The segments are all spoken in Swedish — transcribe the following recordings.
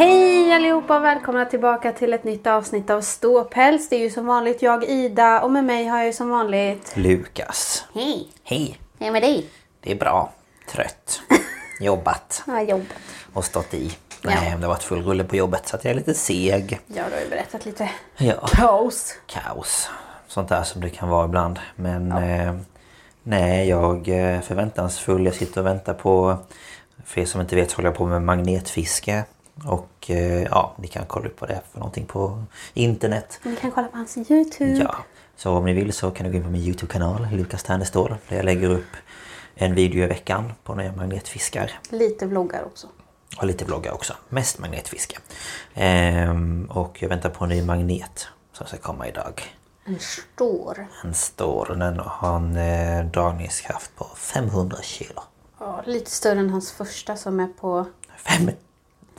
Hej allihopa och välkomna tillbaka till ett nytt avsnitt av Ståpäls. Det är ju som vanligt jag Ida och med mig har jag ju som vanligt... Lukas. Hej! Hej. Hej med dig! Det är bra. Trött. Jobbat. Har jobbat. Och stått i. Nej, det har varit full rulle på jobbet så att jag är lite seg. Ja, du har ju berättat lite Ja, kaos. kaos. Sånt där som det kan vara ibland. Men eh, nej, jag är förväntansfull. Jag sitter och väntar på... För er som inte vet så håller jag på med magnetfiske. Och eh, ja, ni kan kolla upp vad det är för någonting på internet. Ni kan kolla på hans Youtube. Ja, så om ni vill så kan ni gå in på min Youtube-kanal, Lukas Ternestål. Där jag lägger upp en video i veckan på när jag magnetfiskar. Lite vloggar också. Och lite vloggar också. Mest magnetfiske. Ehm, och jag väntar på en ny magnet som ska komma idag. En stor. En stor, den har en eh, dragningskraft på 500 kilo. Ja, lite större än hans första som är på Fem,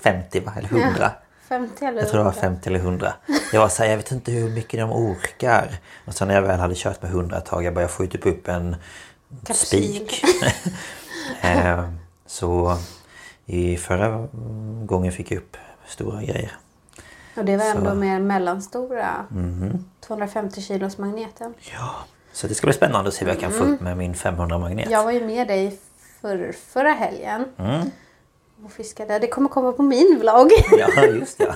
50 va? Eller 100? 50 eller Jag tror det var 100. 50 eller 100. Jag var så här, jag vet inte hur mycket de orkar. Och sen när jag väl hade kört med 100 ett tag, jag började få typ upp en spik. Eh, så i förra gången fick jag upp stora grejer. Och det var ändå Så. mer mellanstora. Mhm. 250 kilos magneten. Ja, så det ska bli spännande att se vad jag kan få upp med min 500 magnet. Jag var ju med dig för, förra helgen. Mm. Och fiskade. Det kommer komma på min vlogg. Ja, just ja.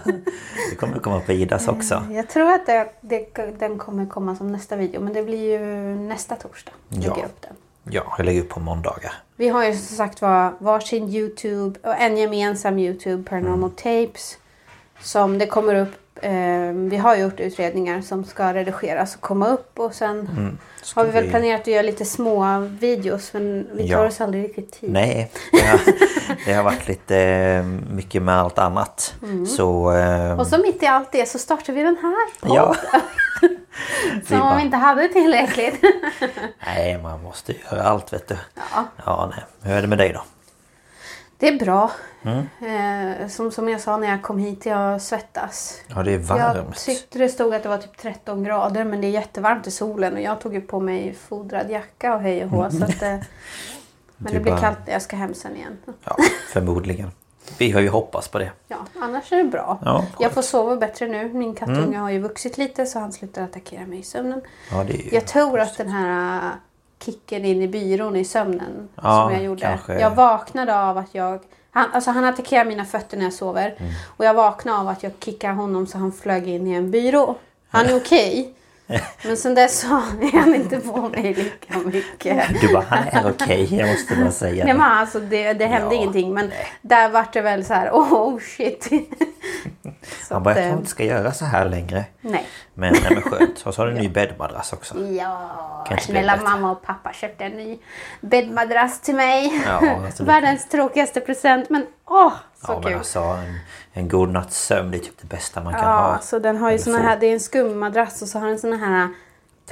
Det kommer komma på Idas också. Jag tror att det, det, den kommer komma som nästa video. Men det blir ju nästa torsdag. Lägger Ja. jag upp den. Ja, jag lägger upp på måndagar. Vi har ju som sagt var varsin Youtube och en gemensam Youtube, Paranormal Mm. Tapes. Som det kommer upp. Eh, vi har gjort utredningar som ska redigeras och komma upp. Och sen Mm. Har vi väl planerat att göra lite små videos. Men vi tar Ja. oss aldrig riktigt tid. Nej, det har, det har varit lite eh, mycket med allt annat. Så... eh, Och så mitt i allt det så startar vi den här podden. Ja. Som om vi inte hade tillräckligt. Nej, man måste göra allt vet du. Ja. Ja, nej. Hur är det med dig då? Det är bra. Mm. Eh, som, som jag sa när jag kom hit, jag svettas. Ja, det är Jag varmt. tyckte det stod att det var typ 13 grader men det är jättevarmt i solen och jag tog ju på mig fodrad jacka och hej och hå. Så att, eh, men Du det blir bara- kallt jag ska hem sen igen. Ja, förmodligen. Vi har ju hoppats på det. Ja, annars är det bra. Ja, jag får sova bättre nu. Min kattunge Mm. har ju vuxit lite så han slutar attackera mig i sömnen. Ja, det är ju... Jag tror att den här kicken in i byrån i sömnen Ja, som jag gjorde. kanske. Jag vaknade av att jag... Han, alltså han attackerar mina fötter när jag sover. Mm. Och jag vaknade av att jag kickade honom så han flög in i en byrå. Han är okej. Men sen dess så är han inte på mig lika mycket. Du bara, han är okej. Jag måste bara säga Nej, det. men alltså, det, det hände Ja, ingenting men där vart det väl så här, oh shit. Så Han bara, jag tror inte ska göra så här längre. Nej. Men, nej, men skönt. Och så har du en ny bäddmadrass också. Ja, snälla mamma och pappa köpte en ny bäddmadrass till mig. Ja, alltså Världens tråkigaste present men åh, så Ja men kul. alltså en, en god natts sömn det är typ det bästa man kan ja, ha. så den har ju såna här, det är en skummadrass och så har den såna här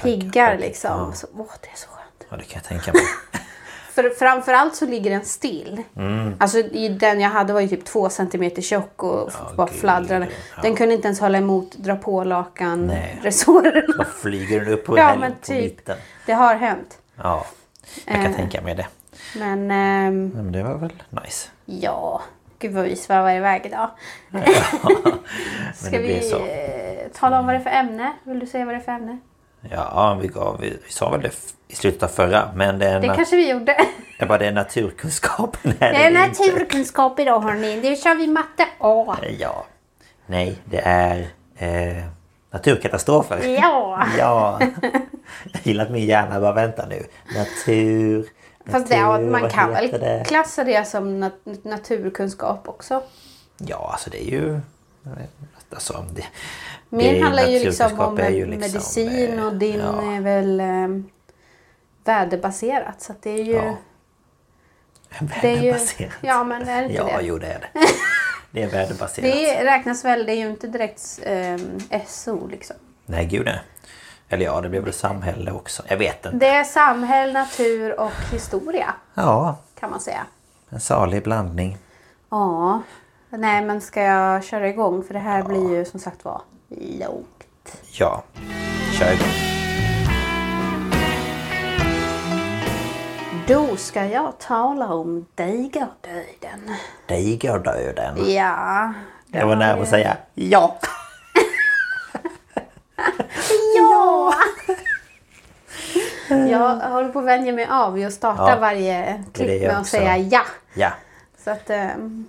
piggar liksom. Ja. Så, åh, det är så skönt. Ja det kan jag tänka mig. För, framförallt så ligger den still. Mm. Alltså i den jag hade var ju typ två centimeter tjock och f- bara fladdrade. ja. Den kunde inte ens hålla emot dra på lakan Nej. resårerna. Då flyger den upp på, Ja men typ. mitten. Det har hänt. Ja, jag kan Eh. tänka mig det. Men ehm, Men det var väl nice. ja, gud vad vi svävar iväg idag. Ska det vi så. eh, tala om vad det är för ämne? Vill du säga vad det är för ämne? Ja, vi, gav, vi, vi sa väl det i slutet av förra. Men det är, Det kanske vi gjorde. jag bara, det är naturkunskap. Nej, Det är det inte. naturkunskap idag hörni. Det kör vi matte A. Ja. Nej, det är eh, naturkatastrofer. Ja! Ja. Jag gillar att min hjärna bara vänta nu. Natur. Fast det, ja, man kan väl det? klassa det som nat- naturkunskap också. Ja, alltså det är ju... Alltså, det, Min det- handlar ju liksom om ju liksom, medicin eh, och din ja. är väl eh, väderbaserat. Så det är ju... Ja. Det är ju ja men är det inte Ja, det? jo det är det. Det är väderbaserat. Det räknas väl, det är ju inte direkt eh, SO liksom. Nej, gud nej. Eller ja, det blir väl samhälle också. Jag vet inte. Det är samhälle, natur och historia Ja, kan man säga. en salig blandning. Ja. Nej men ska jag köra igång? För det här blir ju som sagt var långt. Ja, kör igång. Då ska jag tala om digerdöden. Digerdöden. Ja. Jag var nära att säga ja. Ja! Jag håller på att vänja mig av att starta Ja, varje klipp med att säga ja. Ja. Så att, ehm,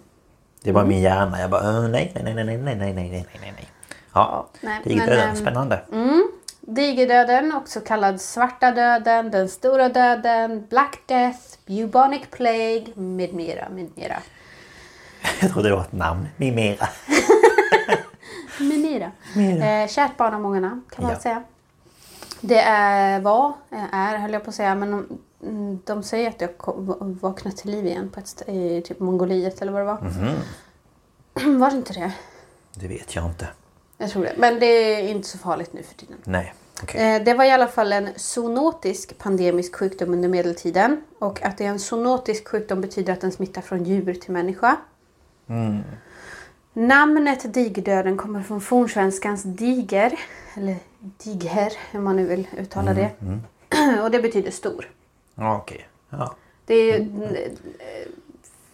Det var min hjärna. Jag bara "Äh, nej, nej, nej, nej, nej, nej, nej, nej, nej, nej. Ja, nej, digerdöden. men, ehm, Spännande. digerdöden, också kallad svarta döden, den stora döden, Black Death, Bubonic Plague med mera, med mera. Jag trodde det var ett namn. Mimera. Med mera. Eh, kärt barn har många namn kan man Ja. säga. Det är, var, är höll jag på att säga, men de, mm, de säger att jag vaknade till liv igen på ett i typ Mongoliet eller vad det var. Mhm. Var det inte det? Det vet jag inte. Jag tror det. Men det är inte så farligt nu för tiden. Nej, okej. Eh, Det var i alla fall en zoonotisk pandemisk sjukdom under medeltiden. Och att det är en zoonotisk sjukdom betyder att den smittar från djur till människa. Namnet digerdöden kommer från fornsvenskans diger, eller digher, hur man nu vill uttala det. Och det betyder stor. Ja, okej. Ja. Det är, ju- eh,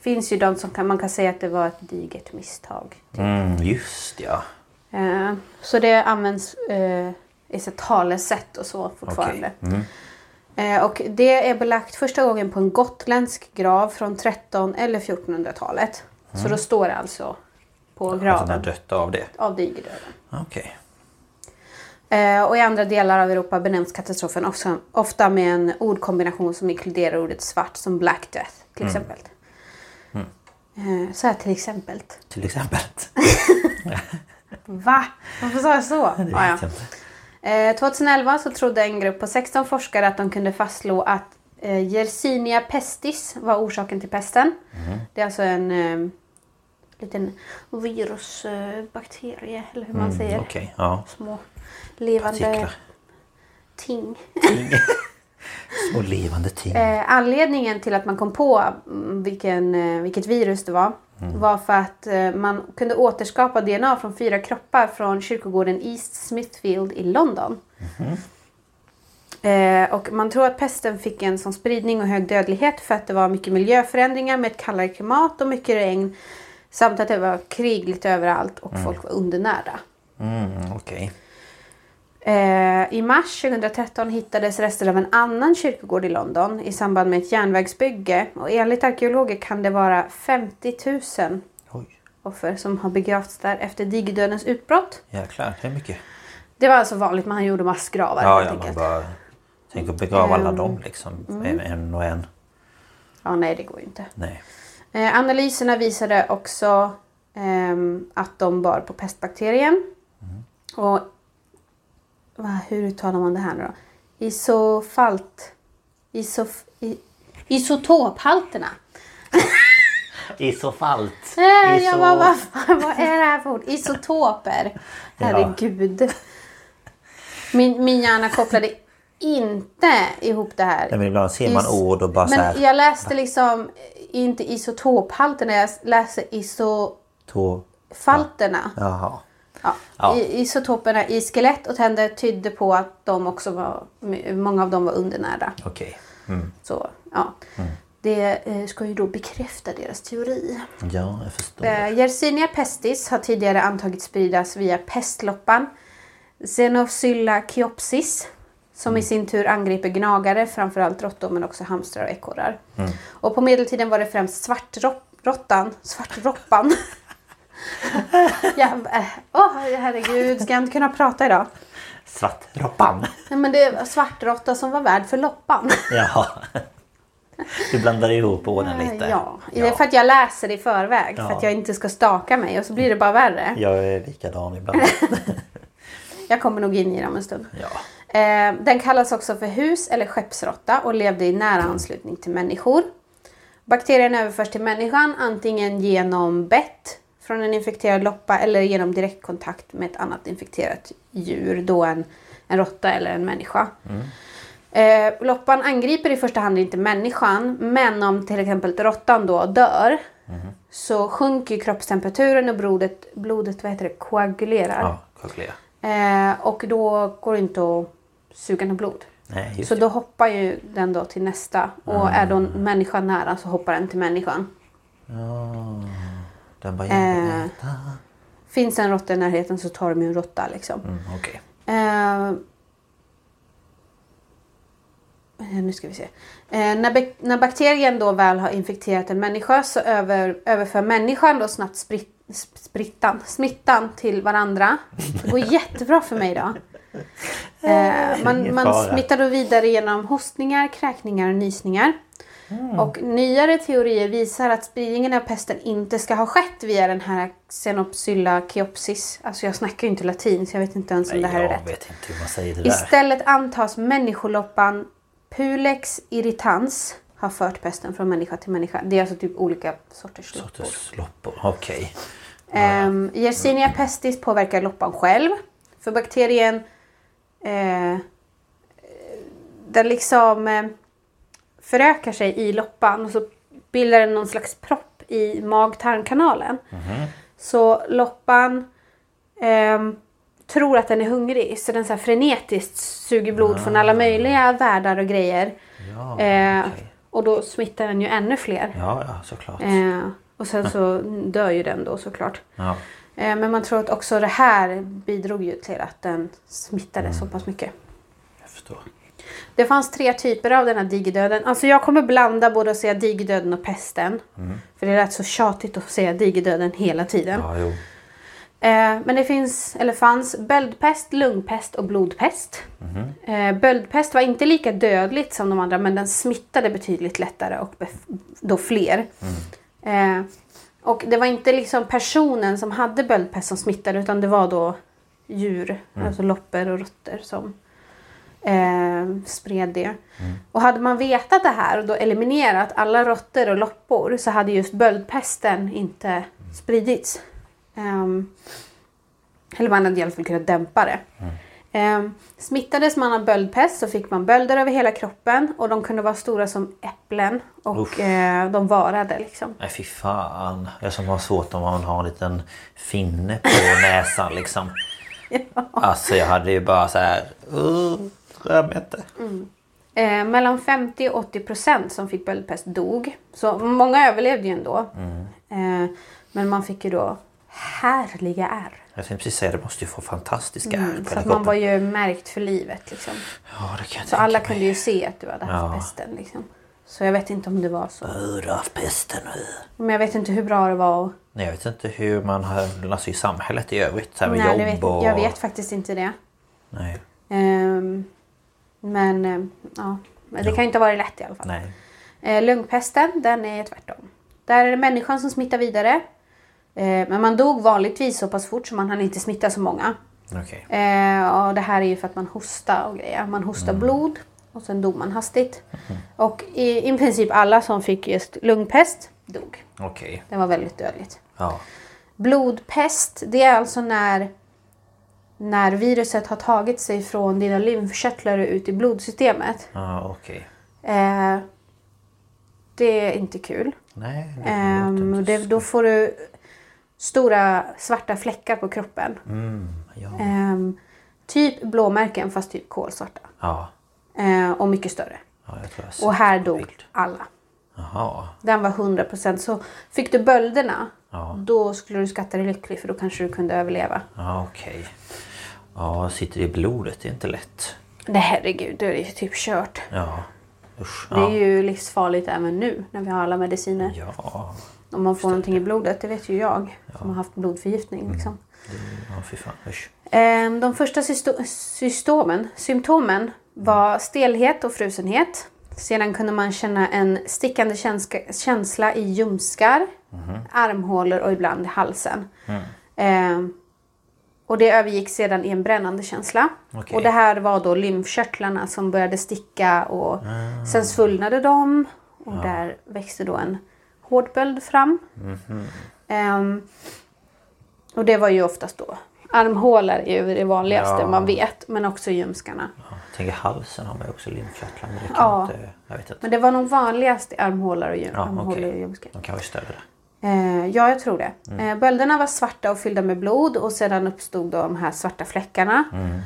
finns ju de som kan, man kan säga att det var ett digert misstag. Mm, just ja. Eh, Så det används eh, i talesätt och så fortfarande. Mm. Eh, Och det är belagt första gången på en gotländsk grav från 13 eller 1400-talet. Så då står det alltså på Att han har graven dött av det. av digerdöden. Okej. Eh, Och i andra delar av Europa benämns katastrofen också, ofta med en ordkombination som inkluderar ordet svart som Black Death till Mm. exempel. Eh, Så här till exempel. Till exempel. Va? Varför sa jag så? Ah, ja. jag inte. Eh, 2011 så trodde en grupp på 16 forskare att de kunde fastslå att eh, Yersinia pestis var orsaken till pesten. Det är alltså en eh, liten virusbakterie, eh, eller hur man säger. Mm, Okej, ja. Små levande Partiklar. ting. Små levande ting. Eh, anledningen till att man kom på mm, vilken, eh, vilket virus det var var för att eh, man kunde återskapa DNA från fyra kroppar från kyrkogården East Smithfield i London. Eh, och man tror att pesten fick en sån spridning och hög dödlighet för att det var mycket miljöförändringar med ett kallare klimat och mycket regn. Samt att det var krig lite överallt och folk var undernärda. Mm, okej. Eh, I mars 2013 hittades rester av en annan kyrkogård i London i samband med ett järnvägsbygge. Och enligt arkeologer kan det vara 50 000 Oj. offer som har begravts där efter digerdödens utbrott. Jäklar, det är mycket. Det var alltså vanligt, man gjorde massgravar Ja, helt ja, enkelt. bara... Tänk att begrava alla Ehm, dem liksom. En, en och en. Ja, nej det går ju inte. Nej. Eh, analyserna visade också ehm, att de bar på pestbakterien. Och vad, hur uttalar man det här nu då? Isofalt... Isof, i, isotophalterna. Isofalt. Äh, Iso... jag bara, vad, vad är det här för ord? Isotoper. Herregud. Min, min hjärna kopplade inte ihop det här. Nej, men ibland ser man Is- ord och bara så Men här. jag läste liksom inte isotophalterna, jag läste isofalterna. Tå... Jaha. Ja. Ja. I- Isotoperna i skelett och tänder tydde på att de också var, många av dem var undernärda. Okej. Mm. Så, ja. Det eh, ska ju då bekräfta deras teori. Ja, jag förstår. Eh, Yersinia pestis har tidigare antagits spridas via pestloppan Xenophzylla chiopsis som i sin tur angriper gnagare, framförallt råttor men också hamstrar och ekorrar. Och på medeltiden var det främst svartråttan, svartroppan. ja, eh, åh, herregud, ska jag inte kunna prata idag? Svartroppan. Nej, men det var svartråtta som var värd för loppan. Jaha. Du blandar ihop orden lite. Ja, det är för att jag läser i förväg för Ja. att jag inte ska staka mig och så blir det bara värre. Jag är likadan ibland. Jag kommer nog in i det om en stund. Ja. Eh, den kallas också för hus eller skeppsråtta och levde i nära anslutning till människor. Bakterien överförs till människan antingen genom bett från en infekterad loppa eller genom direktkontakt med ett annat infekterat djur, då en, en råtta eller en människa. Eh, loppan angriper i första hand inte människan, men om till exempel råttan då dör så sjunker kroppstemperaturen och blodet, blodet vad heter det, koagulerar. Ja. Eh, och då går det inte att suga något blod. Nej, Så det. då hoppar ju den då till nästa. Och är då en människa nära så hoppar den till människan. Den bara Eh. Finns en råtta i närheten så tar de ju en råtta liksom. Mm, Okej. Eh, eh, nu ska vi se. Eh, när, när bakterien då väl har infekterat en människa så över, överför människan då snabbt sprit, sp- sprittan, smittan till varandra. Det går jättebra för mig idag. Eh, man Ingen man fara. smittar då vidare genom hostningar, kräkningar och nysningar. Och nyare teorier visar att spridningen av pesten inte ska ha skett via den här Xenopsylla chiopsis. Alltså jag snackar ju inte latin så jag vet inte ens om Nej, det här är rätt. vet inte hur man säger det där. Istället antas människoloppan Pulex irritans ha fört pesten från människa till människa. Det är alltså typ olika sorters loppor. Sorters loppor. Okej. Um, Yersinia pestis påverkar loppan själv. För bakterien eh, den liksom eh, förökar sig i loppan och så bildar den någon slags propp i mag-tarmkanalen. Så loppan ehm, tror att den är hungrig så den så frenetiskt suger blod från alla möjliga världar och grejer. Ja, Eh. Och då smittar den ju ännu fler. ja, ja, såklart. Eh, och sen så dör ju den då såklart. Ja. Eh, men man tror att också det här bidrog ju till att den smittade så pass mycket. Jag förstår. Det fanns tre typer av den här digerdöden. Alltså jag kommer blanda både att säga digerdöden och pesten. För det är rätt så tjatigt att säga digerdöden hela tiden. Ja. Eh, men det finns, eller fanns, böldpest, lungpest och blodpest. Eh, böldpest var inte lika dödligt som de andra men den smittade betydligt lättare och då fler. Eh, och det var inte liksom personen som hade böldpest som smittade utan det var då djur, alltså loppor och råttor som eh, spred det. Och hade man vetat det här och då eliminerat alla råttor och loppor så hade just böldpesten inte spridits. Ehm, eller man hade i alla fall kunnat dämpa det. Ehm, smittades man av böldpest så fick man bölder över hela kroppen och de kunde vara stora som äpplen och eh, de varade liksom. Nej fy fan. Jag som har svårt om man har en liten finne på näsan liksom. Alltså jag hade ju bara så här. Uh, mig inte. Eh, mellan 50 och 80 procent som fick böldpest dog. Så många överlevde ju ändå. Eh, men man fick ju då härliga ärr. Jag tänkte precis säga det måste ju få fantastiska ärr på Mm, Så att man var ju märkt för livet liksom. Ja det kan jag Så alla mig. kunde ju se att du hade haft Ja. pesten liksom. Så jag vet inte om det var så. Du har haft pesten. Men jag vet inte hur bra det var. Och... Nej, jag vet inte hur man har, alltså i samhället i övrigt. Så här med Nej, jobb vet, och... jag vet faktiskt inte det. Nej. Ehm, men ehm, ja, det kan ju inte ha varit lätt i alla fall. Nej. Eh, lungpesten, den är tvärtom. Där är det människan som smittar vidare. Eh, men man dog vanligtvis så pass fort så man hann inte smitta så många. Eh, och det här är ju för att man hostar och grejer. Man hostar blod och sen dog man hastigt. Och i, i princip alla som fick just lungpest dog. Okej. Det var väldigt dödligt. Ja. Blodpest, det är alltså när, när viruset har tagit sig från dina lymfkörtlar ut i blodsystemet. Ja, okej. Eh, det är inte kul. Nej, det låter inte det, då får du stora svarta fläckar på kroppen. Mm, ja. Ehm, typ blåmärken fast typ kolsvarta. Ja. Eh, och mycket större. ja, Och här dog bild. alla. Jaha. Den var 100%. Så fick du bölderna, Ja. då skulle du skatta dig lycklig för då kanske du kunde överleva. Ja, okej. Ja, sitter i blodet? Det är inte lätt. Nej herregud, då är det ju typ kört. Ja. Usch. Det är Ja. ju livsfarligt även nu när vi har alla mediciner. Ja. Om man får någonting i blodet, det vet ju jag som har haft blodförgiftning. Liksom. Ja, fy fan. Usch. Ehm, De första systo- systomen, symptomen var stelhet och frusenhet. Sedan kunde man känna en stickande känsla i ljumskar, armhålor och ibland i halsen. Ehm, och det övergick sedan i en brännande känsla. Okej. Och det här var då lymfkörtlarna som började sticka och sen svullnade de. Och där växte då en hårdböld fram. Ehm, och det var ju oftast då armhålor är ju det vanligaste Ja. man vet. Men också ljumskarna. Ja, jag tänker halsen har man ju också lymfkörtlar. Men det kan Ja. inte... Jag vet inte. Men det var nog vanligast i armhålor och ljum- Ja, armhålor okej. och ljumskar. De större. Eh, ja, jag tror det. Mm. Eh, bölderna var svarta och fyllda med blod och sedan uppstod de här svarta fläckarna. Mm.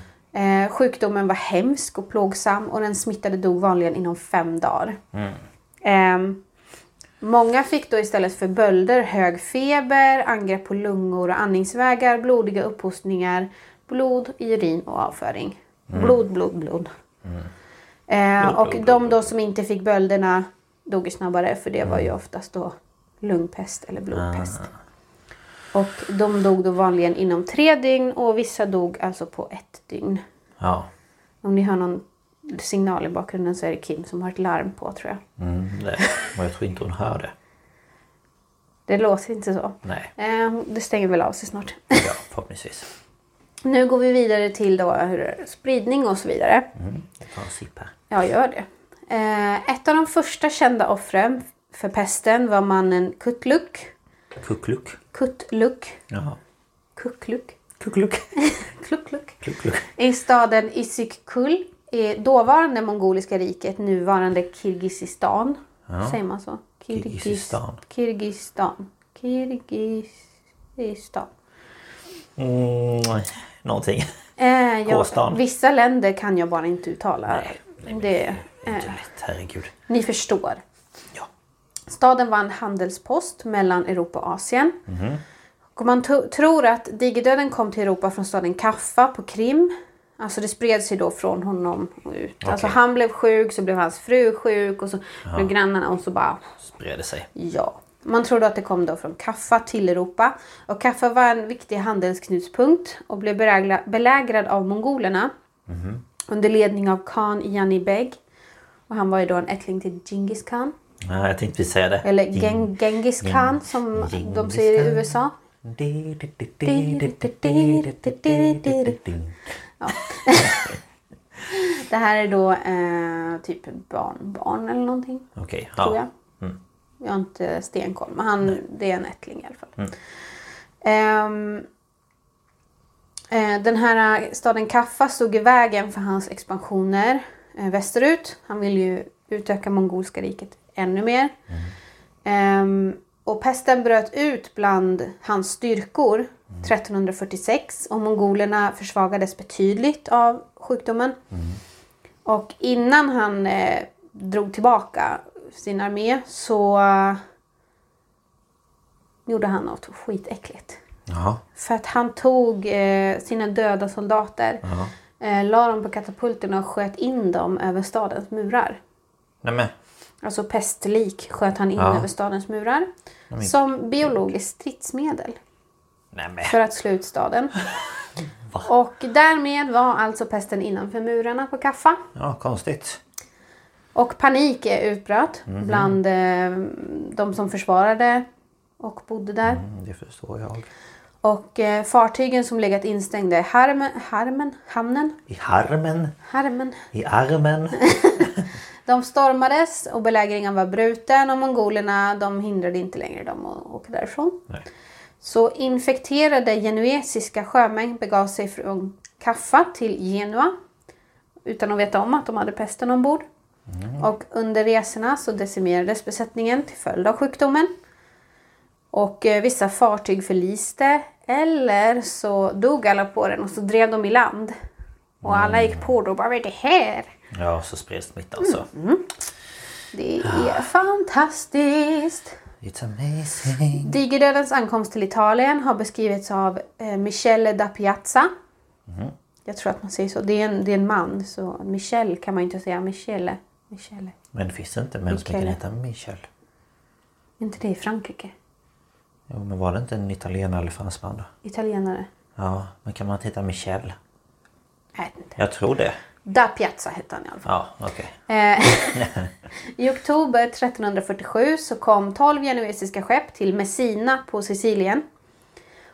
Eh, sjukdomen var hemsk och plågsam och den smittade dog vanligen inom fem dagar. Mm. Eh, många fick då istället för bölder hög feber, angrepp på lungor och andningsvägar, blodiga upphostningar, blod, urin och avföring. Blod, blod, blod. Eh, Mm. Blod, och blod, de blod, då som inte fick bölderna dog snabbare för det var ju oftast då lungpest eller blodpest. Och de dog då vanligen inom tre dygn och vissa dog alltså på ett dygn. Ja. Om ni hör någon signal i bakgrunden så är det Kim som har ett larm på tror jag. Mm, det. Men jag tror inte hon hör det. Det låter inte så. Nej. Eh, det stänger väl av sig snart. Ja, förhoppningsvis. nu går vi vidare till då spridning och så vidare. Mm. Jag tar en sipp här. Ja, gör det. Eh, ett av de första kända offren för pesten var mannen Kutluk. Kukluk. Kutluk. Ja. Kukluk. Kukluk. Klukluk. Kukluk. I staden Isikkul i dåvarande mongoliska riket, nuvarande Kirgizistan. Säger man så? Kirgiz- Kirgizistan. Kirgizistan. Kirgizistan. Mm, någonting. Eh, ja, vissa länder kan jag bara inte uttala. Nej, nej, det, Det är eh, inte lätt. Herregud. ni förstår. Ja. Staden var en handelspost mellan Europa och Asien. Mhm. Och man tror att digerdöden kom till Europa från staden Kaffa på Krim. Alltså det spred sig då från honom och ut. Alltså Okej. han blev sjuk, så blev hans fru sjuk och så blev grannarna och så bara Spred det sig. ja. Man trodde att det kom då från Kaffa till Europa. Och Kaffa var en viktig handelsknutspunkt och blev belägra- belägrad av mongolerna. Under ledning av khan Jani Beg. Och han var ju då en ättling till Genghis khan. Ja, jag tänkte precis säga det. Eller Geng- Geng- Genghis khan som de Genghis säger i. USA. Ja. Det här är då eh, typ barnbarn eller någonting. Okej, Tror ja. jag. Jag har inte stenkoll. Men han, det är en ättling i alla fall. Ehm, eh, den här staden Kaffa stod i vägen för hans expansioner eh, västerut. Han ville ju utöka mongolska riket ännu mer. Ehm, och pesten bröt ut bland hans styrkor 1346 och mongolerna försvagades betydligt av sjukdomen. Och innan han eh, drog tillbaka sin armé så eh, gjorde han något skitäckligt. Jaha. För att han tog eh, sina döda soldater, eh, la dem på katapulterna och sköt in dem över stadens murar. Nej men. Alltså pestlik sköt han in Ja. över stadens murar. Som biologiskt stridsmedel Nej men. för att slå ut staden. och därmed var alltså pesten innanför murarna på Kaffa. Ja, konstigt. Och panik är utbröt Mhm. bland eh, de som försvarade och bodde där. Mm, det förstår jag. Och eh, fartygen som legat instängda i harmen, harmen, hamnen, I harmen, harmen, i armen. de stormades och belägringen var bruten och mongolerna de hindrade inte längre dem att åka därifrån. Nej. Så infekterade genuesiska sjömän begav sig från Kaffa till Genua utan att veta om att de hade pesten ombord. Och under resorna så decimerades besättningen till följd av sjukdomen. Och eh, vissa fartyg förliste eller så dog alla på den och så drev de i land. Och alla gick på då bara vad är det här? Ja, så spreds smittan så. Det är fantastiskt! It's amazing. Digerdödens ankomst till Italien har beskrivits av eh, Michele da Piazza. Jag tror att man säger så. Det är, en, det är en man. Så Michel kan man ju inte säga. Michele. Michele. Men finns det inte män som kan heta Michel? Är inte det i Frankrike? Jo, men var det inte en italienare eller fransman då? Italienare? Ja, men kan man inte heta Michel? Jag vet inte. Jag tror det. Da Piazza hette han i alla fall. Ja, okej. Eh, I oktober 1347 så kom 12 genuesiska skepp till Messina på Sicilien.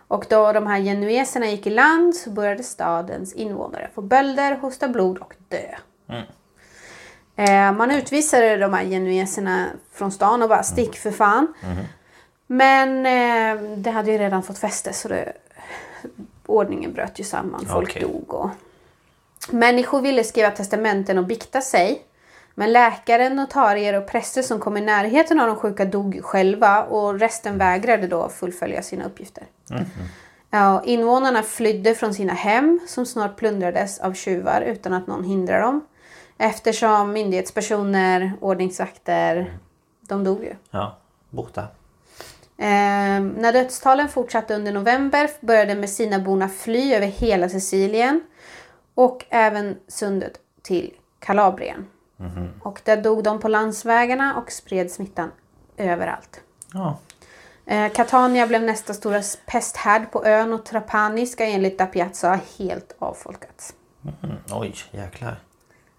Och då de här genueserna gick i land så började stadens invånare få bölder, hosta blod och dö. Eh, man utvisade de här genueserna från stan och bara stick för fan. Men eh, det hade ju redan fått fäste så det, ordningen bröt ju samman. Folk Okej. dog och Människor ville skriva testamenten och bikta sig. Men läkare, notarier och präster som kom i närheten av de sjuka dog själva och resten vägrade då fullfölja sina uppgifter. Ja, och invånarna flydde från sina hem som snart plundrades av tjuvar utan att någon hindrade dem. Eftersom myndighetspersoner, ordningsvakter, de dog ju. Ja, borta. Eh, när dödstalen fortsatte under november började Messinaborna fly över hela Sicilien och även sundet till Kalabrien. Och där dog de på landsvägarna och spred smittan överallt. Ja. Eh, Catania blev nästa stora pesthärd på ön och Trapani ska enligt Da Piazza helt avfolkats. Mm, oj, jäklar.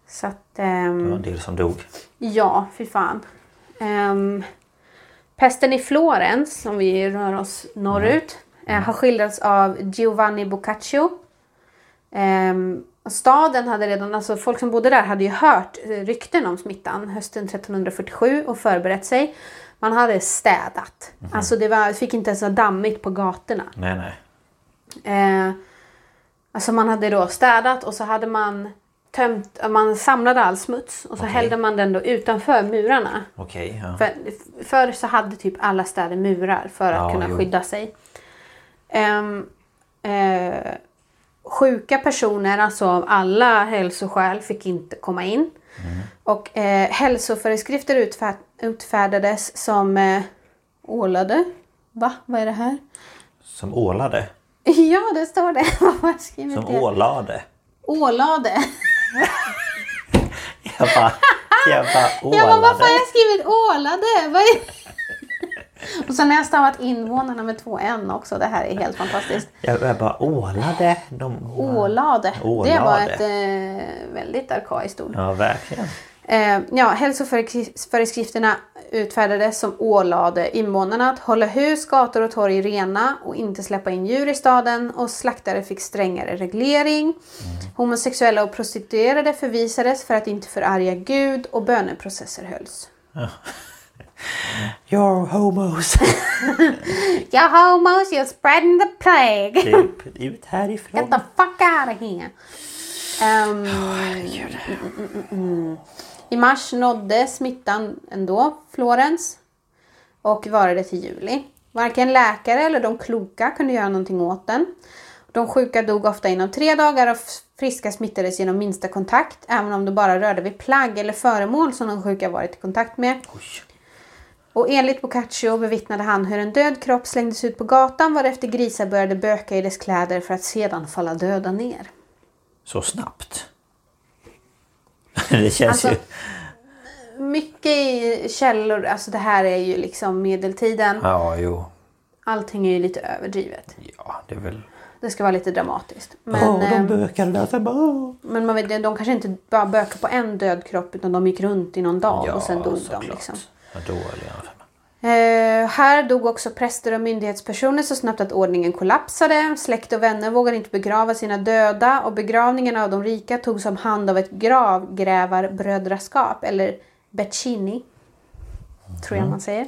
Så att... Det ehm, var en del som dog. Ja, fy fan. Ehm, pesten i Florens, om vi rör oss norrut, eh, har skildrats av Giovanni Boccaccio. Ehm, staden hade redan, alltså folk som bodde där hade ju hört eh, rykten om smittan hösten 1347 och förberett sig. Man hade städat. Alltså det var, fick inte ens vara dammigt på gatorna. Nej, nej. Eh, alltså man hade då städat och så hade man tömt, man samlade all smuts och så Okej. hällde man den då utanför murarna. Okej, ja. För, förr så hade typ alla städer murar för att Ja, kunna jo. skydda sig. Ehm, eh, sjuka personer, alltså av alla hälsoskäl, fick inte komma in. Mm. Och eh, hälsoföreskrifter utfär, utfärdades som eh, ålade. Va? Vad är det här? Som ålade. Ja, det står det. Som det? ålade. Ålade. Jag bara, jag bara ålade. Jag bara, varför har jag skrivit ålade? Och sen har jag stavat invånarna med två n också. Det här är helt fantastiskt. Jag, jag bara ålade. De... Ålade. Det var Ålade. ett eh, väldigt arkaiskt ord. Ja, verkligen. Eh, ja, hälsoföreskrifterna utfärdades som ålade invånarna att hålla hus, gator och torg rena och inte släppa in djur i staden och slaktare fick strängare reglering. Homosexuella och prostituerade förvisades för att inte förarga Gud och böneprocesser hölls. You're homos. You homos, you're spreading the plague! typ, ut Get härifrån. the fuck out of here! Mm, mm. I mars nådde smittan ändå Florens och varade till juli. Varken läkare eller de kloka kunde göra någonting åt den. De sjuka dog ofta inom tre dagar och friska smittades genom minsta kontakt, även om det bara rörde vid plagg eller föremål som de sjuka varit i kontakt med. Och enligt Boccaccio bevittnade han hur en död kropp slängdes ut på gatan varefter grisar började böka i dess kläder för att sedan falla döda ner. Så snabbt. Det känns Alltså, ju... Mycket i källor, alltså det här är ju liksom medeltiden. Ja, jo. Allting är ju lite överdrivet. Ja, det är väl... Det ska vara lite dramatiskt. Men, Åh, de ehm, bökade där. bara, åh. men man vet, de kanske inte bara bökade på en död kropp utan de gick runt i någon dag och sen dog de. Liksom. Ja, då är det i alla fall. Eh, här dog också präster och myndighetspersoner så snabbt att ordningen kollapsade. Släkt och vänner vågade inte begrava sina döda och begravningen av de rika togs om hand av ett gravgrävarbrödraskap eller Beccini. Tror jag man säger.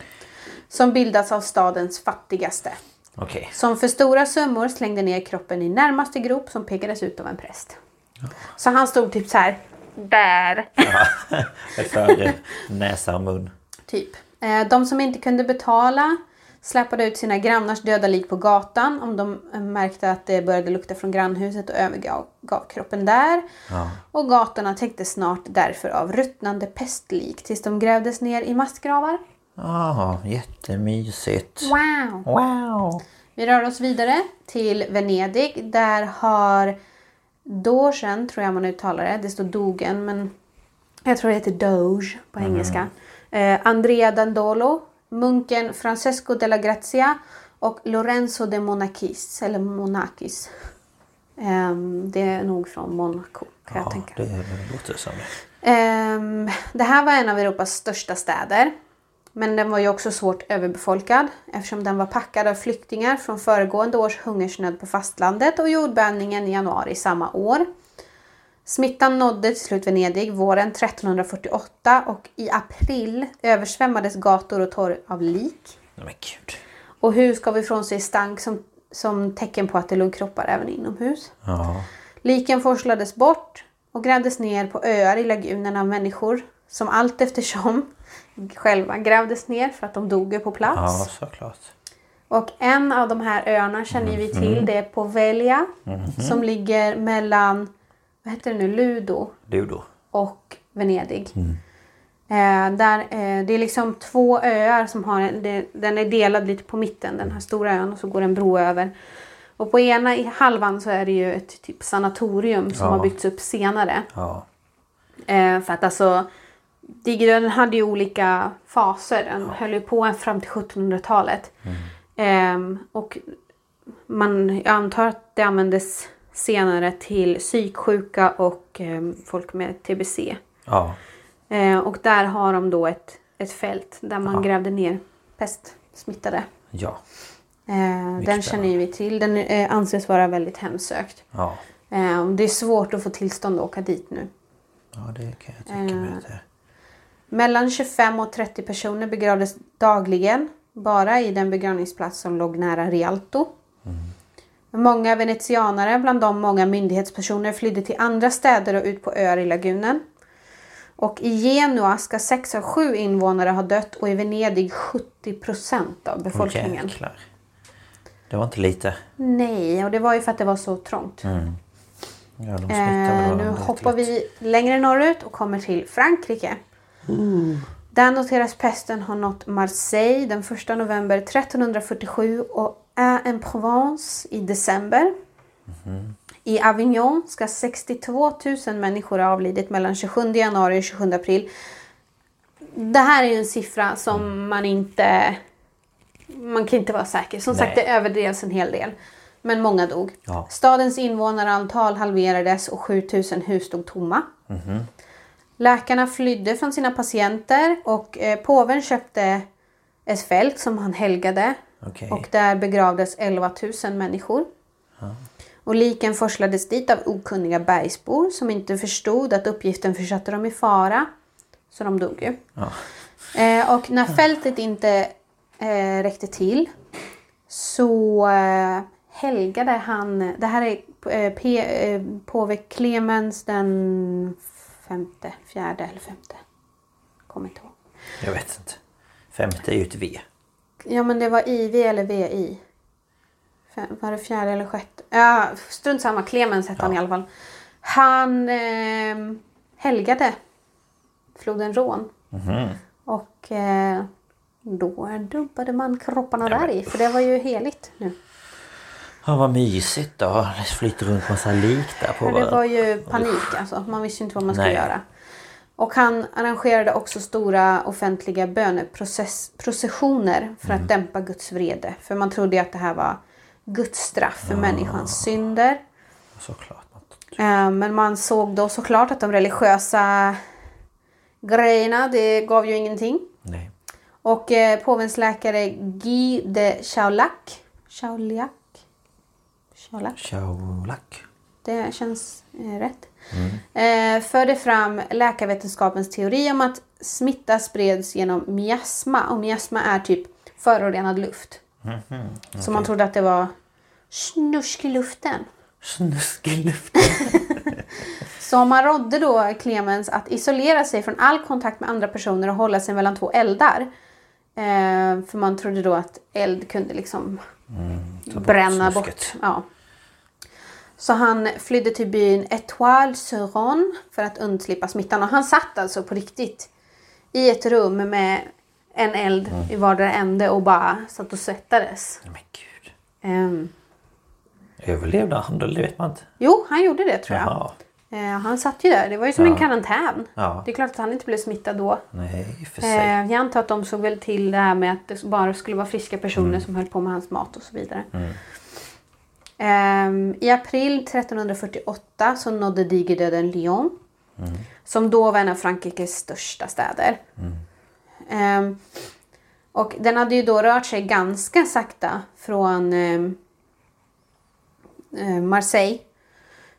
Som bildats av stadens fattigaste. Okej. Som för stora summor slängde ner kroppen i närmaste grop som pekades ut av en präst. Så han stod typ så här. Där. För näsa och mun. Typ. Eh, De som inte kunde betala släpade ut sina grannars döda lik på gatan om de eh, märkte att det började lukta från grannhuset och övergav gav kroppen där. Och gatorna täckte snart därför av ruttnande pestlik tills de grävdes ner i massgravar. Ja, jättemysigt. Wow! Wow! Vi rör oss vidare till Venedig. Där har Dogen, tror jag man uttalar det. Det står Dogen, men jag tror det heter Doge på engelska. Eh, Andrea Dandolo, munken Francesco della Grazia och Lorenzo de Monachis, eller Monachis. Ehm, det är nog från Monaco, kan jag Ja, tänka. det låter som det. Ehm, det här var en av Europas största städer. Men den var ju också svårt överbefolkad eftersom den var packad av flyktingar från föregående års hungersnöd på fastlandet och jordbävningen i januari samma år. Smittan nådde till slut Venedig våren 1348 och i april översvämmades gator och torg av lik. Men gud. Och hus gav ifrån sig stank som, som tecken på att det låg kroppar även inomhus. Ja. Liken forslades bort och grävdes ner på öar i lagunen av människor som allt eftersom själva grävdes ner för att de dog på plats. ja, såklart. Och en av de här öarna känner vi till. Det är Poveglia som ligger mellan, vad heter det nu, Ludo Ludo. och Venedig. Eh, där, eh, det är liksom två öar som har en, det, den är delad lite på mitten, den här stora ön och så går en bro över. Och på ena i halvan så är det ju ett typ sanatorium som Ja. har byggts upp senare. Ja. Eh, för att alltså Digerdöden hade ju olika faser. Den höll ju på fram till 1700-talet. Ehm, och man, jag antar att det användes senare till psyksjuka och ehm, folk med TBC. Ja. Eh, och där har de då ett, ett fält där man grävde ner pestsmittade. Ja. Eh, den känner ju vi till. Den eh, anses vara väldigt hemsökt. Ja. Det är svårt att få tillstånd att åka dit nu. Ja, det kan jag tänka mig Eh. Mellan 25 och 30 personer begravdes dagligen bara i den begravningsplats som låg nära Rialto. Många venetianare, bland dem många myndighetspersoner, flydde till andra städer och ut på öar i lagunen. Och i Genua ska 6 av 7 invånare ha dött och i Venedig 70 procent av befolkningen. jäklar. Det var inte lite. Nej, och det var ju för att det var så trångt. Ja, de smittar Eh, nu hoppar vi längre norrut och kommer till Frankrike. Där noteras pesten har nått Marseille den 1 november 1347 och Aix-en-Provence i december. I Avignon ska 62 000 människor ha avlidit mellan 27 januari och 27 april. Det här är ju en siffra som man inte... Man kan inte vara säker. Som sagt, Nej. det överdrevs en hel del. Men många dog. Ja. Stadens invånarantal halverades och 7000 hus stod tomma. Läkarna flydde från sina patienter och eh, påven köpte ett fält som han helgade. Okej. Och där begravdes 11 000 människor. Och liken forslades dit av okunniga bergsbor som inte förstod att uppgiften försatte dem i fara. Så de dog ju. Eh, och när fältet inte eh, räckte till så eh, helgade han, det här är eh, P, eh, påve Clemens den femte, fjärde eller femte. Kommer inte ihåg. Jag vet inte. Femte är ju ett V. Ja men det var IV eller VI. Var det fjärde eller sjätte? Ja, strunt samma. Clemens hette han i alla fall. Han eh, helgade floden Rån. Och eh, då dubbade man kropparna där i. För det var ju heligt nu. Ja, vad mysigt då. Det flyter runt massa lik där på Men det var ju panik alltså. Man visste inte vad man skulle Nej. göra. Och han arrangerade också stora offentliga böneprocessioner för Mm. att dämpa Guds vrede. För man trodde att det här var Guds straff för människans synder. Såklart. Eh, Men man såg då såklart att de religiösa grejerna, det gav ju ingenting. Nej. Och eh, påvens läkare Guy de Chaulac, Chauliac, Chaulac, Shaolak. det känns eh, rätt. Eh, förde fram läkarvetenskapens teori om att smitta spreds genom miasma. Och miasma är typ förorenad luft. Så man trodde att det var snusk i luften. Snusk i luften. Så man rådde då Clemens att isolera sig från all kontakt med andra personer och hålla sig mellan två eldar. Eh, för man trodde då att eld kunde liksom bort bränna snusket. bort. Ja. Så han flydde till byn Etoile sur Rhône för att undslippa smittan. Och han satt alltså på riktigt i ett rum med en eld i vardera ände och bara satt och svettades. Men gud. Ehm, Överlevde han då? Det vet man inte. jo, han gjorde det tror jag. Jaha. Eh, han satt ju där. Det var ju som en karantän. Ja. Det är klart att han inte blev smittad då. Nej, för sig. Eh, jag antar att de såg väl till det här med att det bara skulle vara friska personer som höll på med hans mat och så vidare. Ehm, I april 1348 så nådde digerdöden Lyon. Som då var en av Frankrikes största städer. Ehm, och den hade ju då rört sig ganska sakta från ehm, eh, Marseille.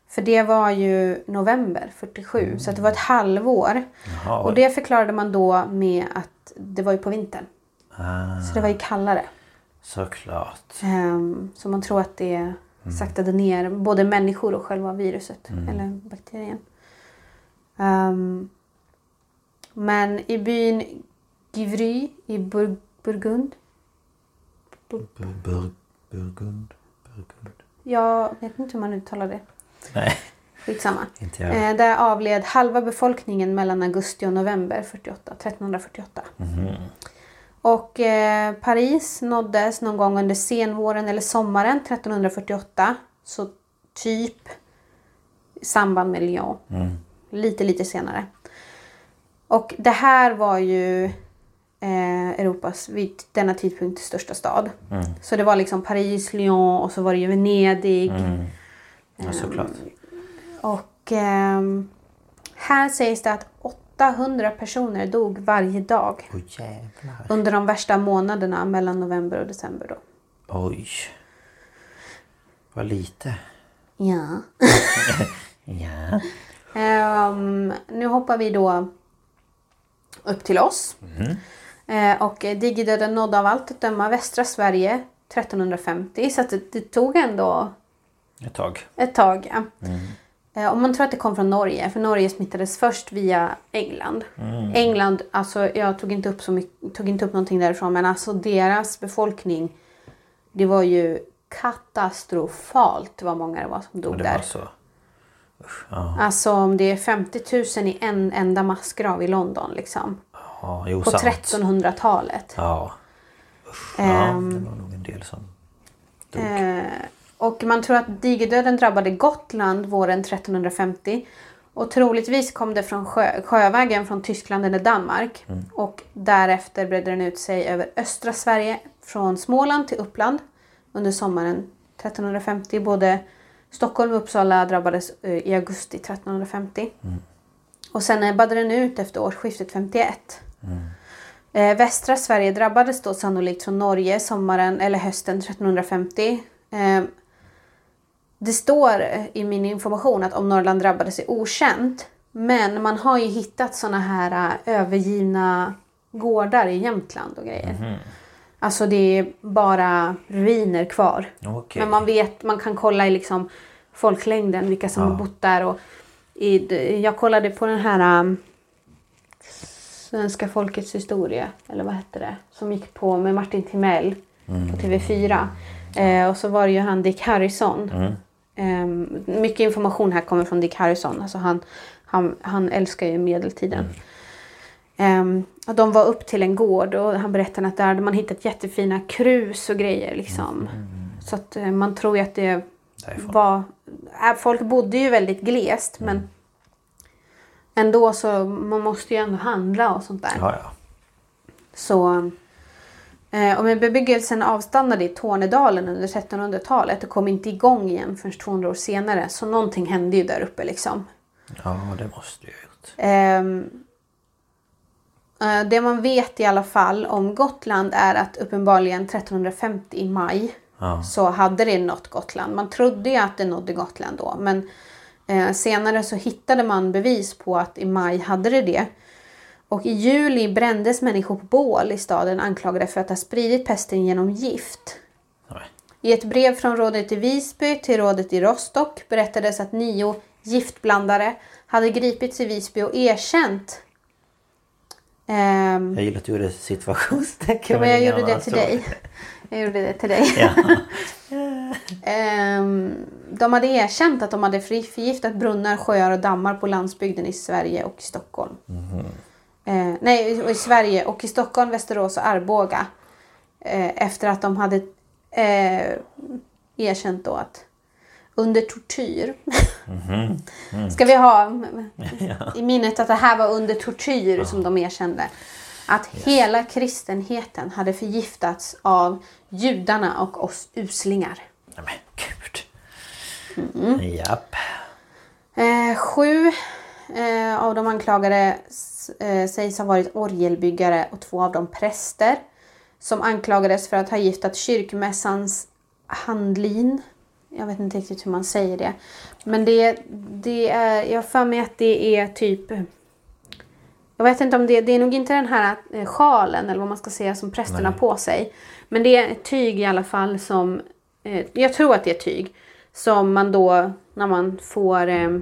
För det var ju november 47, så att det var ett halvår. Jaha, Och det förklarade man då med att det var ju på vintern. ah, Så det var ju kallare. såklart. Ehm, så man tror att det saktade ner både människor och själva viruset. Eller bakterien. Ehm, men i byn Givry i Bur- Burgund. Bur, bur, Burgund. Burgund. Jag vet inte hur man uttalar det. Nej, Skitsamma. inte jag. Eh, där avled halva befolkningen mellan augusti och november 48, 1348. Och eh, Paris nåddes någon gång under senvåren eller sommaren 1348. Så typ i samband med Lyon. Lite, lite senare. Och det här var ju eh, Europas vid denna tidpunkt största stad. Så det var liksom Paris, Lyon och så var det ju Venedig. Ja, såklart. Och ehm, här sägs det att 800 personer dog varje dag jävlar. under de värsta månaderna mellan november och december. Då. Oj. Vad lite. Ja. Ja. Ehm, nu hoppar vi då upp till oss. Eh, och digerdöden nådde av allt att döma västra Sverige 1350. Så att det, det tog ändå Ett tag. ett tag. Ja. Eh, Och man tror att det kom från Norge, för Norge smittades först via England. England, alltså jag tog inte upp så mycket, tog inte upp någonting därifrån, men alltså deras befolkning, det var ju katastrofalt vad många det var som dog det där. var så. Usch, ja. Alltså om det är 50 000 i en enda massgrav i London liksom. Ja, jo, På sant. 1300-talet. Ja. Usch, ja, Ehm. det var nog en del som dog. Eh, och man tror att digerdöden drabbade Gotland våren 1350. Och troligtvis kom det från sjö, sjövägen från Tyskland eller Danmark. Och därefter bredde den ut sig över östra Sverige från Småland till Uppland under sommaren 1350. Både Stockholm och Uppsala drabbades eh, i augusti 1350. Och sen ebbade den ut efter årsskiftet 51. Eh, västra Sverige drabbades då sannolikt från Norge sommaren eller hösten 1350. Eh, det står i min information att om Norrland drabbades är okänt. Men man har ju hittat såna här eh, övergivna gårdar i Jämtland och grejer. Alltså det är bara ruiner kvar. Okej. Men man vet, man kan kolla i liksom folklängden vilka som Ja. har bott där. Och i, jag kollade på den här um, Svenska folkets historia, eller vad hette det? Som gick på med Martin Timell på TV4. Eh, och så var det ju han Dick Harrison. Eh, mycket information här kommer från Dick Harrison. Alltså han, han, han älskar ju medeltiden. Ehm, och de var upp till en gård och han berättade att där hade man hittat jättefina krus och grejer. Liksom. Så att eh, man tror ju att det Därifrån. var... Äh, folk bodde ju väldigt glest men ändå så man måste ju ändå handla och sånt där. Ja, ja. Så, eh, och med bebyggelsen avstannade i Tornedalen under 1300-talet och kom inte igång igen förrän 200 år senare. Så någonting hände ju där uppe liksom. Ja, det måste jag ha gjort. Ehm, Eh, det man vet i alla fall om Gotland är att uppenbarligen 1350 i maj Ja. så hade det nått Gotland. Man trodde ju att det nådde Gotland då men eh, senare så hittade man bevis på att i maj hade det det. Och i juli brändes människor på bål i staden anklagade för att ha spridit pesten genom gift. Nej. I ett brev från rådet i Visby till rådet i Rostock berättades att nio giftblandare hade gripits i Visby och erkänt. Ehm, Jag gillar att du gjorde situationstecken. Ja, men jag gjorde det till så. dig. Jag gjorde det till dig. Ja. Ehm, de hade erkänt att de hade förgiftat brunnar, sjöar och dammar på landsbygden i Sverige och Stockholm. Eh, nej, och i Sverige och i Stockholm, Västerås och Arboga. Eh, efter att de hade eh, erkänt då att under tortyr. Ska vi ha i minnet att det här var under tortyr som de erkände. Att hela kristenheten hade förgiftats av judarna och oss uslingar. Nej men gud. Mm. Japp. Eh, sju eh, av de anklagade eh, sägs ha varit orgelbyggare och två av dem präster. Som anklagades för att ha giftat kyrkmässans handlin. Jag vet inte riktigt hur man säger det. Men det, det är, jag har för mig att det är typ... Jag vet inte om det, det är nog inte den här eh, sjalen eller vad man ska säga som prästerna har på sig. Men det är tyg i alla fall som, eh, jag tror att det är tyg. Som man då när man får, eh,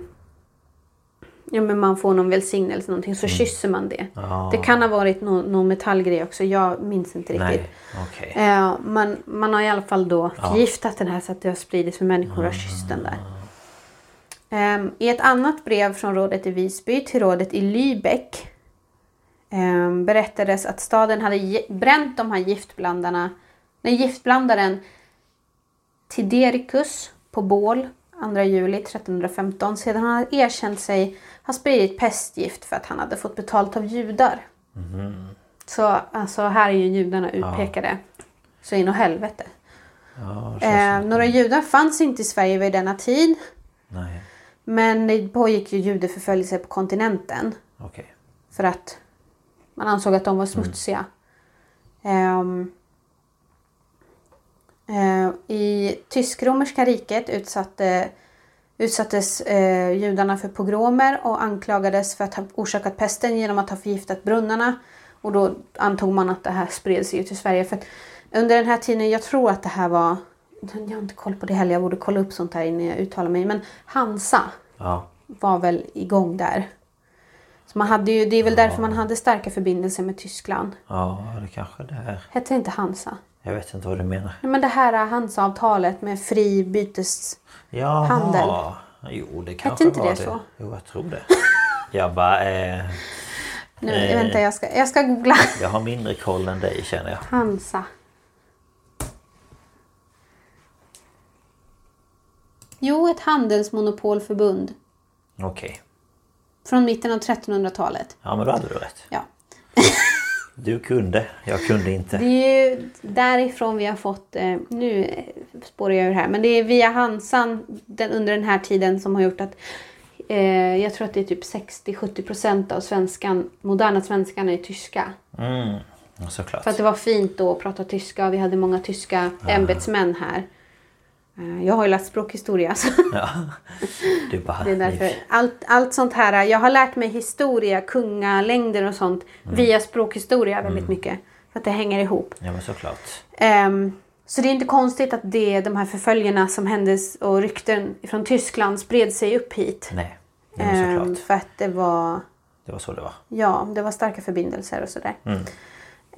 ja men man får någon välsignelse eller någonting så kysser man det. Ja. Det kan ha varit någon, någon metallgrej också, jag minns inte riktigt. Nej, okej. Eh, men man har i alla fall då förgiftat den här så att det har spridits för människor har kysst den där. Ehm, I ett annat brev från rådet i Visby till rådet i Lübeck ehm, berättades att staden hade bränt de här giftblandarna, nej, giftblandaren Tidericus på bål 2 juli 1315 sedan han erkänt sig ha spridit pestgift för att han hade fått betalt av judar. Så alltså, här är ju judarna utpekade. Så in och helvete. Ja, Eh, några judar fanns inte i Sverige vid denna tid. Nej, Men det pågick ju judeförföljelse på kontinenten. okej. För att man ansåg att de var smutsiga. Ehm, eh, I tysk-romerska riket utsatte, utsattes eh, judarna för pogromer och anklagades för att ha orsakat pesten genom att ha förgiftat brunnarna. Och då antog man att det här spred sig ut i Sverige. För under den här tiden, jag tror att det här var... Jag har inte koll på det heller, jag borde kolla upp sånt här innan jag uttalar mig. Men Hansa Ja, var väl igång där. Så man hade ju, det är väl därför man hade starka förbindelser med Tyskland. ja, det kanske det är. Hette inte Hansa? Jag vet inte vad du menar. Nej, men det här Hansa-avtalet med fri bytes... Jaha. Jo, det kanske inte var det så? Jo, jag tror det. Jag bara... Eh, Nu, Eh. vänta, jag ska, jag ska googla. jag har mindre koll än dig känner jag. Hansa. Jo, ett handelsmonopolförbund. Okej. Från mitten av 1300-talet. Ja, men då hade du rätt. Ja. Du kunde, jag kunde inte. Det är ju därifrån vi har fått, eh, nu spårar jag ur här, men det är via Hansan den, under den här tiden som har gjort att eh, jag tror att det är typ 60-70% av svenskan, moderna svenskan är tyska. Mm, såklart. För att det var fint då att prata tyska och vi hade många tyska ämbetsmän här. Eh, Jag har ju läst språkhistoria så Ja. Du bara... det är därför. Allt, allt sånt här, jag har lärt mig historia, kungalängder och sånt via språkhistoria väldigt mycket. För att det hänger ihop. Ja, men såklart. Ehm, så det är inte konstigt att det, de här förföljerna som händes och rykten från Tyskland spred sig upp hit. Nej, ja, men Ehm, såklart. för att det var, Det var så det var. ja, det var starka förbindelser och sådär.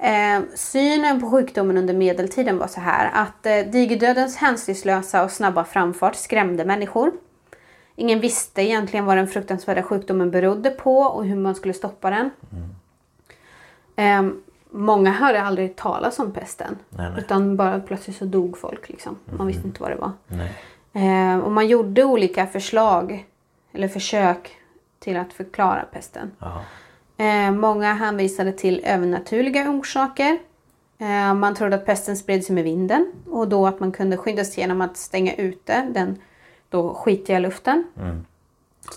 Ehm, synen på sjukdomen under medeltiden var så här att eh, digerdödens hänsynslösa och snabba framfart skrämde människor. Ingen visste egentligen vad den fruktansvärda sjukdomen berodde på och hur man skulle stoppa den. Ehm, många hörde aldrig talas om pesten. Nej, nej. Utan bara plötsligt så dog folk. Liksom. Man visste inte vad det var. Ehm, och man gjorde olika förslag eller försök till att förklara pesten. Ja. Eh, många hänvisade till övernaturliga orsaker. Eh, man trodde att pesten spred sig med vinden och då att man kunde skydda sig genom att stänga ute den då skitiga luften.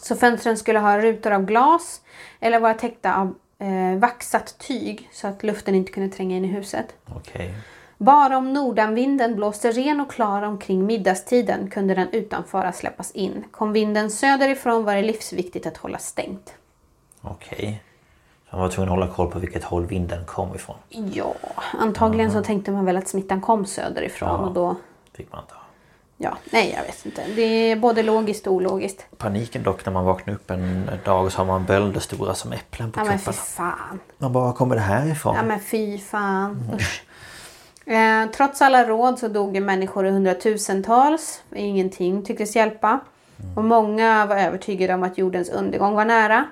Så fönstren skulle ha rutor av glas eller vara täckta av eh, vaxat tyg så att luften inte kunde tränga in i huset. Okej. Bara om nordanvinden blåste ren och klar omkring middagstiden kunde den utanföra släppas in. Kom vinden söderifrån var det livsviktigt att hålla stängt. Okej. Man var tvungen att hålla koll på vilket håll vinden kom ifrån. Ja, antagligen så tänkte man väl att smittan kom söderifrån Ja. och då... Fick man ta. Ja, nej jag vet inte. Det är både logiskt och ologiskt. Paniken dock när man vaknar upp en dag så har man bölder stora som äpplen på Ja men fy kroppen. fan. Man bara, var kommer det här ifrån? Ja men fy fan. Usch. Eh, trots alla råd så dog ju människor i hundratusentals. Ingenting tycktes hjälpa. Och många var övertygade om att jordens undergång var nära.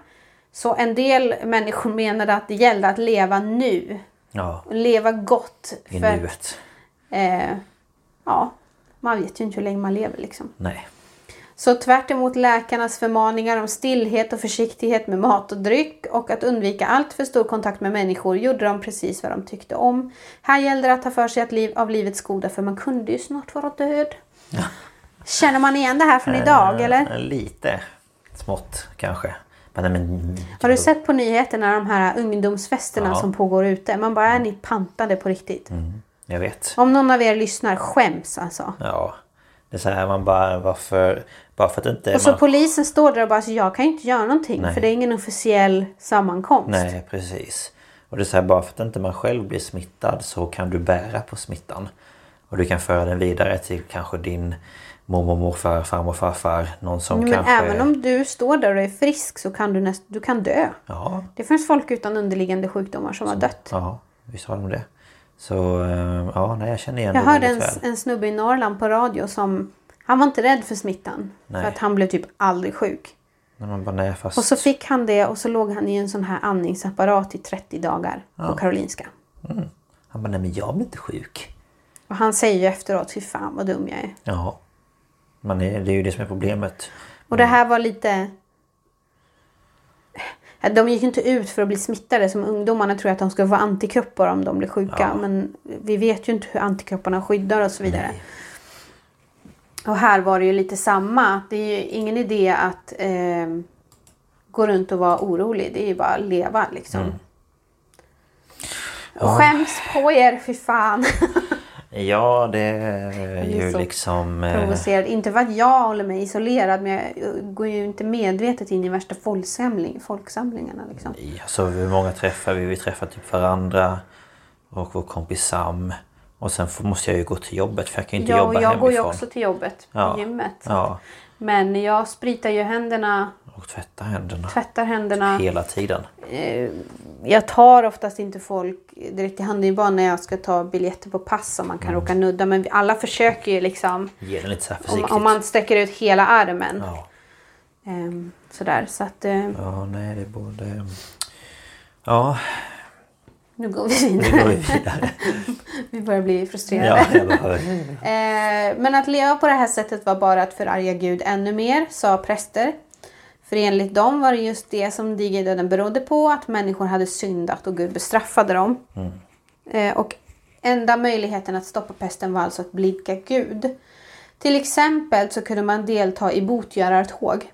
Så en del människor menade att det gällde att leva nu. Ja, leva gott. i För, nuet. eh, ja, man vet ju inte hur länge man lever liksom. Nej. Så tvärt läkarnas förmaningar om stillhet och försiktighet med mat och dryck och att undvika allt för stor kontakt med människor gjorde de precis vad de tyckte om. Här gällde det att ta för sig att liv, av livets goda för man kunde ju snart vara död. Känner man igen det här från idag Eh, eller? Lite smått kanske. Nej, men, Har du sett på nyheterna de här ungdomsfesterna Ja. som pågår ute? Man bara, är ni pantade på riktigt? Jag vet. Om någon av er lyssnar, skäms alltså. Ja. Det är så här man bara varför... Bara för att inte Och så man... polisen står där och bara, så jag kan ju inte göra någonting Nej. för det är ingen officiell sammankomst. Nej precis. Och det är så här bara för att inte man själv blir smittad så kan du bära på smittan. Och du kan föra den vidare till kanske din mormor, morfar, farmor, farfar. Någon som Men kanske... även om du står där och är frisk så kan du, näst, du kan dö. Ja, Det finns folk utan underliggande sjukdomar som har dött. ja visst har de det. Så eh, ja, nej jag känner igen Jag det hörde en, väl. en snubbe i Norrland på radio som... Han var inte rädd för smittan. Nej. För att han blev typ aldrig sjuk. Man bara, nej fast... Och så fick han det och så låg han i en sån här andningsapparat i 30 dagar på Karolinska. Han bara, nej men jag blir inte sjuk. Och han säger ju efteråt, fy fan vad dum jag är. Ja. Man är, det är ju det som är problemet. Och det här var lite... De gick inte ut för att bli smittade som ungdomarna tror att de ska få antikroppar om de blir sjuka. Ja. Men vi vet ju inte hur antikropparna skyddar och så vidare. Och här var det ju lite samma. Det är ju ingen idé att eh, gå runt och vara orolig. Det är ju bara att leva liksom. Och skäms på er, fy fan. Ja, det är ju så liksom... eh, Provocerad. Inte för att jag håller mig isolerad men jag går ju inte medvetet in i värsta folksamling, folksamlingarna. Liksom. Alltså hur många träffar vi? Vi träffar typ varandra och vår kompis Sam. Och sen får, måste jag ju gå till jobbet för jag kan ju inte Ja, jobba och jag hemifrån. går ju också till jobbet på Ja. gymmet. Ja, Men jag spritar ju händerna, och tvätta händerna. tvättar händerna. Hela tiden. Jag tar oftast inte folk direkt i bara när jag ska ta biljetter på pass som man kan Mm. råka nudda. Men alla försöker ju liksom. Ge den lite så här Om, försiktigt. om man sträcker ut hela armen. Ja. Ehm, sådär. Så att eh, ja, nej det borde... Ja, nu går vi nu vidare. går vi vidare. vi börjar bli frustrerade. ja, bara, Eh, men att leva på det här sättet var bara att förarga Gud ännu mer, sa präster. För enligt dem var det just det som digerdöden berodde på, att människor hade syndat och Gud bestraffade dem. Eh, och enda möjligheten att stoppa pesten var alltså att blidka Gud. Till exempel så kunde man delta i botgörartåg.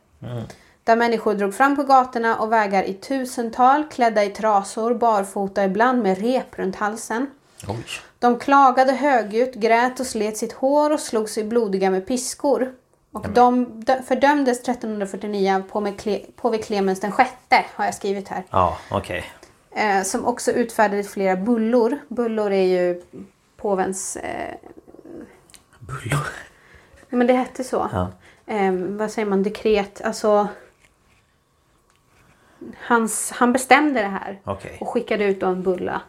Där människor drog fram på gatorna och vägar i tusental, klädda i trasor, barfota, ibland med rep runt halsen. oj. De klagade högljutt, grät och slet sitt hår och slog sig blodiga med piskor. Och de dö- fördömdes 1349 av påve Clemens den sjätte, har jag skrivit här. Ja, okej. Eh, som också utfärdade flera bullor. Bullor är ju påvens... Eh, Bullor. men det hette så. Ja. Eh, vad säger man? Dekret. Alltså... Hans, han bestämde det här. Okej. Och skickade ut en bulla.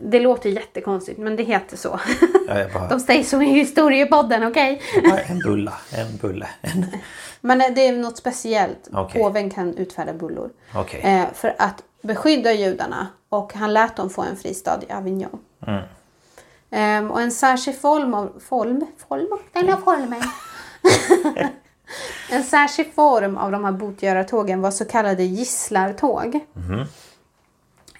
Det låter jättekonstigt men det heter så. Ja, bara, De säger så i historiepodden, okej? bara en bulla, en bulle. En... Men eh, det är något speciellt. Okej. Påven kan utfärda bullor. Okej. Eh, för att beskydda judarna. Och han lät dem få en fristad i Avignon. Mm. Ehm, och en särskild form av... Form? Form? Den här formen. en särskild form av de här botgörartågen var så kallade gisslartåg. Mhm.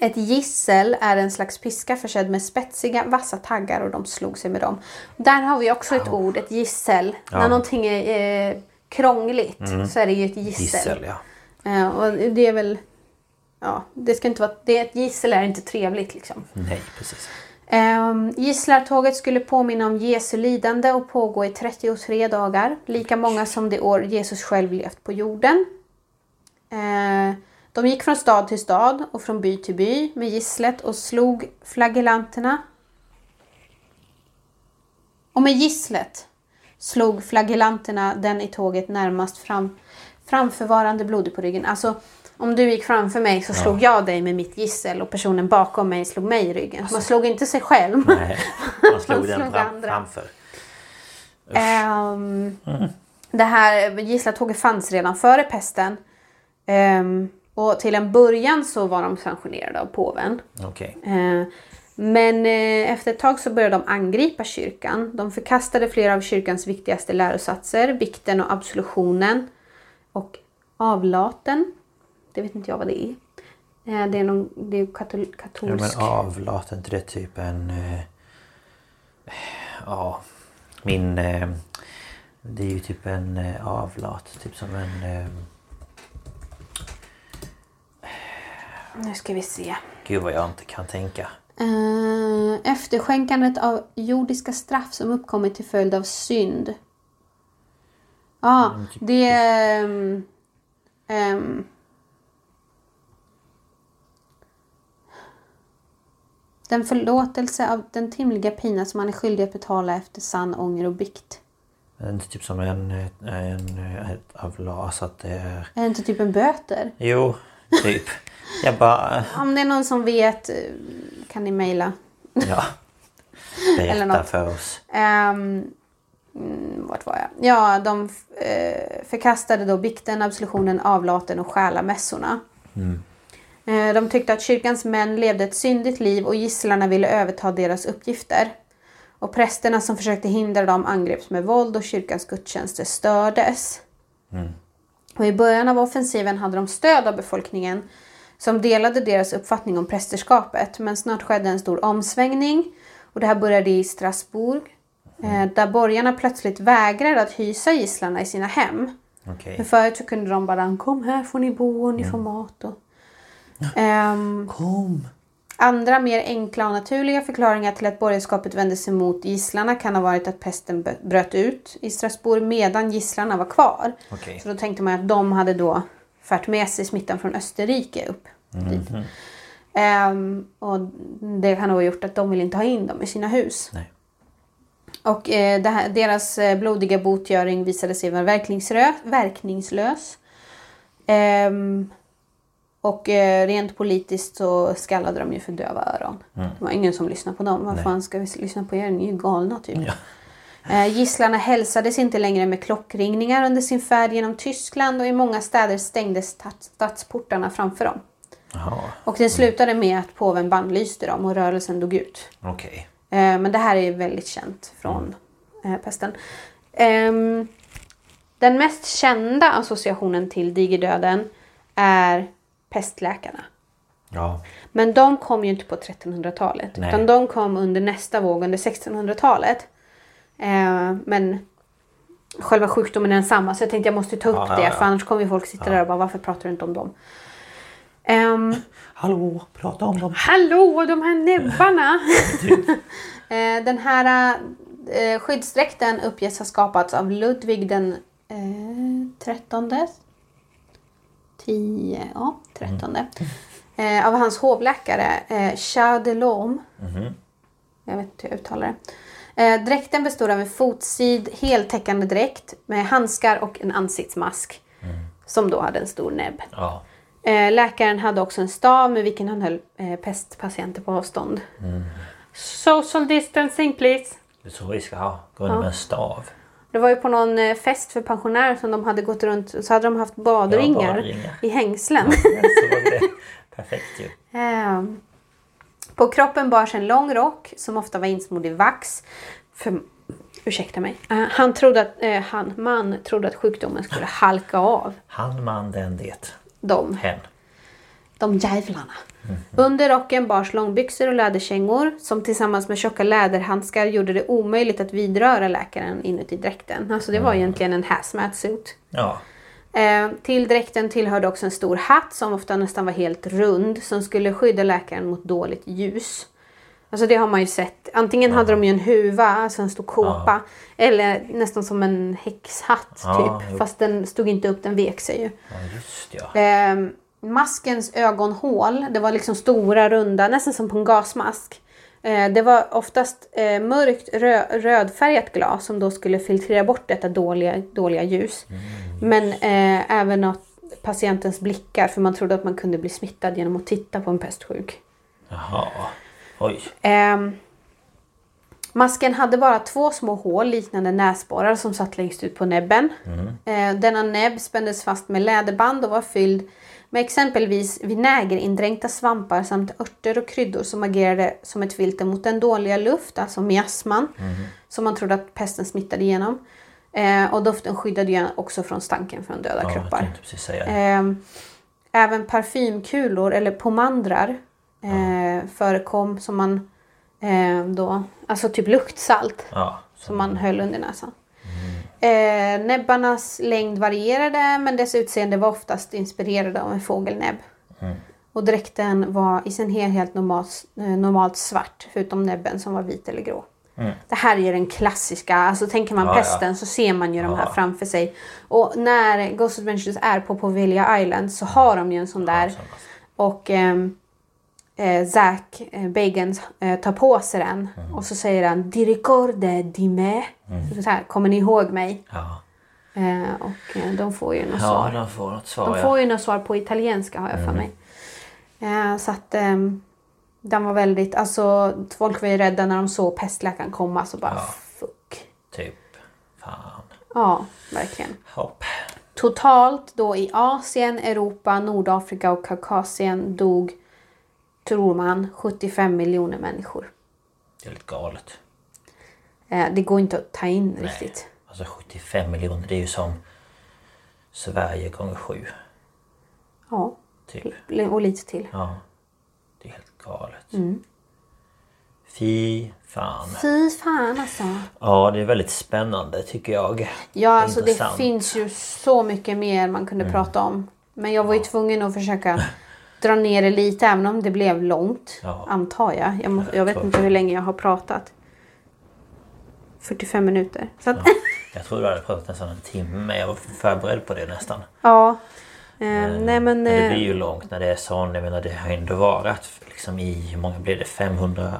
Ett gissel är en slags piska försedd med spetsiga vassa taggar och de slog sig med dem. Där har vi också ett ord, ett gissel. När någonting är eh, krångligt så är det ju ett gissel. Gissel, ja. Eh, och det är väl ja, det ska inte vara, det ett gissel är inte trevligt liksom. Nej, precis. Um, gisslartåget skulle påminna om Jesu lidande och pågå i 33 dagar. Lika många som det år Jesus själv levt på jorden. Eh, de gick från stad till stad och från by till by med gisslet och slog flagellanterna. Och med gisslet slog flagellanterna den i tåget närmast fram, framförvarande blodig på ryggen. Alltså om du gick framför mig så slog jag dig med mitt gissel och personen bakom mig slog mig i ryggen. Man slog inte sig själv. Nej, man slog Man den slog fram, andra. framför. Ehm, Det här gisslantåget fanns redan före pesten. Ehm, och till en början så var de sanktionerade av påven. Okej. Eh, Men eh, efter ett tag så började de angripa kyrkan. De förkastade flera av kyrkans viktigaste lärosatser, vikten och absolutionen och avlaten. Det vet inte jag vad det är. Eh, Det är, någon, det är katol, Ja, katolsk. men avlat, är inte det typ en... Ja, min... Det är ju typ en avlat, typ som en... eh, Nu ska vi se. Gud vad jag inte kan tänka. Eh, efterskänkandet av jordiska straff som uppkommit till följd av synd. Ja, det är... ehm, ehm, den förlåtelse av den timliga pina som man är skyldig att betala efter sann ånger och bikt. Det är inte typ som en... en ett avlat, så att det är... Är det inte typ en böter? Jo, typ. Jag bara... Om det är någon som vet eh, kan ni mejla. Ja. Eller Berätta något. för oss. Um, vart var jag? Ja, de eh, förkastade då bikten, absolutionen, avlaten och själamässorna. Eh, de tyckte att kyrkans män levde ett syndigt liv och gisslarna ville överta deras uppgifter. Och prästerna som försökte hindra dem angreps med våld och kyrkans gudstjänster stördes. Och I början av offensiven hade de stöd av befolkningen som delade deras uppfattning om prästerskapet. Men snart skedde en stor omsvängning och det här började i Strasbourg. Eh, där borgarna plötsligt vägrade att hysa gisslarna i sina hem. Okej. För förut så kunde de bara kom här får ni bo och ni får mat. Och... Ehm, Kom! Andra mer enkla och naturliga förklaringar till att borgerskapet vände sig mot gisslarna kan ha varit att pesten bröt ut i Strasbourg medan gisslarna var kvar. Okej. Så då tänkte man att de hade då fört med sig smittan från Österrike upp dit. Ehm, och det kan ha gjort att de vill inte ha in dem i sina hus. Nej. Och eh, här, deras eh, blodiga botgöring visade sig vara verkningslös. Ehm, och eh, rent politiskt så skallade de ju för döva öron. Det var ingen som lyssnade på dem. Vad fan ska vi lyssna på er? Ni är ju galna typ. Ja. Eh, Gisslarna hälsades inte längre med klockringningar under sin färd genom Tyskland och i många städer stängdes stats- stadsportarna framför dem. Jaha, Och det slutade med att påven bannlyste dem och rörelsen dog ut. okej. Eh, Men det här är väldigt känt från eh, pesten. Ehm, Den mest kända associationen till digerdöden är pestläkarna. Ja. Men de kom ju inte på 1300-talet. Nej. Utan de kom under nästa våg, under 1600-talet. Eh, men själva sjukdomen är densamma. Så jag tänkte jag måste ta upp Ja, det. ja. För annars kommer folk sitta där och bara varför pratar du inte om dem? Ehm, Hallå, prata om dem. Hallå, de här näbbarna! Eh, den här eh, skyddsdräkten uppges ha skapats av Ludvig den eh, trettonde. Tio, ja, trettonde. Eh, av hans hovläkare eh, Charles de Lorme. Jag vet inte hur jag uttalar det. Eh, dräkten består av en fotsid heltäckande dräkt med handskar och en ansiktsmask. Som då hade en stor näbb. Ja. Eh, läkaren hade också en stav med vilken han höll eh, pestpatienter på avstånd. Social distancing please. Det är så vi ska ha. Gå under med en stav. Det var ju på någon eh, fest för pensionärer som de hade gått runt så hade de haft badringar badringar. i hängslen. Det. Perfekt ju. Ehm, på kroppen bars en lång rock som ofta var insmord i vax. För, ursäkta mig. Han trodde att, han, man trodde att sjukdomen skulle halka av Han, man, den, det. Dem. Hen. De jävlarna. Under rocken bars långbyxor och läderkängor som tillsammans med tjocka läderhandskar gjorde det omöjligt att vidröra läkaren inuti dräkten. Alltså det var egentligen en hazmat suit. Ja. Eh, till dräkten tillhörde också en stor hatt som ofta nästan var helt rund som skulle skydda läkaren mot dåligt ljus. Alltså det har man ju sett. Antingen hade de ju en huva, alltså en stor kåpa. Eller nästan som en häxhatt typ. jo. Fast den stod inte upp, den vek sig ju. Ja, just ja. Eh, maskens ögonhål, det var liksom stora runda, nästan som på en gasmask. Eh, det var oftast eh, mörkt rö- rödfärgat glas som då skulle filtrera bort detta dåliga, dåliga ljus. Men eh, även åt patientens blickar för man trodde att man kunde bli smittad genom att titta på en pestsjuk. Jaha. Oj. Ehm, masken hade bara två små hål liknande näsborrar som satt längst ut på näbben. Eh, denna näbb spändes fast med läderband och var fylld med exempelvis vinägerindränkta svampar samt örter och kryddor som agerade som ett filter mot den dåliga luft, alltså miasman, som man trodde att pesten smittade igenom. Eh, och doften skyddade ju också från stanken från döda Ja, kroppar. Ehm, även parfymkulor eller pomandrar eh, förekom som man eh, då, alltså typ luktsalt Ja. som man höll under näsan. Eh, näbbarnas längd varierade men dess utseende var oftast inspirerade av en fågelnäbb. Och dräkten var i sin helhet normalt, eh, normalt svart förutom näbben som var vit eller grå. Det här är ju den klassiska, alltså tänker man Ja, ja. pesten så ser man ju de här Ja. framför sig. Och när Ghost Adventures är på Poveglia Island så har de ju en sån där. Och ehm, eh, Zack eh, Bagans eh, tar på sig den Mm. och så säger han Di ricorde di me. Så här, Kommer ni ihåg mig? Ja. Eh, och eh, de får ju något ja, svar. de får något svar De ja. får ju något svar på italienska har jag för mig. Eh, så att ehm, den var väldigt, alltså folk var ju rädda när de såg pestläkaren komma så bara Ja. fuck. Typ. Fan. Ja, verkligen. Hopp. Totalt då i Asien, Europa, Nordafrika och Kaukasien dog, tror man, 75 miljoner människor. Det är lite galet. Eh, det går inte att ta in riktigt. Alltså 75 miljoner, det är ju som Sverige gånger sju. Ja, Typ. och lite till. Ja. Det är helt galet. Mm. Fy fan. Fy fan alltså. Ja, det är väldigt spännande tycker jag. Ja, alltså det Intressant. finns ju så mycket mer man kunde prata om. Men jag var ju tvungen att försöka dra ner det lite även om det blev långt. Ja. Antar jag. Jag, må, jag vet tror- inte hur länge jag har pratat. 45 minuter. Så att, Jag tror du hade pratat nästan en timme. Jag var förberedd på det nästan. ja. Eh, nej men... Men det eh, blir ju långt när det är sån. Jag menar det har ändå varit liksom i, hur många blir det? 500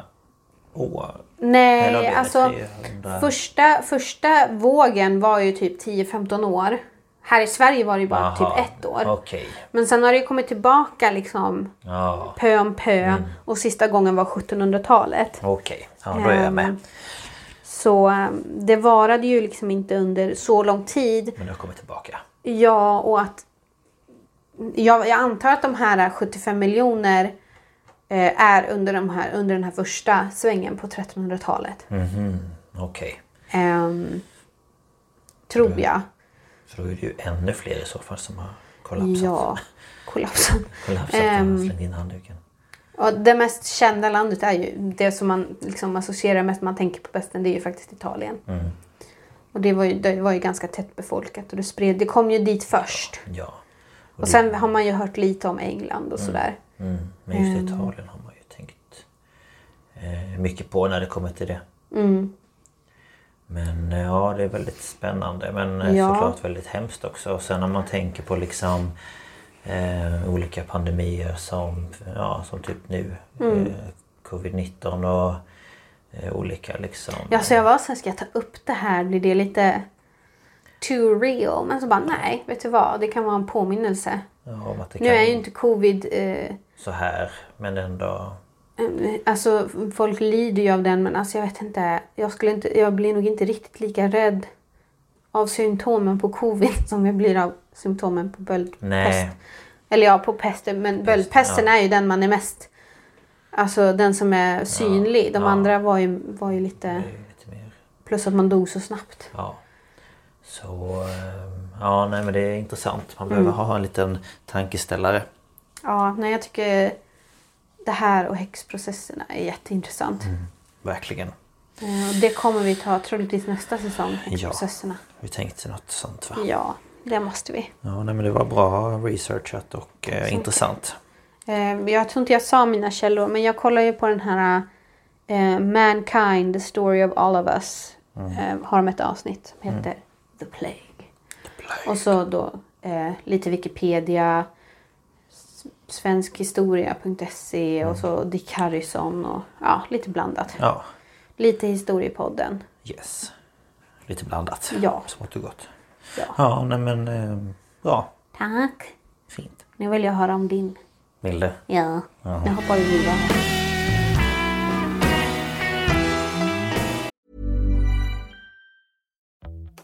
år? Nej, alltså 300? första, första vågen var ju typ 10-15 år. Här i Sverige var det ju bara Aha, typ ett år. Okej. Men sen har det ju kommit tillbaka liksom Ja, pö om pö. Mm. Och sista gången var 1700-talet. okej. Ja, då är jag med. Ehm, Så ehm, det varade ju liksom inte under så lång tid. Men jag kommer tillbaka. Ja, och att... Jag, jag antar att de här 75 miljoner eh, är under, de här, under den här första svängen på 1300-talet. Okej. Ehm, tror jag. För då är det ju ännu fler i så fall som har kollapsat. Ja. Kollapsat Ehm, och slängt in handduken. Och det mest kända landet är ju det som man liksom associerar mest man tänker på pesten. Det är ju faktiskt Italien. Mm. Och det var, ju, det var ju ganska tätt befolkat och det spred, det kom ju dit först. Ja. Och sen har man ju hört lite om England och sådär. Mm. Men just Ehm. Italien har man ju tänkt eh, mycket på när det kommer till det. Mm. Men eh, ja, det är väldigt spännande. Men eh, Ja. såklart väldigt hemskt också. Och sen om man tänker på liksom eh, olika pandemier som, ja, som typ nu. Mm. Eh, Covid-19 och eh, olika liksom. Ja, så jag var så här, ska jag ta upp det här? Blir det lite too real? Men så bara, nej, vet du vad? Det kan vara en påminnelse. Ja, Nu är ju inte covid... Eh, så här. Men ändå. Alltså folk lider ju av den men alltså jag vet inte. Jag, skulle inte, jag blir nog inte riktigt lika rädd av symptomen på covid som jag blir av symptomen på böldpest. Eller ja, på pesten. Men böldpesten är ju den man är mest... Alltså den som är synlig. De ja. andra var ju, var ju lite... Lite mer. Plus att man dog så snabbt. Ja. Så eh, ja, nej men det är intressant. Man behöver ha en liten tankeställare. Ja, nej jag tycker det här och häxprocesserna är jätteintressant. Verkligen. Eh, Och det kommer vi ta troligtvis nästa säsong. Häxprocesserna. Vi tänkte något sånt va? Ja, det måste vi. Ja, nej, men det var bra researchat och eh, intressant. Eh, jag tror inte jag sa mina källor men jag kollar ju på den här eh, Mankind, the story of all of us. Eh, har de ett avsnitt som heter The Plague. Och så då lite Wikipedia, svenskhistoria.se och så Dick Harrison och ja, lite blandat. Ja, Lite historiepodden. yes. Lite blandat. Ja. Smått och gott. Ja. Ja, nej men eh, bra. Tack. Fint. Nu vill jag höra om din. Vill du? Ja. Nu hoppar vi vidare.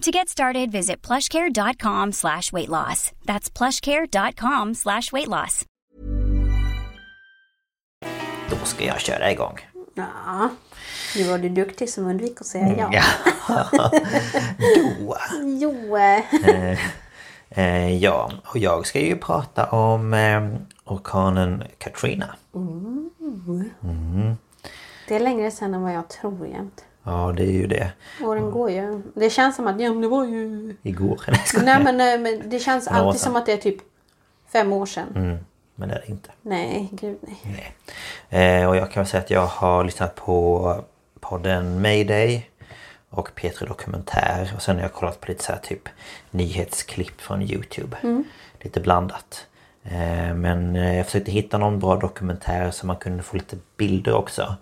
To get started, visit plushcare.com slash weight loss. That's plushcare.com slash weight loss. Då ska jag köra igång. Ja. Nu var du duktig som undvek att säga ja. Ja. Då. Jo. eh, Eh, ja, och jag ska ju prata om eh, orkanen Katrina. Det är längre sedan än vad jag tror jämt. Ja, det är ju det. Åren går ju. Det känns som att ja, men det var ju... Igår. Nej, skojar. Nej men, eh, men det känns Några alltid som att det är typ fem år sedan. Mm, men det är det inte. Nej, gud nej. Nej. Eh, och jag kan säga att jag har lyssnat på podden Mayday och P3 Dokumentär och sen har jag kollat på lite så här typ nyhetsklipp från Youtube. Lite blandat. Eh, men eh, jag försökte hitta någon bra dokumentär så man kunde få lite bilder också.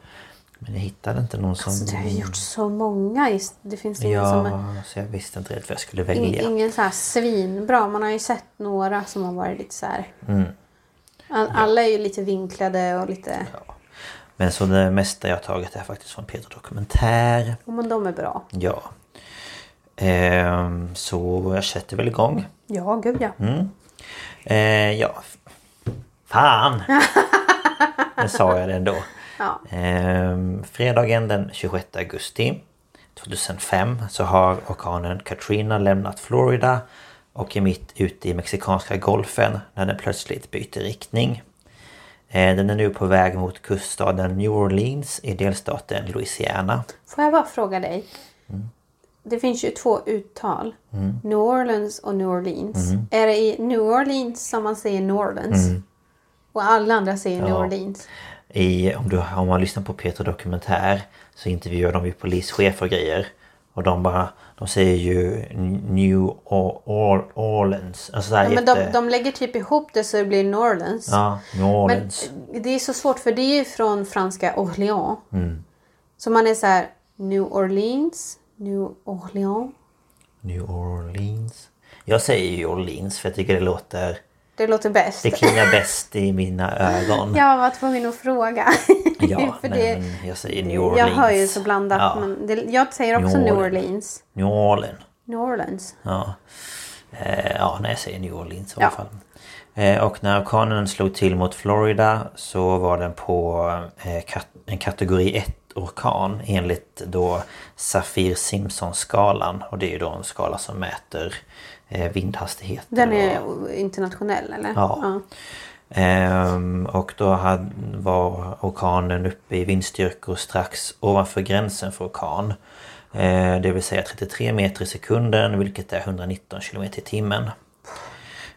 Men jag hittade inte någon som... Alltså, det har gjort så många. Det finns ingen som är... Ja, så jag visste inte rätt vad jag skulle välja. ingen så här svinbra. Man har ju sett några som har varit lite så här... Mm. All, alla är ju lite vinklade och lite... Men så det mesta jag har tagit är faktiskt från P3 Dokumentär. Ja, men de är bra. Ja. Ehm, så jag sätter väl igång. Ja, gud ja. Mm. Eh, ja. Fan! Nu sa jag det ändå. Ja. Ehm, fredagen den 26 augusti 2005 så har orkanen Katrina lämnat Florida och är mitt ute i Mexikanska golfen när den plötsligt byter riktning. Eh, Den är nu på väg mot kuststaden New Orleans i delstaten Louisiana. Får jag bara fråga dig? Mm. Det finns ju två uttal. New Orleans och New Orleans. Är det i New Orleans som man säger New Orleans? Och alla andra säger New Mm. Ja. Orleans? I, om, du, om man lyssnar på Peter Dokumentär så intervjuar de ju polischefer och grejer. Och de bara, de säger ju New Or- Or- Orleans. Alltså Ja, men de, de lägger typ ihop det så det blir New Orleans. Ja, New Men Orleans. eh, det är så svårt för det är ju från franska Orléans. Mm. Så man är så här New Orleans, New Orléans. New Orleans. Jag säger ju Orleans för jag tycker det låter... Det låter bäst. Det klingar bäst i mina ögon. Jag var tvungen att fråga. Ja, för nej, det, men jag säger New Orleans. jag hör ju så blandat. Ja, Men det, jag säger också New New Orleans. New Orleans. New Orleans. Ja. Eh, ja, nej jag säger New Orleans i Ja. alla fall. Eh, och när orkanen slog till mot Florida så var den på eh, kat- en kategori 1-orkan enligt då Saffir-Simpson-skalan. Och det är ju då en skala som mäter vindhastigheter. Den och- är internationell eller? Ja. Ehm, och då hade, var orkanen uppe i vindstyrkor strax ovanför gränsen för orkan. Eh, det vill säga 33 meter i sekunden vilket är 119 kilometer i timmen.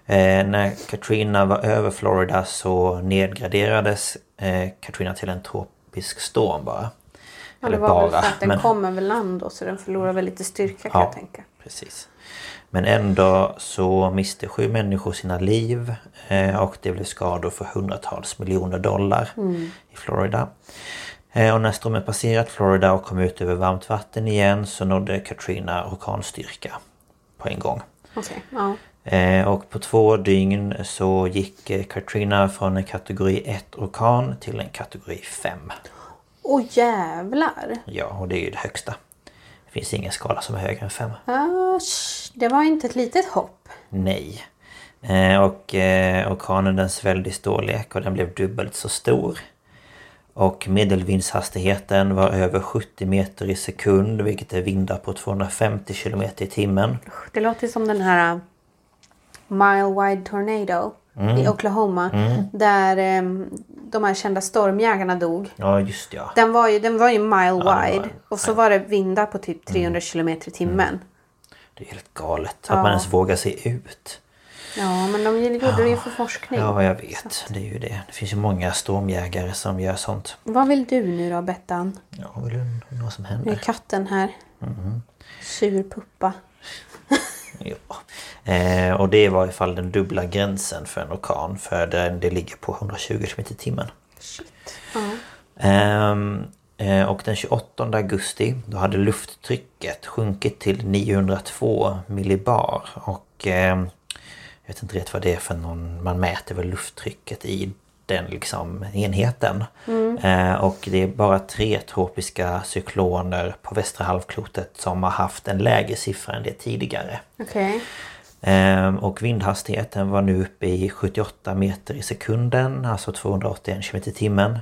Eh, när Katrina var över Florida så nedgraderades eh, Katrina till en tropisk storm bara. Ja, det var väl bara, för att den men- kom över land då, så den förlorar väl lite styrka kan Ja. jag tänka. Precis. Men ändå så miste sju människor sina liv eh, och det blev skador för hundratals miljoner dollar i Florida. Eh, Och när stormen passerat Florida och kom ut över varmt vatten igen så nådde Katrina orkanstyrka på en gång. Okej, ja. Eh, Och på två dygn så gick Katrina från en kategori 1 orkan till en kategori 5. Åh jävlar! Ja, och det är ju det högsta. Det finns ingen skala som är högre än 5. Ah, sh, det var inte ett litet hopp. Nej. Eh, och eh, orkanen den svällde i storlek och den blev dubbelt så stor. Och medelvindshastigheten var över 70 meter i sekund vilket är vindar på 250 kilometer i timmen. Det låter som den här uh, Mile Wide Tornado i Oklahoma. Där em, de här kända stormjägarna dog. Ja just ja. Den var ju, den var ju mile den var- wide. Och så var det vindar på typ 300 kilometer i timmen. Det är helt galet att Ja. man ens vågar se ut. Ja, men de gjorde det ju för forskning. Ja jag vet. Det är ju det. Det finns ju många stormjägare som gör sånt. Vad vill du nu då, Bettan? Ja, vill du vad som Nu är händer? katten här. Sur puppa. Ja. Eh, och det var i fall den dubbla gränsen för en orkan. För det, det ligger på 120 km i timmen. Eh, och den 28 augusti då hade lufttrycket sjunkit till 902 millibar. Och eh, jag vet inte rätt vad det är för någon... Man mäter väl lufttrycket i den liksom enheten. Eh, och det är bara tre tropiska cykloner på västra halvklotet som har haft en lägre siffra än det tidigare. Okej. Ehm, Och vindhastigheten var nu uppe i 78 meter i sekunden, alltså 281 km i timmen.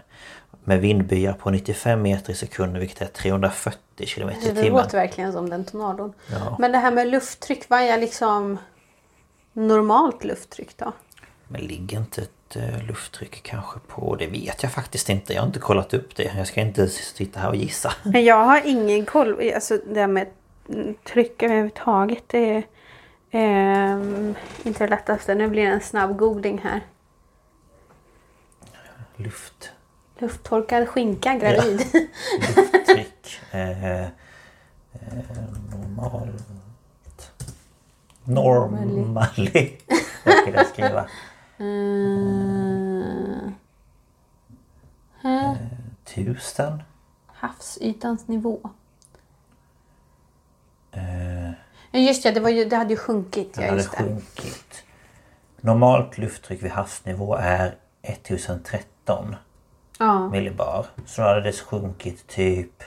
Med vindbyar på 95 meter i sekunden, vilket är 340 km i Det timmen. låter verkligen som den tornadon. Ja. Men det här med lufttryck, vad är liksom normalt lufttryck då? Men ligger inte ett eh, lufttryck kanske på... Det vet jag faktiskt inte. Jag har inte kollat upp det. Jag ska inte sitta här och gissa. Men jag har ingen koll. Alltså det här med tryck överhuvudtaget. Det är ehm, inte det lättaste. Nu blir det en snabb googling här. Luft... Lufttorkad skinka gravid. Lufttryck. Eh, eh, normalt... Normally. Vad ska jag skriva? Mm. Här. Tusen? Havsytans nivå. Ja, Just det, det, var ju, det hade ju sjunkit. Ja, hade sjunkit. Normalt lufttryck vid havsnivå är 1013 Ja. millibar. Så då hade det sjunkit typ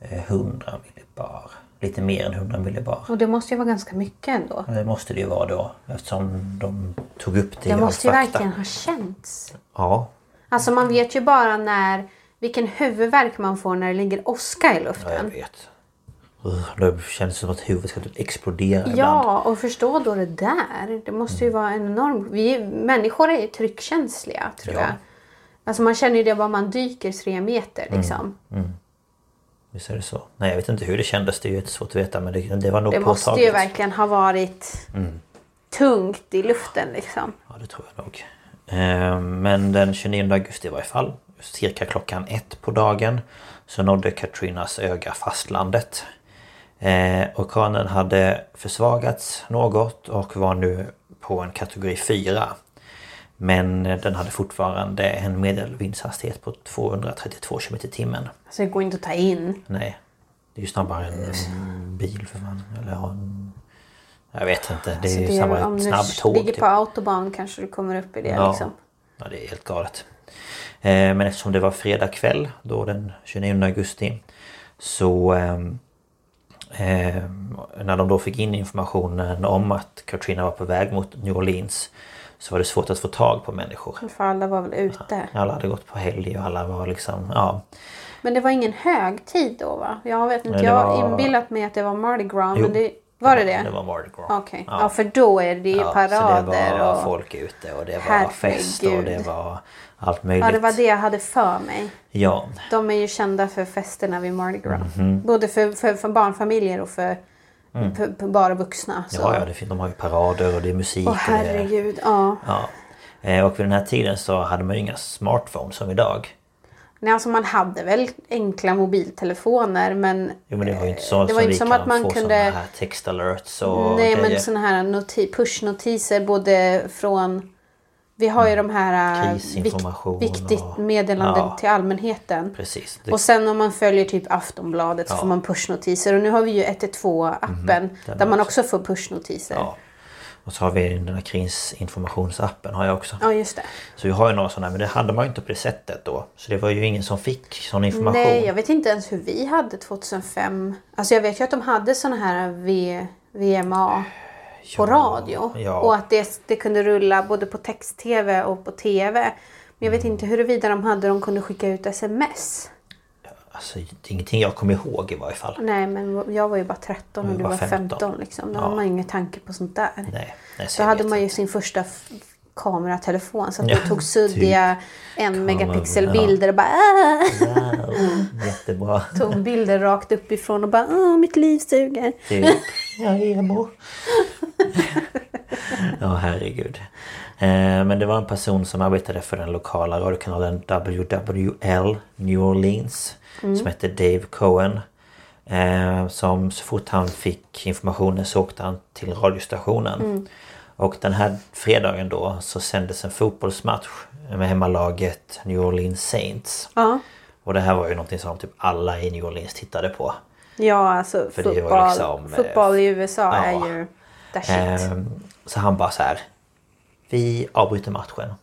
eh, 100 millibar. Lite mer än 100 millibar. Och det måste ju vara ganska mycket ändå. Det måste det ju vara då eftersom de tog upp det Det måste ju fakta. verkligen ha känts. Ja, Alltså man vet ju bara när vilken huvudvärk man får när det ligger åska i ja, jag luften. vet. Det känns som att huvudet ska typ explodera ibland. Ja, och förstå då det där. Det måste ju vara en enorm... Vi människor är ju tryckkänsliga tror Ja. jag. Alltså man känner ju det bara man dyker tre meter liksom. Visst är det så? Nej jag vet inte hur det kändes. Det är ju svårt att veta men det, det var nog Det måste ju påtagligt. verkligen ha varit tungt i luften liksom. Ja det tror jag nog. Eh, Men den 29 augusti i varje fall, cirka klockan ett på dagen, så nådde Katrinas öga fastlandet. Eh, orkanen hade försvagats något och var nu på en kategori 4. Men den hade fortfarande en medelvindshastighet på 232 km i timmen. Alltså det går inte att ta in. Nej. Det är ju snabbare än en bil för fan. Eller en... Jag vet inte. Det är Så ju det, snabbare om än du snabbtåg. ligger typ. på autobahn kanske du kommer upp i det Ja. liksom. Ja, det är helt galet. Eh, Men eftersom det var fredag kväll då den 29 augusti så ehm, eh, när de då fick in informationen om att Katrina var på väg mot New Orleans så var det svårt att få tag på människor. För alla var väl ute. Alla hade gått på helg och alla var liksom, ja. Men det var ingen högtid då va? Jag vet inte. Jag har var- inbillat mig att det var Mardi Gras. Jo, men det, var det det? Det var Mardi Gras. Okej. Ja. för då är det ju Ja, parader så det var och... folk ute och det var Herregud. fest och det var allt möjligt. Ja, det var det jag hade för mig. Ja, De är ju kända för festerna vid Mardi Gras. Mhm. Både för, för, för barnfamiljer och för, för bara vuxna. Så. Mm. ja, ja det, de har ju parader och det är musik. Åh och det herregud. Ja. Ja. Eh, Och vid den här tiden så hade man ju inga smartphones som idag. Nej, alltså man hade väl enkla mobiltelefoner men... Jo men det var ju inte så det var som inte som att man få kunde... här textalerts och Nej grejer. men såna här noti- pushnotiser både från... Vi har ju de här äh, Krisinformation vik- viktigt och- meddelande Ja. till allmänheten. Precis. Det, Och sen om man följer typ Aftonbladet så Ja. får man pushnotiser. Och nu har vi ju 112 appen den där man också. också får pushnotiser. ja. Och så har vi den här krisinformationsappen har jag också. Ja, just det. Så vi har ju några sådana men det hade man ju inte på det sättet då. Så det var ju ingen som fick sån information. Nej, jag vet inte ens hur vi hade 2005. Alltså jag vet ju att de hade såna här v, VMA på radio. ja. Och att det, det kunde rulla både på text-tv och på tv. Men jag vet inte huruvida de hade de kunde skicka ut sms. Alltså det är ingenting jag kommer ihåg i varje fall. Nej, men jag var ju bara 13 och du var var 15. 15, liksom. Då Ja. hade man ingen tanke på sånt där. Nej, nej så Då hade man ju inte. sin första kameratelefon så att Ja, du tog suddiga en Kamera, megapixel ja. bilder och bara "Ah!" Wow, jättebra. tog bilder rakt uppifrån och bara Åh, mitt liv suger. Typ. Jag är emo. ja herregud. Eh, men det var en person som arbetade för den lokala radiokanalen WWL New Orleans. Som hette Dave Cohen. Eh, som så fort han fick informationen så åkte han till radiostationen. Och den här fredagen då så sändes en fotbollsmatch med hemmalaget New Orleans Saints. Ja. Och det här var ju någonting som typ alla i New Orleans tittade på. Ja, alltså För fotboll, liksom, eh, fotboll i USA ja. är ju the shit. Ehm, så han bara så här. Vi avbryter matchen.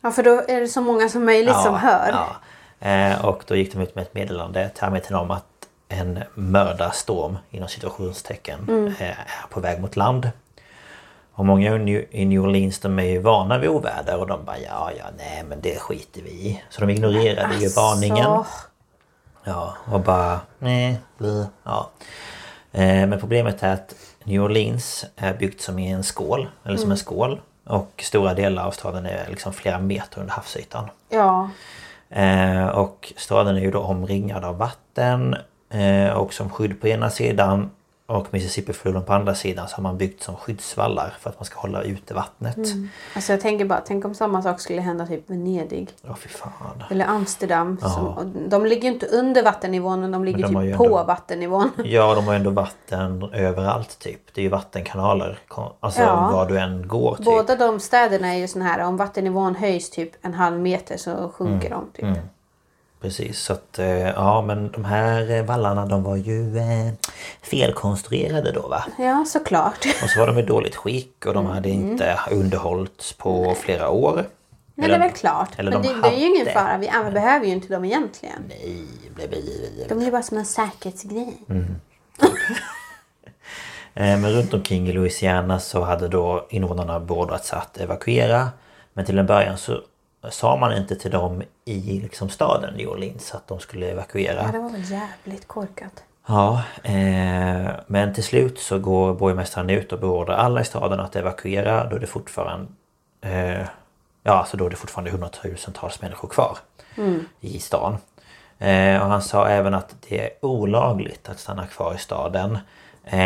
Ja, för då är det så många som möjligt som hör. Ja. Eh, och då gick de ut med ett meddelande till allmänheten om att en mördarstorm inom situationstecken Mm. eh, är på väg mot land. Och många i New- Orleans de är ju vana vid oväder och de bara ja ja nej men det skiter vi i. Så de ignorerade ju varningen. Ja, och bara nej, ja. Eh, men problemet är att New Orleans är byggt som i en skål, eller som en skål. Och stora delar av staden är liksom flera meter under havsytan. ja. Eh, och staden är ju då omringad av vatten eh, och som skydd på ena sidan och Mississippifloden på andra sidan så har man byggt som skyddsvallar för att man ska hålla ute vattnet. Alltså jag tänker bara, tänk om samma sak skulle hända typ Venedig. Ja, fy fan. Eller Amsterdam. Ja. Som, de ligger inte under vattennivån men de ligger de typ ju på ändå- vattennivån. Ja, de har ju ändå vatten överallt typ. Det är ju vattenkanaler. Alltså Ja. var du än går typ. Båda de städerna är ju sån här, om vattennivån höjs typ en halv meter så sjunker Mm. de. Typ. Precis, så att eh, ja men de här eh, vallarna de var ju eh, felkonstruerade då va? Ja, såklart. Och så var de i dåligt skick och de hade inte underhållits på flera år. Mm. Nej, det är väl klart. eller Men de det, det är ju ingen fara. Vi alla behöver ju inte dem egentligen. Nej, bli, bli, De är ju bara som en säkerhetsgrej. Mm. Eh, Men runt omkring i Louisiana så hade då invånarna beordrats att evakuera. Men till en början så sa man inte till dem i liksom staden New Orleans att de skulle evakuera. Ja, det var väl jävligt korkat. Ja, eh, men till slut så går borgmästaren ut och beordrar alla i staden att evakuera då är det fortfarande eh, Ja, alltså då är det fortfarande hundratusentals människor kvar i stan. Eh, och han sa även att det är olagligt att stanna kvar i staden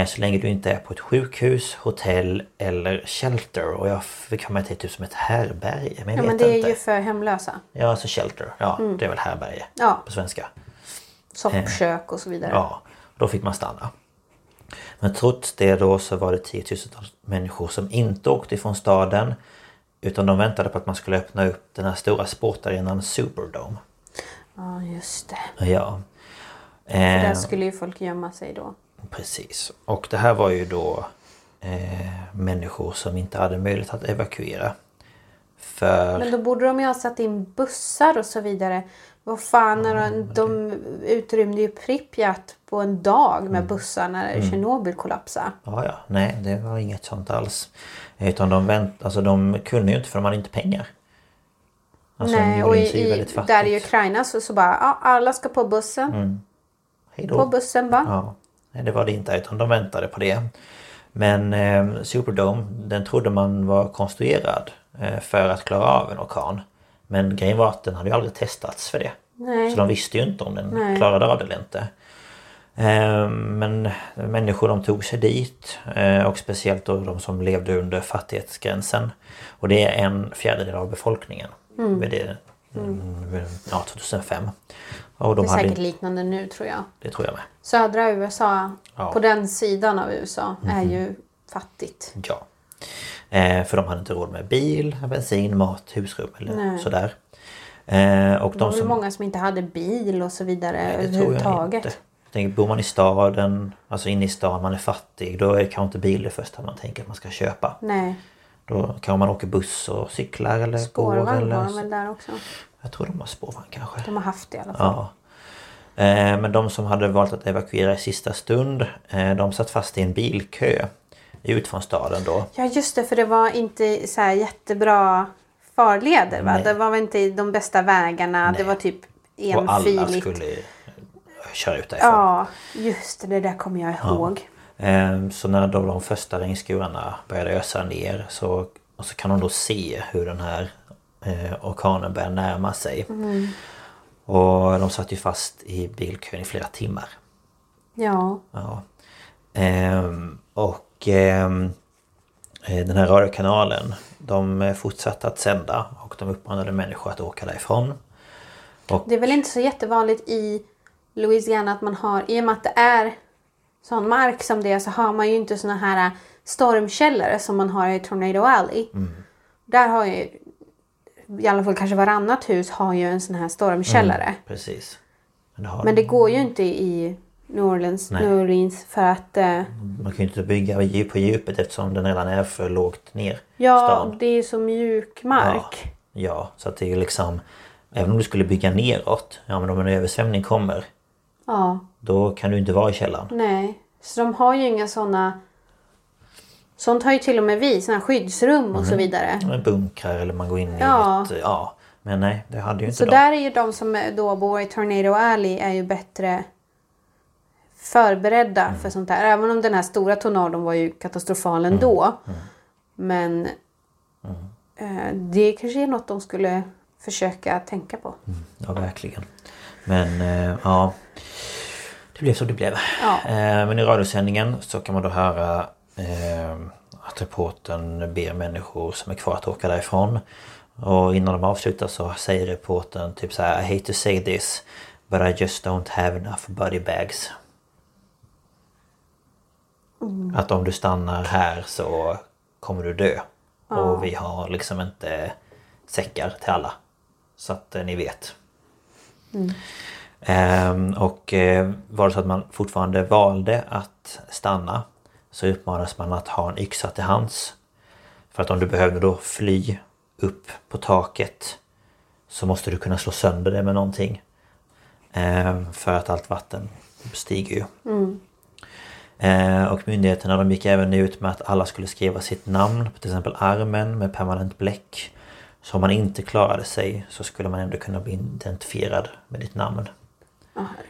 så länge du inte är på ett sjukhus, hotell eller shelter. Och jag fick ha mig till typ som ett härberge, men jag Ja, men det är inte. ju för hemlösa. Ja, alltså shelter. Ja, det är väl härberge Ja, på svenska. soppkök och så vidare. Ja, då fick man stanna. Men trots det då så var det tiotusentals människor som inte åkte ifrån staden. Utan de väntade på att man skulle öppna upp den här stora sportarenan Superdome. Ja, just det. Ja. För där Eh, skulle ju folk gömma sig då. Precis. Och det här var ju då eh, människor som inte hade möjlighet att evakuera. För... Men då borde de ju ha satt in bussar och så vidare. Vad fan, när de, de utrymde ju Pripyat på en dag Mm. med bussar när Tjernobyl kollapsade. Ja, ja. Nej, det var inget sånt alls. Utan de vänt... Alltså de kunde ju inte för de hade inte pengar. Alltså, Nej, och i, där i Ukraina så, så bara, ja, alla ska på bussen. Då. På bussen bara. Ja, nej, det var det inte utan de väntade på det. Men eh, Superdome den trodde man var konstruerad eh, för att klara av en orkan. Men grejen var att den hade ju aldrig testats för det. Nej. Så de visste ju inte om den Nej. klarade av det eller inte. Eh, Men människor de tog sig dit eh, och speciellt då de som levde under fattighetsgränsen. Och det är en fjärdedel av befolkningen Mm. vid det Mm, Ja, 2005. Och Det de är hade, säkert liknande nu tror jag. det tror jag med. Södra USA, Ja. Mhm. på den sidan av USA, är ju fattigt. Ja. Eh, för de hade inte råd med bil, bensin, mat, husrum eller Nej. sådär. Eh, och Det de var väl som... många som inte hade bil och så vidare Nej, det tror jag överhuvudtaget. inte. Jag tänker, bor man i staden, alltså inne i stan, man är fattig, då är kanske inte bil det första man tänker att man ska köpa. Nej, Då kanske man åker buss och cyklar eller går spårvagn eller... har de väl där också. Jag tror de har spårvagn kanske. De har haft det i alla fall. Ja. Eh, Men de som hade valt att evakuera i sista stund, eh, de satt fast i en bilkö ut från staden då. Ja just det, för det var inte så jättebra farleder va? Nej. Det var väl inte de bästa vägarna. Nej. Det var typ Och alla enfiligt. skulle köra ut därifrån. Ja, just det. Det där kommer jag ihåg. Eh, Så när då de första regnskurarna började ösa ner så, och så kan de då se hur den här eh, orkanen börjar närma sig. Mm. Och de satt ju fast i bilkön i flera timmar. Ja. Ja. Ehm, och ehm, eh, den här radiokanalen de fortsatte att sända och de uppmanade människor att åka därifrån. Och, Det är väl inte så jättevanligt i Louisiana att man har, i och med att det är sån mark som det så har man ju inte såna här stormkällare som man har i Tornado Alley. Mm. Där har ju i alla fall kanske varannat hus har ju en sån här stormkällare. Precis. Men det, har, Men det går ju inte i New Orleans, Nej. New Orleans för att eh, man kan ju inte bygga på djupet eftersom den redan är för lågt ner. ja, stan. det är så mjuk mark. Ja, så att det är ju liksom Även om du skulle bygga neråt Ja men om en översvämning kommer Ja, Då kan du inte vara i källaren nej. Så de har ju inga såna Sånt har ju till och med vi, såna här skyddsrum och så vidare. Man bunkrar eller man går in Ja. i ett... Ja Men nej det hade ju inte Så de där är ju de som då bor i Tornado Alley är ju bättre förberedda Mm. för sånt här. Även om den här stora tornadon var ju katastrofal ändå. Mm. Men eh, det kanske är något de skulle försöka tänka på. Ja verkligen Men eh, ja blev som det blev. Ja. eh, Men i radiosändningen så kan man då höra eh, Att reportern ber människor som är kvar att åka därifrån. Och innan de avslutar så säger reportern typ så här I hate to say this But I just don't have enough body bags. Att om du stannar här så kommer du dö. Och vi har liksom inte säckar till alla. Så att eh, ni vet. Ehm, och eh, var det så att man fortfarande valde att stanna så uppmanades man att ha en yxa till hands. För att om du behövde då fly upp på taket så måste du kunna slå sönder det med någonting. Ehm, för att allt vatten stiger ju. Eh, och myndigheterna de gick även ut med att alla skulle skriva sitt namn på till exempel armen med permanent bläck. Så om man inte klarade sig så skulle man ändå kunna bli identifierad med ditt namn. Herregud.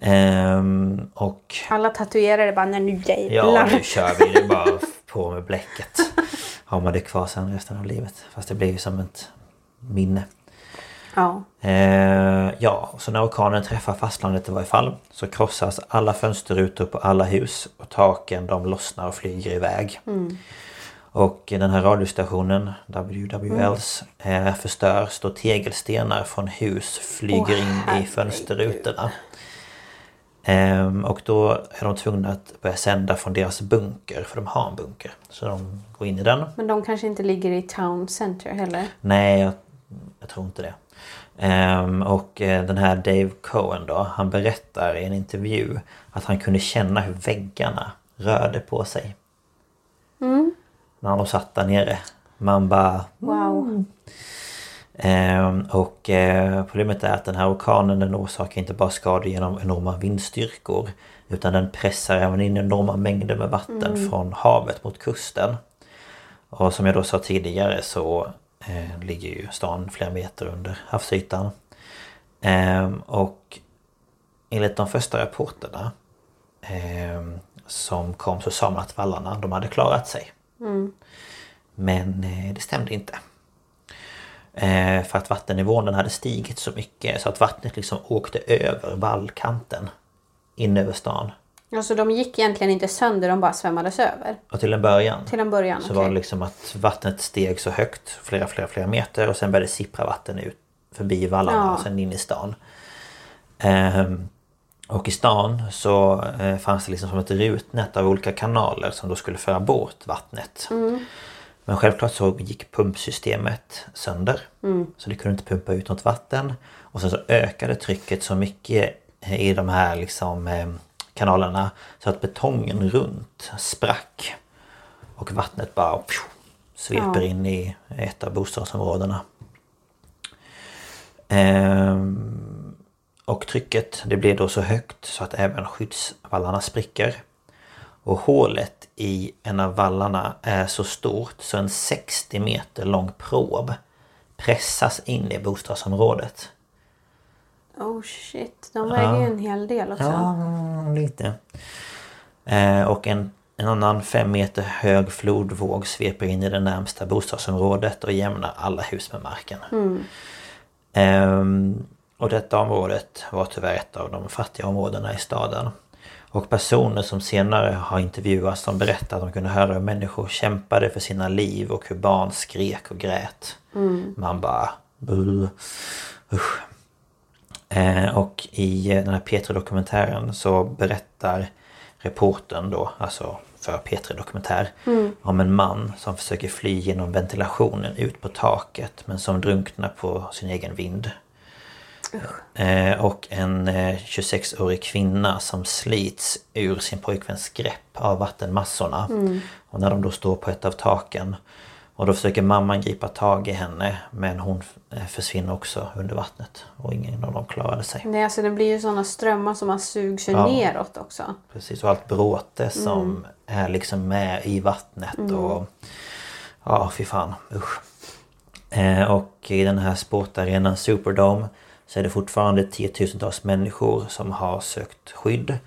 Ehm, och Alla tatuerare bara, nej nu jävlar. ja, nu kör vi. Det bara på med bläcket. Har man det kvar sen resten av livet. Fast det blir ju som ett minne. Ja. Eh, ja, så när orkanen träffar fastlandet i varje fall så krossas alla fönsterrutor på alla hus och taken de lossnar och flyger iväg. Och den här radiostationen, WWLs, eh, förstörs då tegelstenar från hus flyger Åh, in i fönsterrutorna. Ehm, och då är de tvungna att börja sända från deras bunker, för de har en bunker. Så de går in i den. Men de kanske inte ligger i town center heller. Nej, jag, jag tror inte det. Ehm, och eh, den här Dave Cohen då, han berättar i en intervju att han kunde känna hur väggarna rörde på sig. När han satt där nere. Man bara... Wow. Ehm, och eh, problemet är att den här orkanen den orsakar inte bara skador genom enorma vindstyrkor utan den pressar även in enorma mängder med vatten från havet mot kusten. Och som jag då sa tidigare så eh, ligger ju stan flera meter under havsytan. Ehm, och enligt de första rapporterna ehm, som kom så sa man att vallarna de hade klarat sig. Men eh, det stämde inte. Eh, för att vattennivån den hade stigit så mycket så att vattnet liksom åkte över vallkanten in över stan. Alltså de gick egentligen inte sönder, de bara svämmades över. Och till en början Till en början, så okej. var det liksom att vattnet steg så högt, flera, flera, flera meter och sen började sippra vatten ut förbi vallarna Ja. och sen in i stan. Ehm, och i stan så eh, fanns det liksom som ett rutnät av olika kanaler som då skulle föra bort vattnet. Men självklart så gick pumpsystemet sönder. Så det kunde inte pumpa ut något vatten. Och sen så ökade trycket så mycket i de här liksom eh, kanalerna så att betongen runt sprack. Och vattnet bara pju, sveper Ja. in i ett av bostadsområdena. Ehm, och trycket det blir då så högt så att även skyddsvallarna spricker. Och hålet i en av vallarna är så stort så en 60 meter lång prob pressas in i bostadsområdet. Oh shit, de väger ju en hel del också. Ja, lite. Eh, och en, en annan fem meter hög flodvåg sveper in i det närmsta bostadsområdet och jämnar alla hus med marken. Ehm, och detta området var tyvärr ett av de fattiga områdena i staden. Och personer som senare har intervjuats som berättar att de kunde höra hur människor kämpade för sina liv och hur barn skrek och grät. Man bara... "Buh, Usch. Eh, och i eh, den här P3-dokumentären så berättar reportern då, alltså för P3 Dokumentär, om en man som försöker fly genom ventilationen ut på taket men som drunknar på sin egen vind. Eh, och en eh, 26-årig kvinna som slits ur sin pojkväns grepp av vattenmassorna. Och när de då står på ett av taken och då försöker mamman gripa tag i henne men hon eh, försvinner också under vattnet och ingen av dem klarade sig. Nej, alltså det blir ju sådana strömmar som man sugs Ja. neråt också. Precis, och allt bråte som är liksom med i vattnet och... Ja, fy fan. Usch. Eh, och i den här sportarenan Superdome så är det fortfarande tiotusentals människor som har sökt skydd.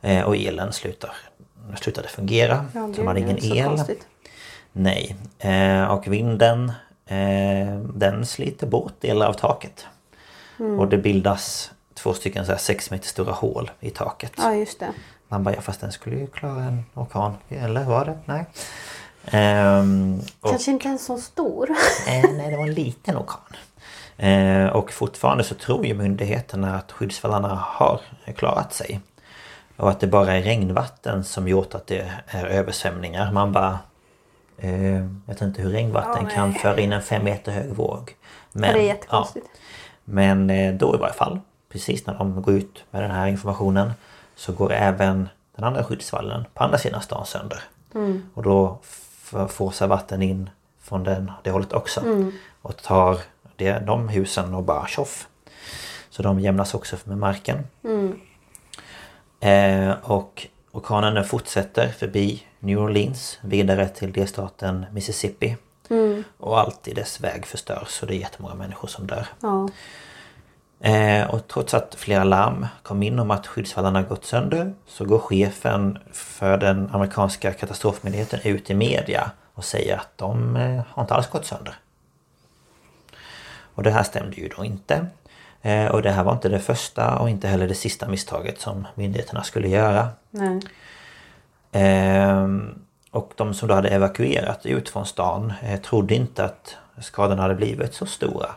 Eh, och elen slutar, slutade fungera. Ja, det de hade ingen så el. konstigt. Nej. Eh, och vinden eh, den sliter bort delar av taket. Mm. Och det bildas två stycken så här sex meter stora hål i taket. Ja, just det. Man bara, ja, fast den skulle ju klara en orkan. Eller var det? Nej. Ehm, och, Kanske inte en så stor. nej, det var en liten orkan. Eh, och fortfarande så tror ju myndigheterna att skyddsvallarna har klarat sig. Och att det bara är regnvatten som gjort att det är översvämningar. Man bara... Eh, jag vet inte hur regnvatten Ja, kan föra in en fem meter hög våg. Men, Ja, det är jättekonstigt. men eh, då i varje fall, precis när de går ut med den här informationen så går även den andra skyddsvallen på andra sidan stan sönder. Och då forsar vatten in från den, det hållet också. Och tar det, de husen och bara tjoff. Så de jämnas också med marken. Eh, och orkanen fortsätter förbi New Orleans vidare till delstaten Mississippi. Och allt i dess väg förstörs och det är jättemånga människor som dör. Ja. Eh, och trots att flera larm kom in om att skyddsvallarna gått sönder så går chefen för den amerikanska katastrofmyndigheten ut i media och säger att de eh, har inte alls gått sönder. Och det här stämde ju då inte. Eh, och det här var inte det första och inte heller det sista misstaget som myndigheterna skulle göra. Nej. Ehm, och de som då hade evakuerat ut från stan eh, trodde inte att skadorna hade blivit så stora.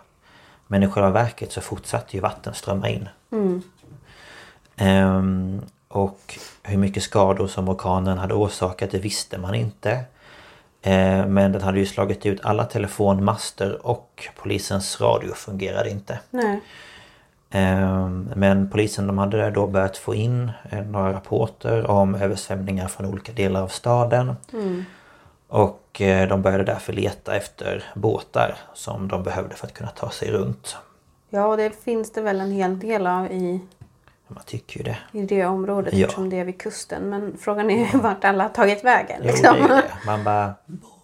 Men i själva verket så fortsatte ju vatten strömma in. Ehm, och hur mycket skador som orkanen hade orsakat det visste man inte. Ehm, men den hade ju slagit ut alla telefonmaster och polisens radio fungerade inte. Nej. Ehm, Men polisen de hade då börjat få in eh, några rapporter om översvämningar från olika delar av staden. Och eh, de började därför leta efter båtar som de behövde för att kunna ta sig runt. Ja, och det finns det väl en hel del av i, Man tycker ju det. i det området Ja. eftersom det är vid kusten. Men frågan är ju vart alla har tagit vägen. Jo, Liksom. det är ju det. Man bara...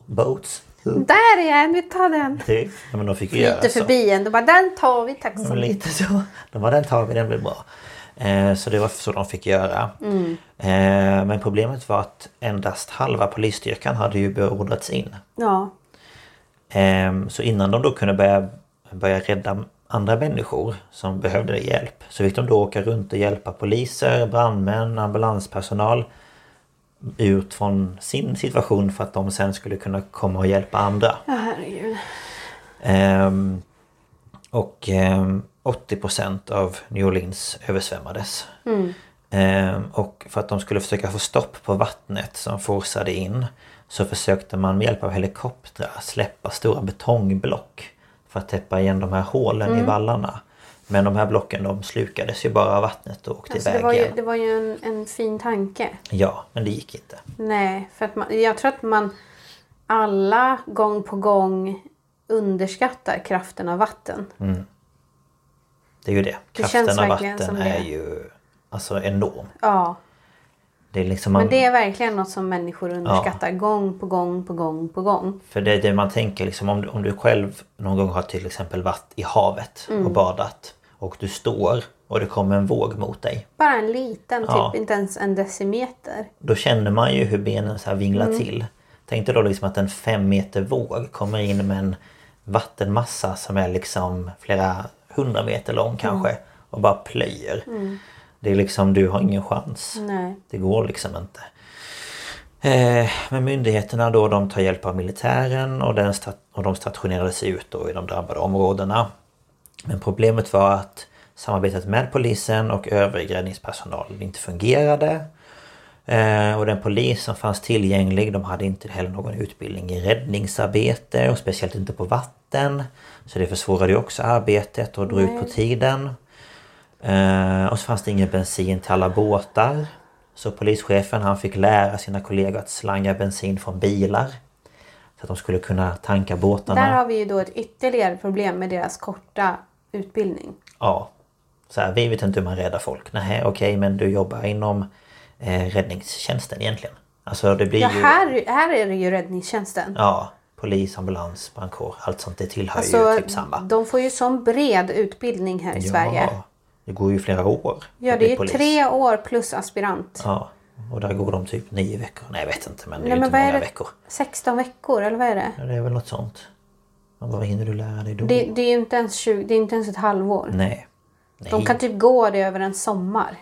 Boats. Där är en, vi tar den. Ja, men de fick ju göra Lite så. förbi en, då bara den tar vi, tack Ja, så mycket. lite så. De var den tar vi, den blir bra. Eh, Så det var så de fick göra. Eh, Men problemet var att endast halva polisstyrkan hade ju beordrats in. Ja, Ehm, Så innan de då kunde börja, börja rädda andra människor som behövde hjälp så fick de då åka runt och hjälpa poliser, brandmän, ambulanspersonal ut från sin situation för att de sen skulle kunna komma och hjälpa andra. ja herregud. Ehm, Och eh, 80% av New Orleans översvämmades. Eh, och för att de skulle försöka få stopp på vattnet som forsade in så försökte man med hjälp av helikoptrar släppa stora betongblock för att täppa igen de här hålen i vallarna. Men de här blocken de slukades ju bara av vattnet och åkte Alltså, iväg det var ju, igen. det var ju en, en fin tanke. Ja, men det gick inte. Nej, för att man, jag tror att man alla gång på gång underskattar kraften av vatten. Det är ju det. Det Kraften känns av vatten det. är ju alltså enorm. Ja, Det liksom man, men det är verkligen något som människor underskattar gång på gång på gång på gång. För det är det man tänker liksom om, du- om du själv någon gång har till exempel varit i havet Mm. och badat och du står och det kommer en våg mot dig. Bara en liten, Ja. typ inte ens en decimeter. Då känner man ju hur benen så vinglar Mm. till. Tänk dig då liksom att en fem meter våg kommer in med en vattenmassa som är liksom flera hundra meter lång kanske Mm. och bara plöjer. Det är liksom, du har ingen chans. Nej. Det går liksom inte. Eh, men myndigheterna då de tar hjälp av militären och, den och de stationerades ut då i de drabbade områdena. Men problemet var att samarbetet med polisen och övrig räddningspersonal inte fungerade. Eh, och den polis som fanns tillgänglig de hade inte heller någon utbildning i räddningsarbete och speciellt inte på vatten. Så det försvårade ju också arbetet och drog ut på tiden. Eh, och så fanns det ingen bensin till alla båtar. Så polischefen han fick lära sina kollegor att slanga bensin från bilar. Så att de skulle kunna tanka båtarna. Där har vi ju då ett ytterligare problem med deras korta utbildning. Ja. Så här, vi vet inte hur man räddar folk. Nej okej men du jobbar inom eh, räddningstjänsten egentligen. Alltså det blir Ja, ju... här, här är det ju räddningstjänsten. Ja. Polis, ambulans, brandkår. Allt sånt det tillhör Alltså, ju typ samma. de får ju sån bred utbildning här i Sverige. Det går ju flera år. Ja, det är polis. tre år plus aspirant. Ja. Och där går de typ nio veckor. Nej jag vet inte men det är Nej, ju inte många veckor. 16 veckor, eller vad är det? Ja, det är väl något sånt. Men vad hinner du lära dig då? Det, det är ju inte ens, 20, det är inte ens ett halvår. Nej. Nej. De kan typ gå det över en sommar.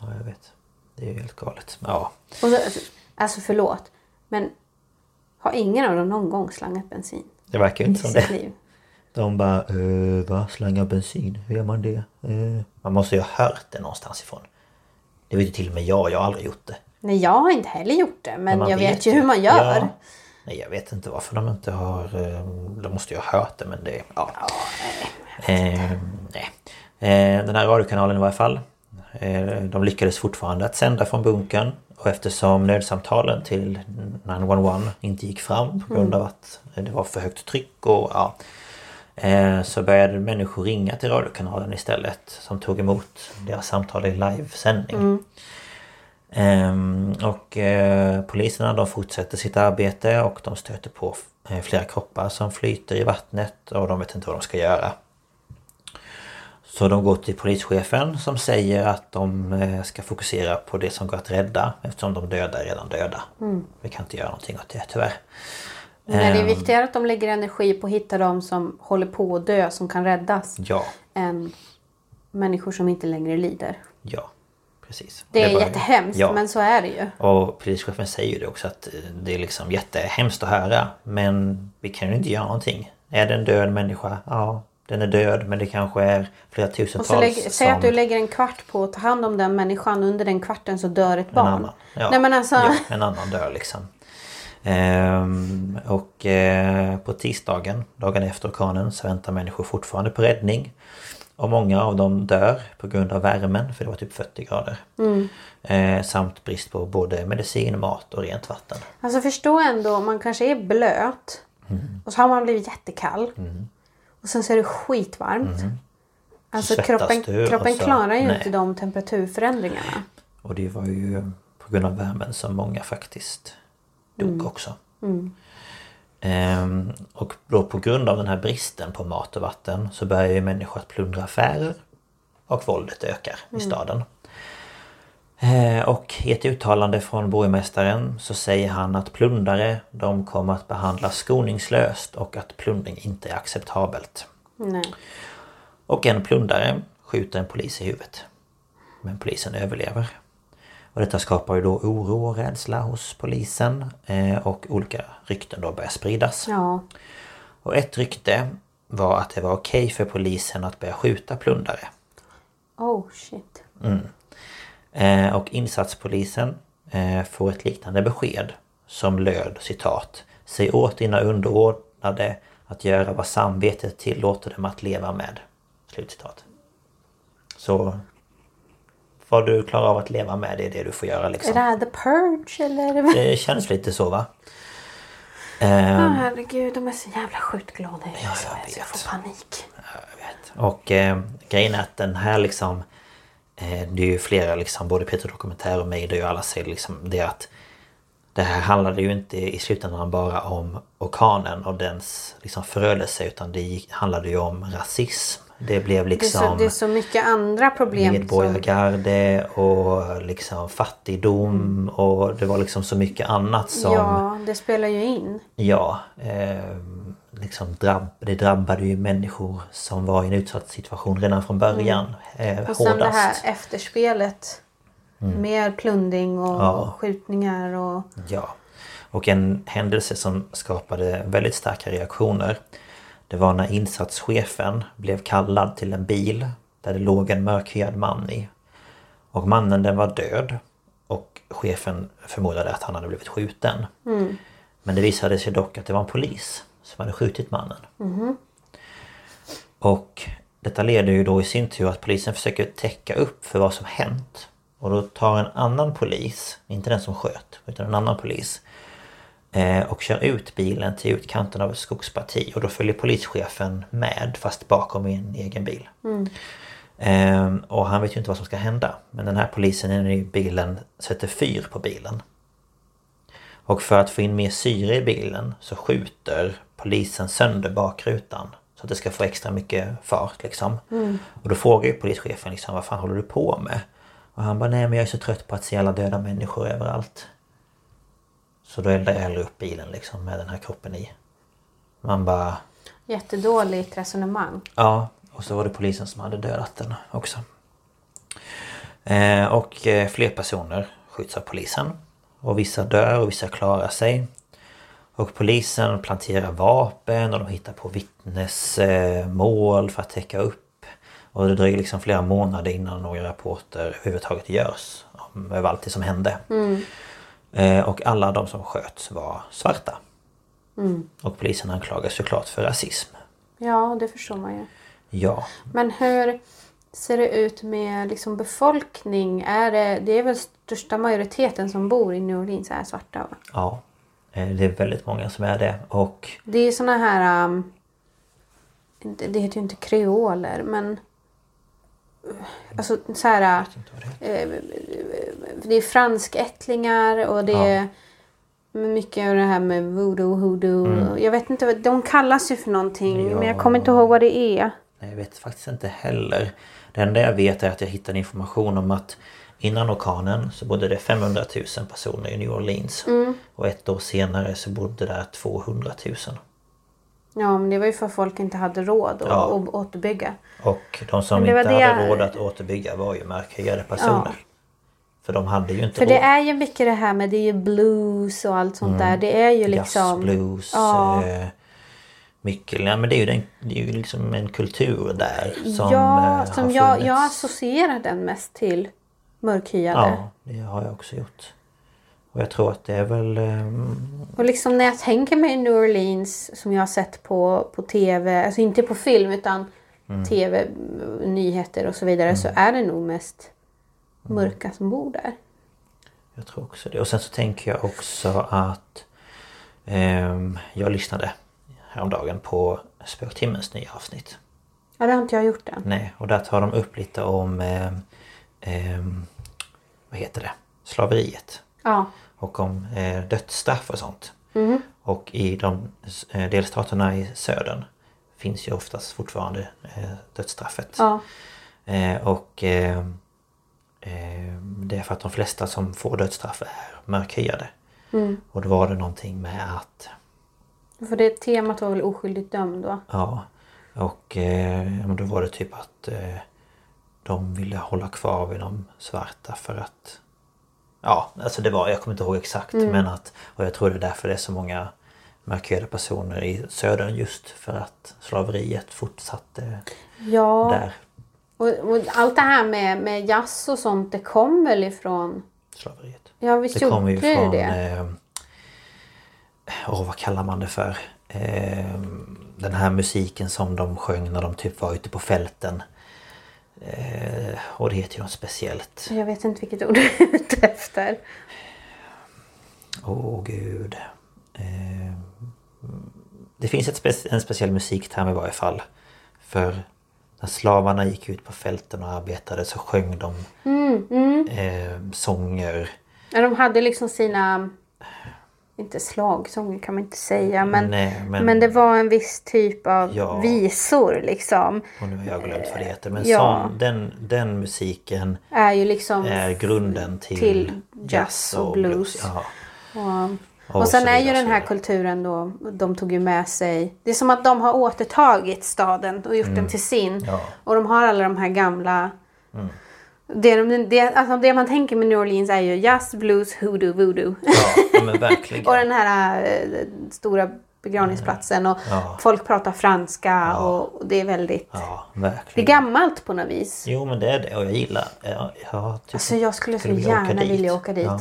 Ja, jag vet. Det är ju helt galet. Ja. Och så, alltså förlåt. Men har ingen av dem någon gång slangat bensin Det verkar ju inte som det. liv? De bara, eh, va? Slanga bensin? Hur gör man det? Eh. Man måste ju ha hört det någonstans ifrån. Det vet ju till och med jag. Jag har aldrig gjort det. Nej, jag har inte heller gjort det. Men, man jag vet ju hur man gör. Ja. Nej, jag vet inte varför de inte har... eh, De måste ju ha hört det, men det... Ja. Eh, nej. Eh, den här radiokanalen i varje fall. Eh, de lyckades fortfarande att sända från bunkern. Och eftersom nödsamtalen till 911 inte gick fram på grund av att det var för högt tryck och ja. Eh, så började människor ringa till radiokanalen istället. Som tog emot deras samtal i livesändning. Ehm, och eh, poliserna de fortsätter sitt arbete och de stöter på eh, flera kroppar som flyter i vattnet och de vet inte vad de ska göra. Så de går till polischefen som säger att de ska fokusera på det som går att rädda eftersom de döda är redan döda. Vi kan inte göra någonting åt det tyvärr. Nej, det är Ehm, viktigare att de lägger energi på att hitta de som håller på att dö, som kan räddas. Ja, Än människor som inte längre lider. ja. Precis. Det är bara- jättehemskt, Ja. men så är det ju. Och polischefen säger ju det också att eh, det är liksom jättehemskt att höra. Men vi kan ju inte göra någonting. Är det en död människa? Ja, den är död men det kanske är flera Och tusentals så lägg, säg som... att du lägger en kvart på att ta hand om den människan. Under den kvarten så dör ett en barn. annan. Ja, Nej men alltså. ja, en annan dör liksom. Ehm, och eh, på tisdagen, dagen efter orkanen, så väntar människor fortfarande på räddning. Och många av dem dör på grund av värmen, för det var typ 40 grader. Mm. Eh, samt brist på både medicin, mat och rent vatten. Alltså förstå ändå, man kanske är blöt. Mm. Och så har man blivit jättekall. Och sen så är det skitvarmt. Alltså Mm. svettas kroppen, du kroppen så- klarar ju nej. inte de temperaturförändringarna. Och det var ju på grund av värmen som många faktiskt dog också. Ehm, och då på grund av den här bristen på mat och vatten så börjar ju människor att plundra affärer. Och våldet ökar i staden. Eh, och i ett uttalande från borgmästaren så säger han att plundare de kommer att behandlas skoningslöst och att plundring inte är acceptabelt. Nej. Och en plundare skjuter en polis i huvudet. Men polisen överlever. Och detta skapar ju då oro och rädsla hos polisen. eh, Och olika rykten då börjar spridas. Ja. Och ett rykte var att det var okej för polisen att börja skjuta plundare. Oh shit. Eh, och insatspolisen eh, får ett liknande besked som löd citat Säg åt dina underordnade att göra vad samvetet tillåter dem att leva med. Slutcitat. Så vad du klarar av att leva med det är det du får göra Är liksom. det här the purge eller? Det känns lite så va? Åh Eh, herregud, de är så jävla sjukt glada i Ja, jag så jag vet. får panik. Och eh, grejen är att den här liksom eh, Det är ju flera liksom både Peter Dokumentär och mig och alla säger liksom det att Det här handlade ju inte i slutändan bara om orkanen och dens liksom förödelse utan det gick, handlade ju om rasism. Det blev Det är, så, liksom det är så mycket andra problem. Som, medborgargarde och liksom fattigdom och det var liksom så mycket annat som ja, det spelar ju in. Ja, eh, liksom drabb, det drabbade ju människor som var i en utsatt situation redan från början. Eh, Och sen det här efterspelet. Mer plundring och Ja. skjutningar och... Ja. Och en händelse som skapade väldigt starka reaktioner. Det var när insatschefen blev kallad till en bil där det låg en mörkhyad man i. Och mannen den var död. Och chefen förmodade att han hade blivit skjuten. Men det visade sig dock att det var en polis som hade skjutit mannen. Och detta leder ju då i sin tur att polisen försöker täcka upp för vad som hänt. Och då tar en annan polis, inte den som sköt, utan en annan polis och kör ut bilen till utkanten av ett skogsparti och då följer polischefen med fast bakom i en egen bil. Eh, och han vet ju inte vad som ska hända. Men den här polisen inne i bilen sätter fyr på bilen. Och för att få in mer syre i bilen så skjuter polisen sönder bakrutan. Så att det ska få extra mycket fart liksom. Och då frågar ju polischefen liksom vad fan håller du på med? Och han bara nej men jag är så trött på att se alla döda människor överallt. Så då eldar jag hellre upp bilen liksom med den här kroppen i. Man bara Jättedåligt resonemang. Ja, och så var det polisen som hade dödat den också. Eh, och eh, fler personer skjuts av polisen. Och vissa dör och vissa klarar sig. Och polisen planterar vapen och de hittar på vittnesmål för att täcka upp. Och det dröjer liksom flera månader innan några rapporter överhuvudtaget görs om allt det som hände. Eh, och alla de som sköts var svarta. Och polisen anklagas såklart för rasism. Ja, det förstår man ju. Ja, Men hur ser det ut med liksom befolkning? Är det, det är väl största majoriteten som bor i New Orleans är svarta? Va? Ja, eh, det är väldigt många som är det. Och Det är såna här... Um, det det heter ju inte kreoler men... Alltså så här... eh, Det är franskättlingar och det är mycket av det här med voodoo, hoodoo. Jag vet inte, de kallas ju för någonting men jag kommer inte ihåg vad det är. nej, jag vet faktiskt inte heller. Det enda jag vet är att jag hittade information om att innan orkanen så bodde det 500 000 personer i New Orleans. Och ett år senare så bodde där 200 000. Ja men det var ju för att folk inte hade råd att Ja. återbygga. Och de som inte det hade råd att återbygga var ju mörkhyade personer. För de hade ju inte För råd. det är ju mycket det här med det är ju blues och allt sånt där. Det är ju liksom... Jazz, blues, Ja. eh, mycket. Ja, men det är ju, den, det är ju liksom en kultur där som ja, eh, som jag, jag associerar den mest till mörkhyade. Ja, det har jag också gjort. Och jag tror att det är väl... ehm, Och liksom när jag tänker mig New Orleans som jag har sett på, på tv, alltså inte på film utan Mm. tv, nyheter och så vidare så är det nog mest mörka som bor där. Jag tror också det. Och sen så tänker jag också att ehm, jag lyssnade häromdagen på Spöktimmens nya avsnitt. Ja, det har inte jag gjort än. Nej, och där tar de upp lite om ehm, ehm, vad heter det? Slaveriet. Ja. Och om eh, dödsstraff och sånt. Och i de eh, delstaterna i södern finns ju oftast fortfarande eh, dödsstraffet. ja. Eh, och eh, eh, det är för att de flesta som får dödsstraff är mörkhyade. Och då var det någonting med att För det temat var väl oskyldigt dömd va? Ja Och då var det typ att de ville hålla kvar vid de svarta för att Ja, alltså det var, jag kommer inte ihåg exakt men att Och jag tror det är därför det är så många mörkhyade personer i södern just för att slaveriet fortsatte Ja, där. och, och allt det här med, med jazz och sånt det kom väl ifrån... Slaveriet. Ja visst Det ju gjorde det från... det. Eh, åh, vad kallar man det för? Eh, den här musiken som de sjöng när de typ var ute på fälten. Eh, och det heter ju något speciellt. Jag vet inte vilket ord du är ute efter. Åh gud. Eh, det finns spe- en speciell musikterm i varje fall. För när slavarna gick ut på fälten och arbetade så sjöng de Mm, eh, sånger. Ja, de hade liksom sina... Inte slagsånger kan man inte säga men, Nej, men... men- det var en viss typ av Ja. visor liksom. Och nu har jag glömt vad det heter. Men Ja. sån, den, den musiken Är ju liksom är grunden till, till jazz och blues. Ja. Och, och sen är ju den här kulturen då, de tog ju med sig, det är som att de har återtagit staden och gjort den till sin. Mm. Och de har alla de här gamla det, de- det, alltså det man tänker med New Orleans är ju jazz, blues, hoodoo, voodoo. Ja, ja, men verkligen. och den här eh, stora begravningsplatsen och Ja. folk pratar franska och, och det är väldigt... Ja, Det är gammalt på något vis. Jo men det är det och jag gillar jag, jag tycker- Alltså, jag skulle så gärna vilja åka dit. Ja.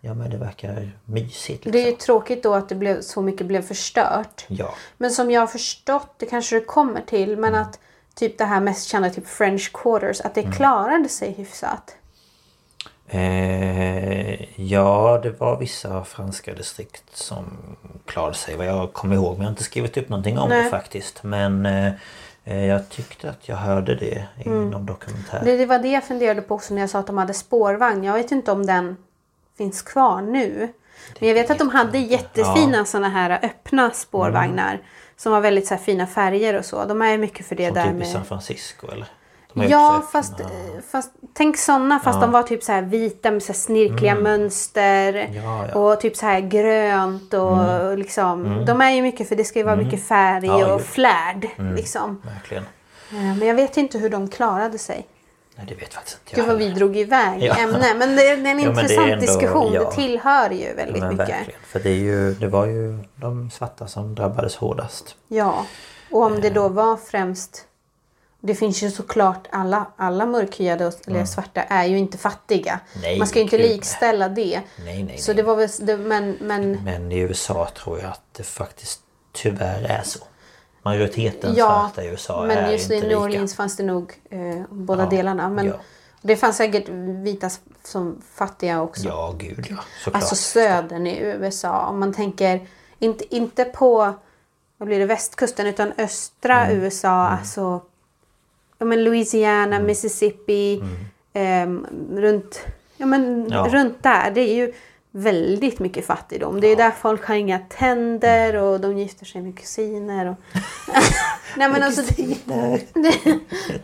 ja men det verkar mysigt liksom. Det är ju tråkigt då att det blev, så mycket blev förstört. Ja. Men som jag har förstått, det kanske det kommer till, men att typ det här mest kända typ French Quarters, att det Mm. klarade sig hyfsat. Eh, ja, det var vissa franska distrikt som klarade sig vad jag kommer ihåg. Men jag har inte skrivit upp någonting om Nej. det faktiskt. Men eh, eh, jag tyckte att jag hörde det i Mm. någon dokumentär. Det, det var det jag funderade på också när jag sa att de hade spårvagn. Jag vet inte om den finns kvar nu. Men jag vet att de hade jättefina såna här öppna spårvagnar. Som var väldigt så här fina färger och så. De är mycket för det Som där typ i med... San Francisco eller? Ja fast, öppna. fast tänk såna fast de var typ så här vita med så snirkliga mönster. Mm. Ja, ja. Och typ så här grönt och liksom. De är ju mycket för det ska ju vara mycket färg Mm. Ja, och flärd. Liksom. Verkligen. Eh, Men jag vet inte hur de klarade sig. Nej, det vet faktiskt inte Gud jag vad vi drog iväg Ja. ämne. Men det är en det är intressant ändå- diskussion. ja. Det tillhör ju väldigt Men mycket. verkligen. För det, är ju, det var ju de svarta som drabbades hårdast. Ja. Och om det Eh. då var främst... Det finns ju såklart alla, alla mörkhyade och- eller svarta är ju inte fattiga. Mm. Nej, Man ska ju inte gud, likställa det. Nej, nej, Så det var väl... Det, men, men Men i USA tror jag att det faktiskt tyvärr är så. Majoriteten ja, svarta i USA men är just i inte New rika. Orleans fanns det nog eh, båda Ja, delarna. Men ja. det fanns säkert vita som fattiga också. Ja, gud ja. Såklart. Alltså södern i USA. Om man tänker inte, inte på vad blir det, västkusten utan östra Mm. USA. Alltså ja, men Louisiana, Mississippi. ehm, runt, ja, men Mm. Runt där. Det är ju väldigt mycket fattigdom. Det är där folk har inga tänder och de gifter sig med kusiner. Och... Nej men alltså...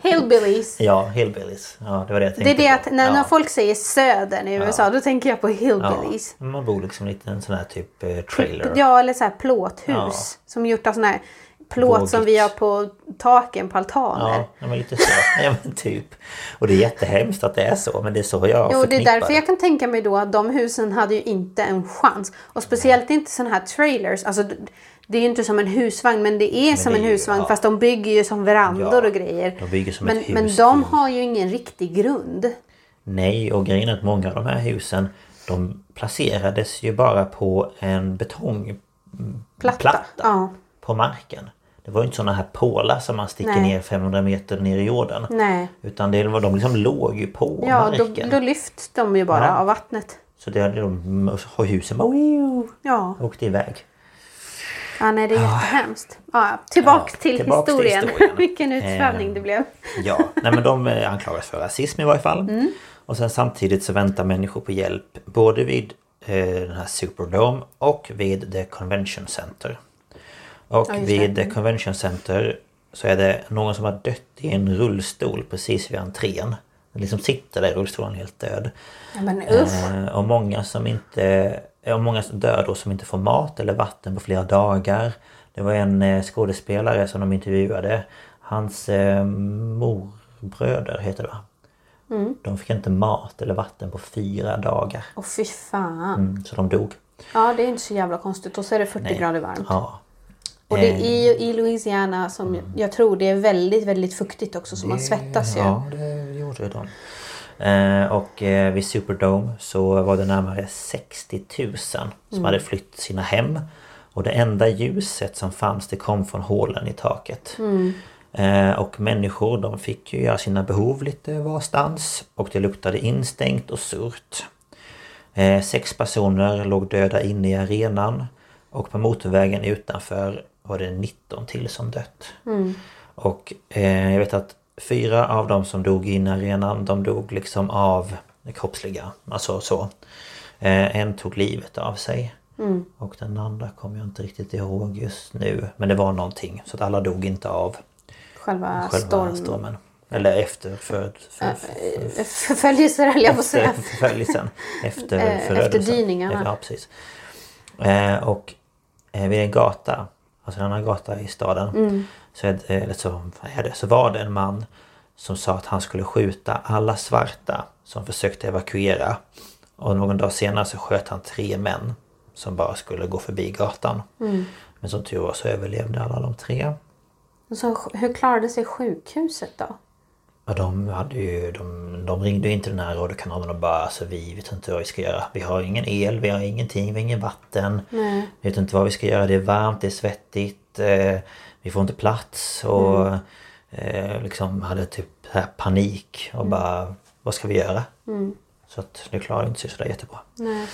Hillbillies. Ja, hillbillies. Ja, det var det jag Det tänkte är det på. att när, ja. när folk säger södern i USA då tänker jag på hillbillies. Ja, man bor liksom i en sån här typ eh, trailer. Ja, eller så här plåthus. Ja. Som gjort av sån här plåt som Vågigt. vi har på taken på altaner. Ja, men lite så. Ja, men typ. Och det är jättehemskt att det är så, men det är så jag Jo, det är förknippar därför jag kan tänka mig då att de husen hade ju inte en chans. Och speciellt inte såna här trailers. Alltså, det är ju inte som en husvagn men det är som det en är ju- husvagn ja. fast de bygger ju som verandor Ja, och grejer. de bygger som men, ett hus men de har ju ingen riktig grund. Nej, och grejen är att många av de här husen de placerades ju bara på en betongplatta Platta. Ja. på marken. Det var ju inte såna här pålar som man sticker Nej. ner 500 meter ner i jorden. Nej. Utan det var, de liksom låg ju på Ja, då, då lyfts de ju bara Ja. av vattnet. Så det hade de, och husen bara Ja. åkte iväg. Ja, nej, det är jättehemskt. Ja, tillbaks Ja, till tillbaks till historien. historien. Vilken utsvävning Eh, det blev. Ja, nej men de eh, anklagas för rasism i varje fall. Mm. Och sen samtidigt så väntar människor på hjälp både vid eh, den här Superdome och vid The Convention Center. Och Ja, vid det. The Convention Center så är det någon som har dött i en rullstol precis vid entrén. Den liksom sitter där i rullstolen helt död. Ja, men. Eh, och många som inte... Och många som dör då som inte får mat eller vatten på flera dagar. Det var en eh, skådespelare som de intervjuade. Hans eh, morbröder heter det va? Mm. De fick inte mat eller vatten på fyra dagar. Åh fy fan. Mm, så de dog. Ja, det är inte så jävla konstigt. Och så är det 40 Nej. grader varmt. Ja. Och det Eh, är ju i Louisiana som jag tror det är väldigt, väldigt fuktigt också så man svettas ju. Ja, det gjorde de. Eh, och eh, vid Superdome så var det närmare 60 000 som Mm. hade flytt sina hem. Och det enda ljuset som fanns det kom från hålen i taket. Mm. Eh, och människor de fick ju göra sina behov lite varstans. Och det luktade instängt och surt. Sex personer låg döda inne i arenan. Och på motorvägen utanför var det 19 till som dött. Och eh, jag vet att fyra av dem som dog in i arenan, de dog liksom av det kroppsliga. Alltså så. Eh, en tog livet av sig. Och den andra kommer jag inte riktigt ihåg just nu. Men det var någonting. Så att alla dog inte av Själva, själva storm... stormen. Eller efter för, för, för, Förföljelser höll jag på att säga. efter förföljelsen. Efter Eh, efter dyningarna. Ja, precis. Eh, och eh, vid en gata, alltså en annan gata i staden. Mm. Så, eller så, är det, så var det en man som sa att han skulle skjuta alla svarta som försökte evakuera. Och någon dag senare så sköt han tre män som bara skulle gå förbi gatan. Mm. Men som tur var så överlevde alla de tre. Så hur klarade sig sjukhuset då? Ja, de, hade ju, de, de ringde ju in till den här radiokanalen och bara alltså, vi vet inte vad vi ska göra. Vi har ingen el, vi har ingenting, vi har ingen vatten. Nej. Vi vet inte vad vi ska göra, det är varmt, det är svettigt. Eh, vi får inte plats och eh, liksom hade typ panik och bara vad ska vi göra? Så att det klarade inte sig sådär jättebra. Nej.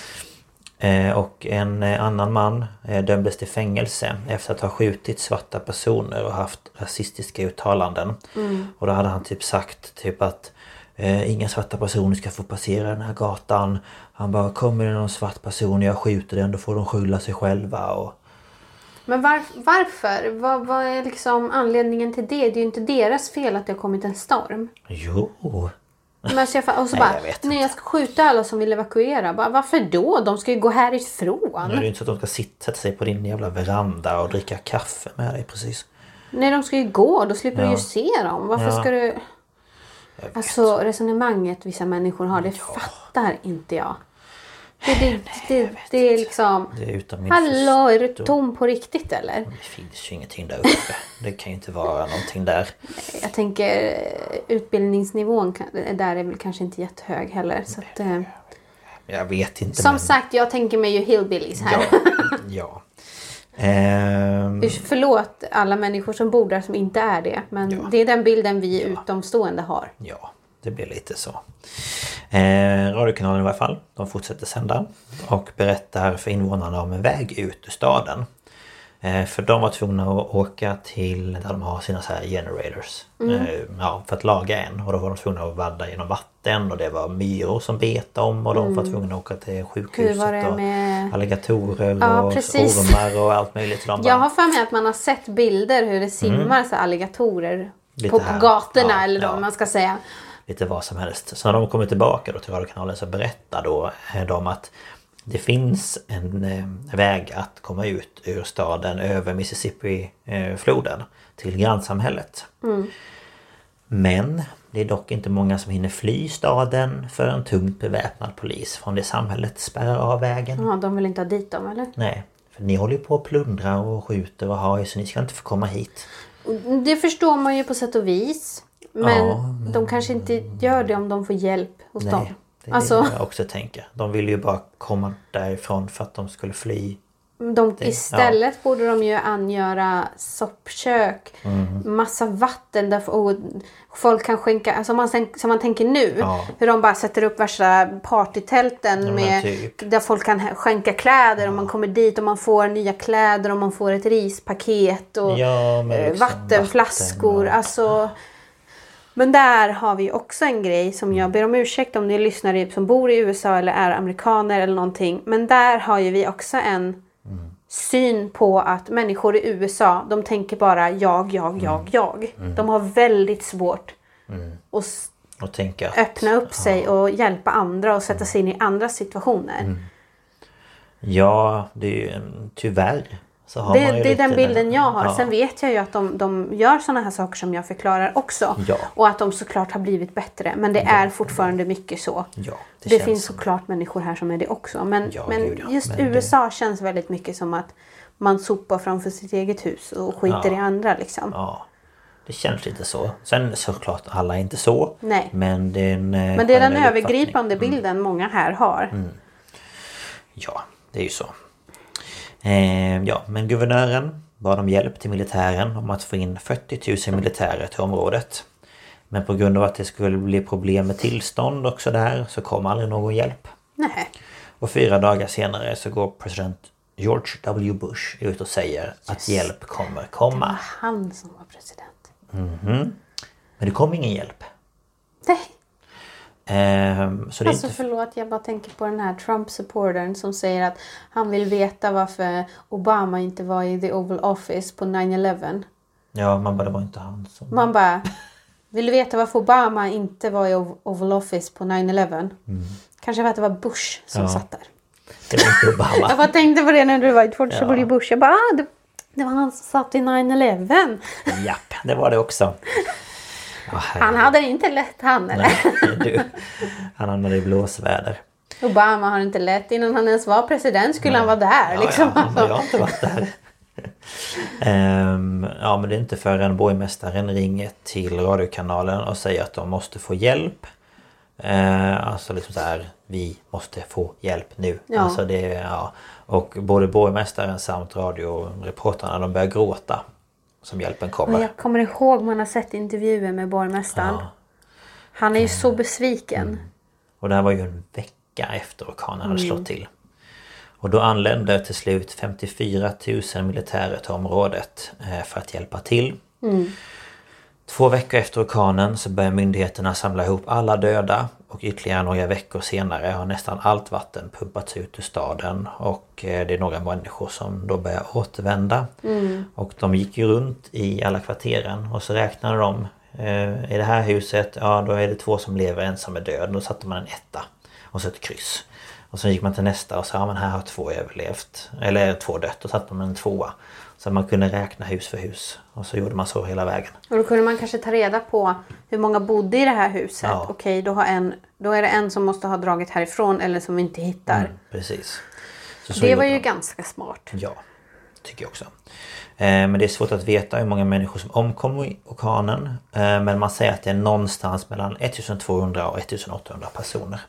Eh, och en eh, annan man eh, dömdes till fängelse efter att ha skjutit svarta personer och haft rasistiska uttalanden. Och då hade han typ sagt typ att inga svarta personer ska få passera den här gatan. Han bara kommer det någon svart person och jag skjuter den då får de skylla sig själva. Och, Men var, varför? Vad, vad är liksom anledningen till det? Det är ju inte deras fel att det har kommit en storm. jo, Jag, fa- och så Nej, bara, jag vet nej jag ska skjuta alla som vill evakuera. Bara, varför då? De ska ju gå nu är det härifrån. ju inte så att de ska sitta, sätta sig på din jävla veranda och dricka kaffe med dig precis. Nej, de ska ju gå. Då slipper du Ja. ju se dem. Varför Ja. ska du... Alltså resonemanget vissa människor har, det fattar inte jag. Det, det, det, det är liksom... Det är utan min Hallå, är du tom på riktigt eller? Det finns ju ingenting där uppe. Det kan ju inte vara någonting där. Jag tänker eh, utbildningsnivån där är väl kanske inte jättehög heller. Så att, eh, Jag vet inte. som men- sagt, jag tänker mig ju hillbillies här. Ja. ja. Ehm, Förlåt alla människor som bor där som inte är det. Men Ja. det är den bilden vi utomstående har. ja, det blir lite så. Eh, radiokanalen i varje fall, de fortsätter sända och berättar för invånarna om en väg ut ur staden. Eh, för de var tvungna att åka till där de har sina så här generators. Eh, ja, för att laga en. Och då var de tvungna att vadda genom vatten och det var myror som bet om och de var tvungna att åka till sjukhuset. Hur var och med- Alligatorer Ja, och precis. ormar och allt möjligt. Så de bara, Jag har för mig att man har sett bilder hur det simmar så här alligatorer Mm. Lite på, här. gatorna Ja, eller ja. vad man ska säga. Lite vad som helst. Så när de kommer tillbaka då till radiokanalen så berättar då eh, de att det finns en eh, väg att komma ut ur staden över Mississippi-floden till grannsamhället. Men det är dock inte många som hinner fly staden för en tungt beväpnad polis från det samhället spärrar av vägen. Ja, de vill inte ha dit dem eller? Nej, för ni håller ju på att plundra och skjuter och har så ni ska inte få komma hit. Det förstår man ju på sätt och vis. Men, Ja, men- de kanske inte gör det om de får hjälp hos dem. Nej, det är Alltså, det jag också tänker. De vill ju bara komma därifrån för att de skulle fly de, det- istället borde de ju angöra soppkök, Mm. massa vatten där folk kan skänka, alltså man, som man tänker nu, Ja. hur de bara sätter upp värsta partytälten men med, typ. där folk kan skänka kläder och man kommer dit och man får nya kläder och man får ett rispaket och Ja, eh, liksom vattenflaskor. vatten och- Alltså, men där har vi också en grej som jag ber om ursäkt om ni lyssnare som bor i USA eller är amerikaner eller någonting. Men där har ju vi också en syn på att människor i USA de tänker bara jag, jag, jag, jag. De har väldigt svårt att s- och tänka att, öppna upp sig och hjälpa andra och sätta sig in i andra situationer. Ja, det är ju tyvärr Det, det är den bilden jag har. Ja. Sen vet jag ju att de, de gör sådana här saker som jag förklarar också. Ja. Och att de såklart har blivit bättre. Men det är fortfarande mycket så. Ja, det känns finns såklart människor här som är det också. Men, Ja, men ja. just Men det- USA känns väldigt mycket som att man sopar framför sitt eget hus och skiter Ja. i andra liksom. Ja, det känns lite så. Sen såklart alla är inte så. Nej. Men det är en eh, Men det är den övergripande uppfattning. bilden många här har. Mm. Ja, det är ju så. Eh, ja, men guvernören bad om hjälp till militären om att få in 40 000 militärer till området. Men på grund av att det skulle bli problem med tillstånd och sådär så kom aldrig någon hjälp. Nej. Och fyra dagar senare så går president George W Bush ut och säger att hjälp kommer Det komma. var han som var president. Mhm. Men det kom ingen hjälp. Nej. Ehm, så det Alltså inte... förlåt, jag bara tänker på den här Trump-supportern som säger att han vill veta varför Obama inte var i the Oval Office på 9-11. Ja, man bara, det var inte han som... Man bara, vill du veta varför Obama inte var i Ov- Oval Office på 9-11? Kanske för att det var Bush som Ja. satt där. Det var inte Obama. Jag bara tänkte på det när du var i George Ja. W Bush. Jag bara, ah, det, det var han som satt i 9-11. Japp, det var det också. Han hade det inte lätt han eller? Nej, du. Han hamnade i blåsväder. Obama har inte lätt. Innan han ens var president skulle han vara där. Ja, liksom. ja, men jag har inte varit där. Ehm, ja men det är inte förrän borgmästaren ringer till radiokanalen och säger att de måste få hjälp. Uh, alltså liksom så här, vi måste få hjälp nu. Ja. Alltså det, ja. Och både borgmästaren samt radioreportrarna de börjar gråta. Som hjälpen kommer. jag kommer ihåg man har sett intervjuer med borgmästaren. Ja. Han är ju så besviken. Och det här var ju en vecka efter orkanen hade Mm. slått till. Och då anlände till slut 54 000 militärer till området eh, för att hjälpa till. Mm. Två veckor efter orkanen så börjar myndigheterna samla ihop alla döda och ytterligare några veckor senare har nästan allt vatten pumpats ut ur staden och eh, det är några människor som då börjar återvända. Mm. Och de gick ju runt i alla kvarteren och så räknade de eh, I det här huset, ja då är det två som lever, en som är död. Då satte man en etta och så ett kryss. Och sen gick man till nästa och sa, ja men här har två överlevt. Eller två dött. Då satte man en tvåa. Så man kunde räkna hus för hus. Och så gjorde man så hela vägen. Och då kunde man kanske ta reda på hur många bodde i det här huset. Ja. Okej, då, har en, då är det en som måste ha dragit härifrån eller som vi inte hittar. Mm, precis. Så så det var ju man. ganska smart. Ja, tycker jag också. Eh, Men det är svårt att veta hur många människor som omkom i orkanen. Eh, Men man säger att det är någonstans mellan 1200 och 1800 personer.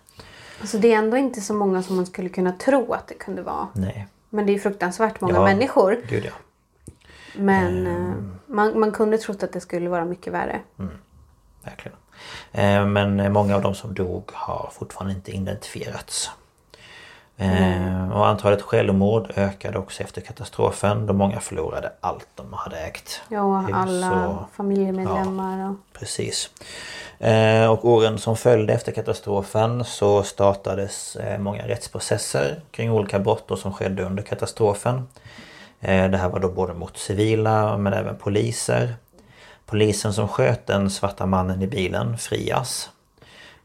Alltså det är ändå inte så många som man skulle kunna tro att det kunde vara. Nej. Men det är fruktansvärt många Ja, människor. Gud ja. Men eh, man, man kunde trott att det skulle vara mycket värre. Verkligen. Eh, Men många av de som dog har fortfarande inte identifierats. Eh, Och antalet självmord ökade också efter katastrofen då många förlorade allt de hade ägt. Ja, Hus alla och- familjemedlemmar. Och... Precis. Och åren som följde efter katastrofen så startades många rättsprocesser kring olika brott som skedde under katastrofen. Eh, Det här var då både mot civila men även poliser. Polisen som sköt den svarta mannen i bilen frias.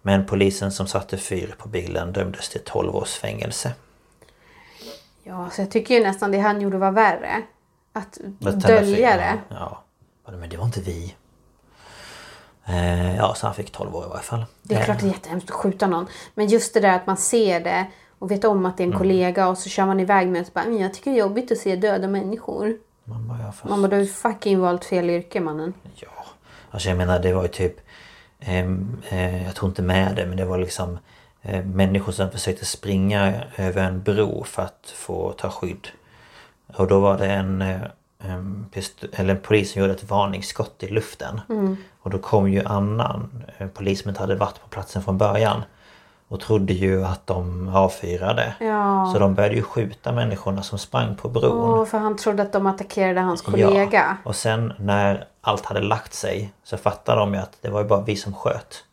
Men polisen som satte fyr på bilen dömdes till 12 års fängelse. Ja, så jag tycker ju nästan det han gjorde var värre. Att dölja det. Ja. Men det var inte vi. Eh, Ja, så han fick 12 år i varje fall. Det är klart det är jättehemskt att skjuta någon. Men just det där att man ser det och vet om att det är en Mm. kollega och så kör man iväg med och så bara, "Men jag tycker det är jobbigt att se döda människor. Man bara, ja, fast... Man bara, du har ju fucking valt fel yrke mannen. Ja, alltså jag menar det var ju typ ehm, eh, Jag tror inte med det men det var liksom eh, Människor som försökte springa över en bro för att få ta skydd. Och då var det en, eh, en, pist- eller en polis som gjorde ett varningsskott i luften. Mm. Och då kom ju annan eh, polis som inte hade varit på platsen från början. Och trodde ju att de avfyrade. Ja. Så de började ju skjuta människorna som sprang på bron. Åh, för han trodde att de attackerade hans kollega. Ja. Och sen när allt hade lagt sig så fattade de ju att det var ju bara vi som sköt.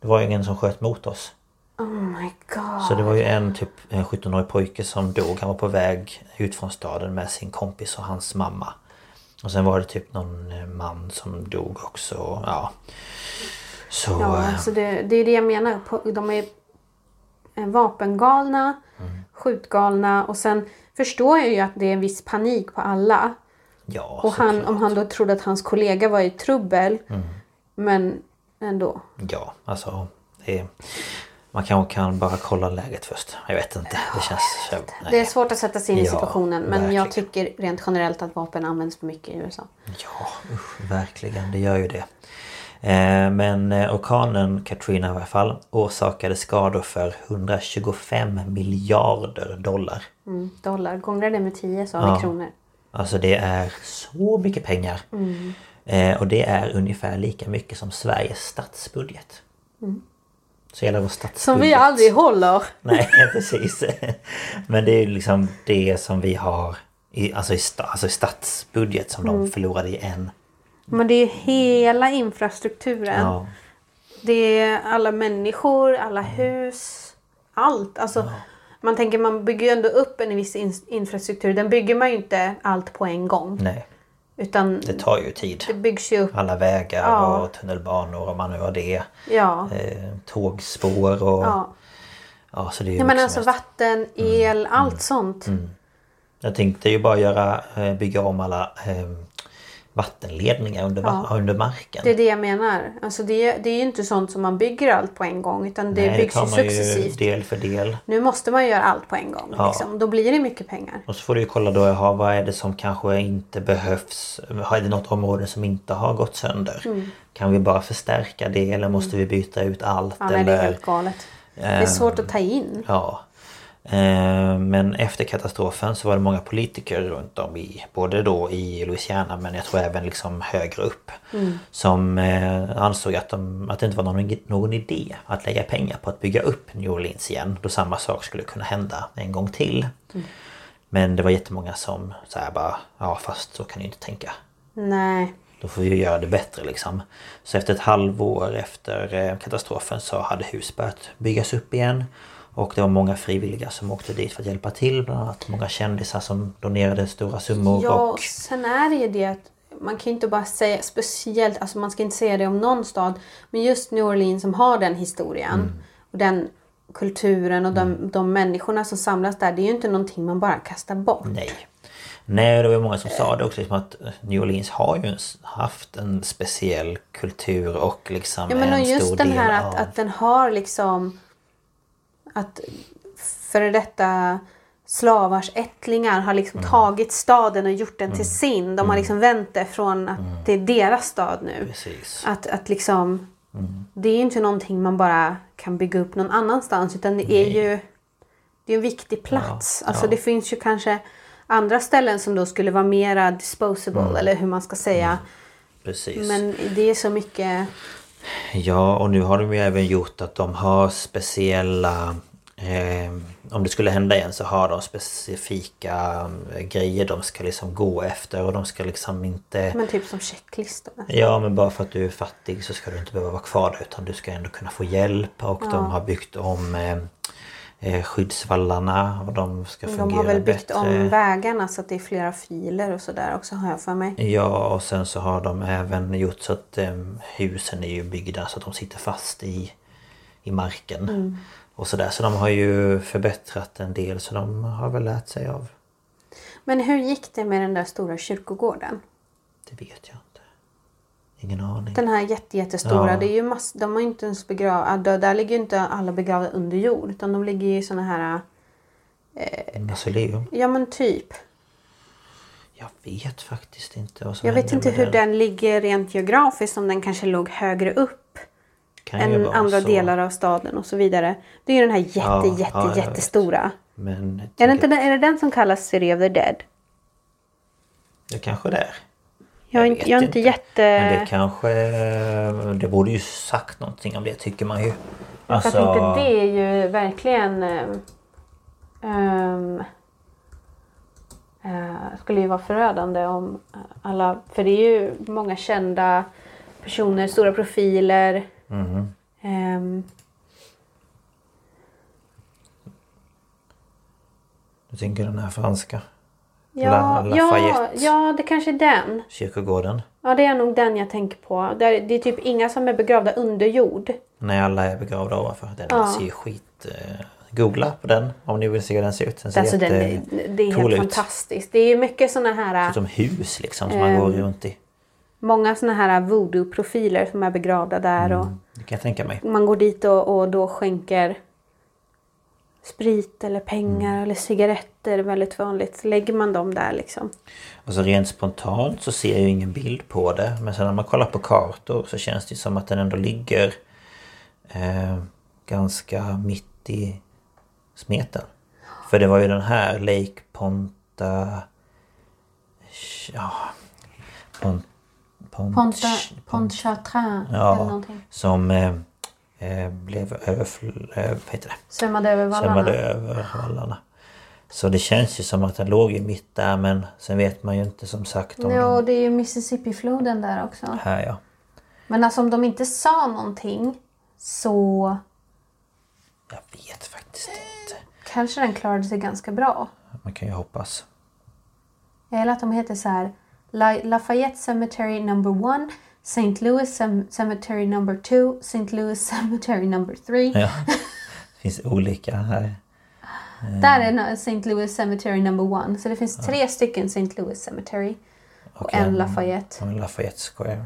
Det var ju ingen som sköt mot oss. Oh my god. Så det var ju en typ en 17-årig pojke som dog. Han var på väg ut från staden med sin kompis och hans mamma. Och sen var det typ någon eh, man som dog också. Ja. Så... Ja, eh, alltså det, det är det jag menar. De är eh, vapengalna, skjutgalna och sen förstår jag ju att det är en viss panik på alla. Ja, Och han, om han då trodde att hans kollega var i trubbel. Men ändå. Ja, alltså. Är, man kanske kan bara kolla läget först. Jag vet inte. Det känns... Nej. Det är svårt att sätta sig in i Ja, situationen men jag verkligen. tycker rent generellt att vapen används för mycket i USA. Ja, usch, verkligen. Det gör ju det. Eh, men eh, orkanen Katrina i alla fall orsakade skador för 125 miljarder dollar. Mm, dollar, gånger det med 10 så har Ja. vi kronor. Alltså det är så mycket pengar. Eh, och det är ungefär lika mycket som Sveriges statsbudget. Så hela vår statsbudget. Som vi aldrig håller. Nej precis. Men det är liksom det som vi har i, alltså i, sta, alltså i statsbudget som de förlorade i en. Men det är hela infrastrukturen. Ja. Det är alla människor, alla hus, allt. Alltså, Man tänker man bygger ju ändå upp en viss in- infrastruktur. Den bygger man ju inte allt på en gång. Nej, Utan det tar ju tid. det byggs ju upp. Alla vägar Ja. och tunnelbanor om man nu har det. Ja. Eh, tågspår och... Ja. ja. så det är ju Nej, men alltså som helst. vatten, el, allt sånt. Jag tänkte ju bara göra, eh, bygga om alla eh, vattenledningar under, va- under marken. Det är det jag menar. Alltså det, det är ju inte sånt som man bygger allt på en gång. Utan det Nej, byggs tar ju man ju successivt. del för del. Nu måste man göra allt på en gång. Ja. Liksom. Då blir det mycket pengar. Och så får du ju kolla då, jaha, vad är det som kanske inte behövs? Är det något område som inte har gått sönder? Mm. Kan vi bara förstärka det eller måste vi byta ut allt? Ja, nej, det är eller... helt galet. Det är svårt att ta in. Ja. Eh, Men efter katastrofen så var det många politiker runt om i både då i Louisiana men jag tror även liksom högre upp. Som eh, ansåg att, de, att det inte var någon, någon idé att lägga pengar på att bygga upp New Orleans igen. Då samma sak skulle kunna hända en gång till. Men det var jättemånga som så här bara ja fast så kan ni inte tänka. Nej. Då får vi ju göra det bättre liksom. Så efter ett halvår efter eh, katastrofen så hade hus börjat byggas upp igen. Och det var många frivilliga som åkte dit för att hjälpa till. Bland annat många kändisar som donerade stora summor. Ja, och och sen är det ju det att man kan inte bara säga speciellt, alltså man ska inte säga det om någon stad. Men just New Orleans som har den historien Mm. och den kulturen och de, de människorna som samlas där. Det är ju inte någonting man bara kastar bort. Nej. Nej, det var många som sa det också. Liksom att New Orleans har ju haft en speciell kultur och liksom Ja, men och en just stor den del här av... att, att den har liksom att före detta slavars ättlingar har liksom Mm. tagit staden och gjort den till sin. De har liksom vänt det från att Mm. det är deras stad nu. Precis. Att, att liksom Mm. Det är ju inte någonting man bara kan bygga upp någon annanstans utan det är ju Det är en viktig plats. Ja, alltså ja. det finns ju kanske andra ställen som då skulle vara mera disposable Mm. eller hur man ska säga. Precis. Men det är så mycket Ja, och nu har de ju även gjort att de har speciella... Eh, om det skulle hända igen så har de specifika eh, grejer de ska liksom gå efter och de ska liksom inte... men typ som checklistorna. Ja, men bara för att du är fattig så ska du inte behöva vara kvar där utan du ska ändå kunna få hjälp och de har byggt om eh, skyddsvallarna och de ska fungera De har väl byggt bättre. om vägarna så att det är flera filer och sådär också har jag för mig. Ja, och sen så har de även gjort så att eh, husen är ju byggda så att de sitter fast i, i marken. Mm. Och sådär. Så de har ju förbättrat en del så de har väl lärt sig av. Men hur gick det med den där stora kyrkogården? Det vet jag. Ingen aning. Den här jätte, jättestora. Ja. Det är ju mass, de har ju inte ens begravda. Där ligger ju inte alla begravda under jord. Utan de ligger i såna här... Mausoleum? Ja men typ. Jag vet faktiskt inte vad som Jag vet inte hur den ligger rent geografiskt. Om den kanske låg högre upp Kan än andra så. delar av staden och så vidare. Det är ju den här jätte, Ja, jätte, ja, jättestora. Men Är det, inte den, är det den som kallas City of the Dead? det kanske det är. Jag, är Jag jag är inte inte. jätte... Men det kanske... Det borde ju sagt någonting om det tycker man ju. Alltså, jag tänkte det är ju verkligen... ehm, eh, skulle ju vara förödande om alla... För det är ju många kända personer, stora profiler. Mhm. Ehm, Du tänker den här franska ja, La- ja, Lafayette. ja, det kanske är den. kyrkogården? Ja, det är nog den jag tänker på. Där, det är typ inga som är begravda under jord. När alla är begravda ovanför. Den Ja. ser ju skit eh, googla på den om ni vill se hur den ser ut. Den ser Alltså den, det är helt ut. fantastiskt. Det är mycket såna här, Som hus liksom som man Ehm, går runt i. många såna här voodoo-profiler som är begravda där. Och Det kan jag tänka mig. man går dit och, och då skänker sprit eller pengar Mm. eller cigaretter. Väldigt vanligt. Lägger man dem där liksom. Och så rent spontant så ser jag ju ingen bild på det. Men sen när man kollar på kartor så känns det som att den ändå ligger eh, ganska mitt i smeten. För det var ju den här Lake Ponta... Ja... Pont, Pont, Ponta, Pontchartrain eller Ja, någonting. som eh, blev överfl... Eh, vad heter det? Svämmade över vallarna. Svämmade över vallarna. Så det känns ju som att den låg ju mitt där men sen vet man ju inte som sagt om Ja, den... det är ju Mississippi-floden där också. Här ja. Men alltså om de inte sa någonting så Jag vet faktiskt inte. kanske den klarade sig ganska bra. Man kan ju hoppas. Jag gillar att de heter så här La- Lafayette Cemetery number one, St. Louis Cem- Cemetery number two, St. Louis Cemetery number three. Ja. Det finns olika här. Där är St. Louis Cemetery number one. Så det finns tre stycken St. Louis Cemetery. Och en Lafayette. Och en Lafayette Square.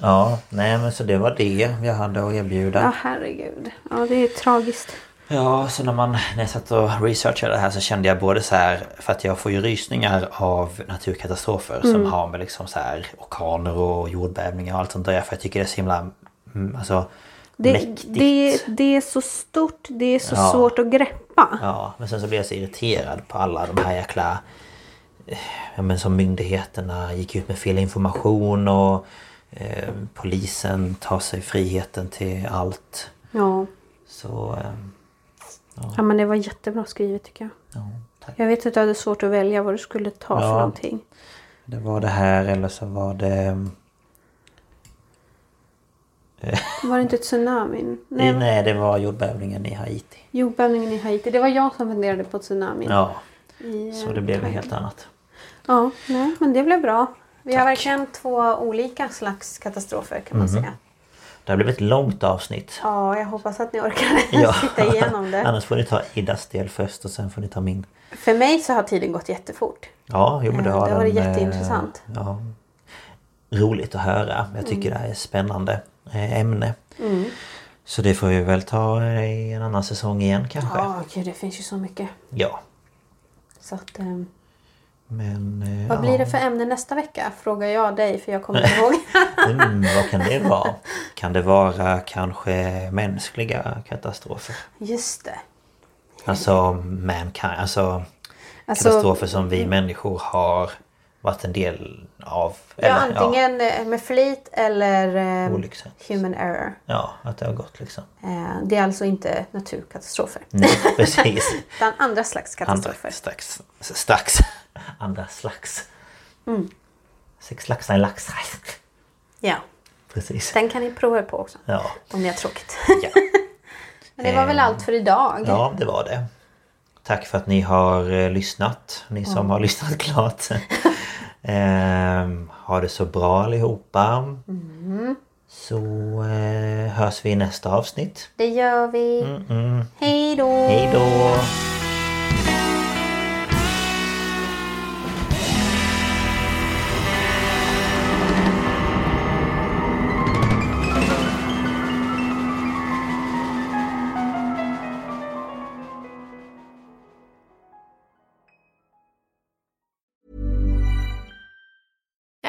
Ja, nej men så det var det jag hade att erbjuda. Ja, herregud. Ja, det är tragiskt. Ja, så när, man, när jag satt och researchade det här så kände jag både så här för att jag får ju rysningar av naturkatastrofer Mm. som har med liksom så här orkaner och jordbävningar och allt sånt där. För jag tycker det är så himla mm, alltså, Det, mäktigt. det, det är så stort, det är så Ja. svårt att greppa. Ja, men sen så blev jag så irriterad på alla de här jäkla... eh, Ja men som myndigheterna gick ut med fel information och eh, polisen tar sig friheten till allt. Ja. Så... Eh, ja, men det var jättebra skrivet tycker jag. ja, tack. Jag vet att du hade svårt att välja vad du skulle ta för Ja. någonting. Det var det här eller så var det... Var det inte tsunamin? Nej, Nej, det var jordbävningen i Haiti. jordbävningen i Haiti. Det var jag som funderade på tsunamin. Ja, i, så eh, det blev Thailand. helt annat. Ja, nej, men det blev bra. Vi har Tack. verkligen två olika slags katastrofer kan man Mhm. säga. Det har blivit ett långt avsnitt. Ja, jag hoppas att ni orkar Ja. sitta igenom det. Annars får ni ta Idas del först och sen får ni ta min. För mig så har tiden gått jättefort. Ja, jo men det Eh, har det har varit eh, jätteintressant. Ja, roligt att höra. Jag tycker det här är spännande eh, ämne. Mm. Så det får vi väl ta i en annan säsong igen kanske. Ja, gud det finns ju så mycket. Ja. Så att, eh, Men... eh, vad blir det för ämne nästa vecka? Frågar jag dig för jag kommer inte ihåg. Mm, vad kan det vara? Kan det vara kanske mänskliga katastrofer? Just det. Alltså mankind, alltså, Alltså- katastrofer som vi människor har varit en del av. Ja, antingen eh, med flit eller eh, Olyckshändelse. human error. Ja, att det har gått liksom. Eh, det är alltså inte naturkatastrofer. Nej, precis. Utan andra slags Andra katastrofer. strax. Andra slags. Mm. Sex laxar i lax. Ja, Precis. den kan ni prova på också. Ja. Om ni har tråkigt. Ja. Men det var väl allt för idag. ja, det var det. Tack för att ni har lyssnat. Ni som Ja. har lyssnat klart. Ehm, ha det så bra allihopa. Mm. Så eh, hörs vi i nästa avsnitt. Det gör vi. Mm. Hej då! Hej då!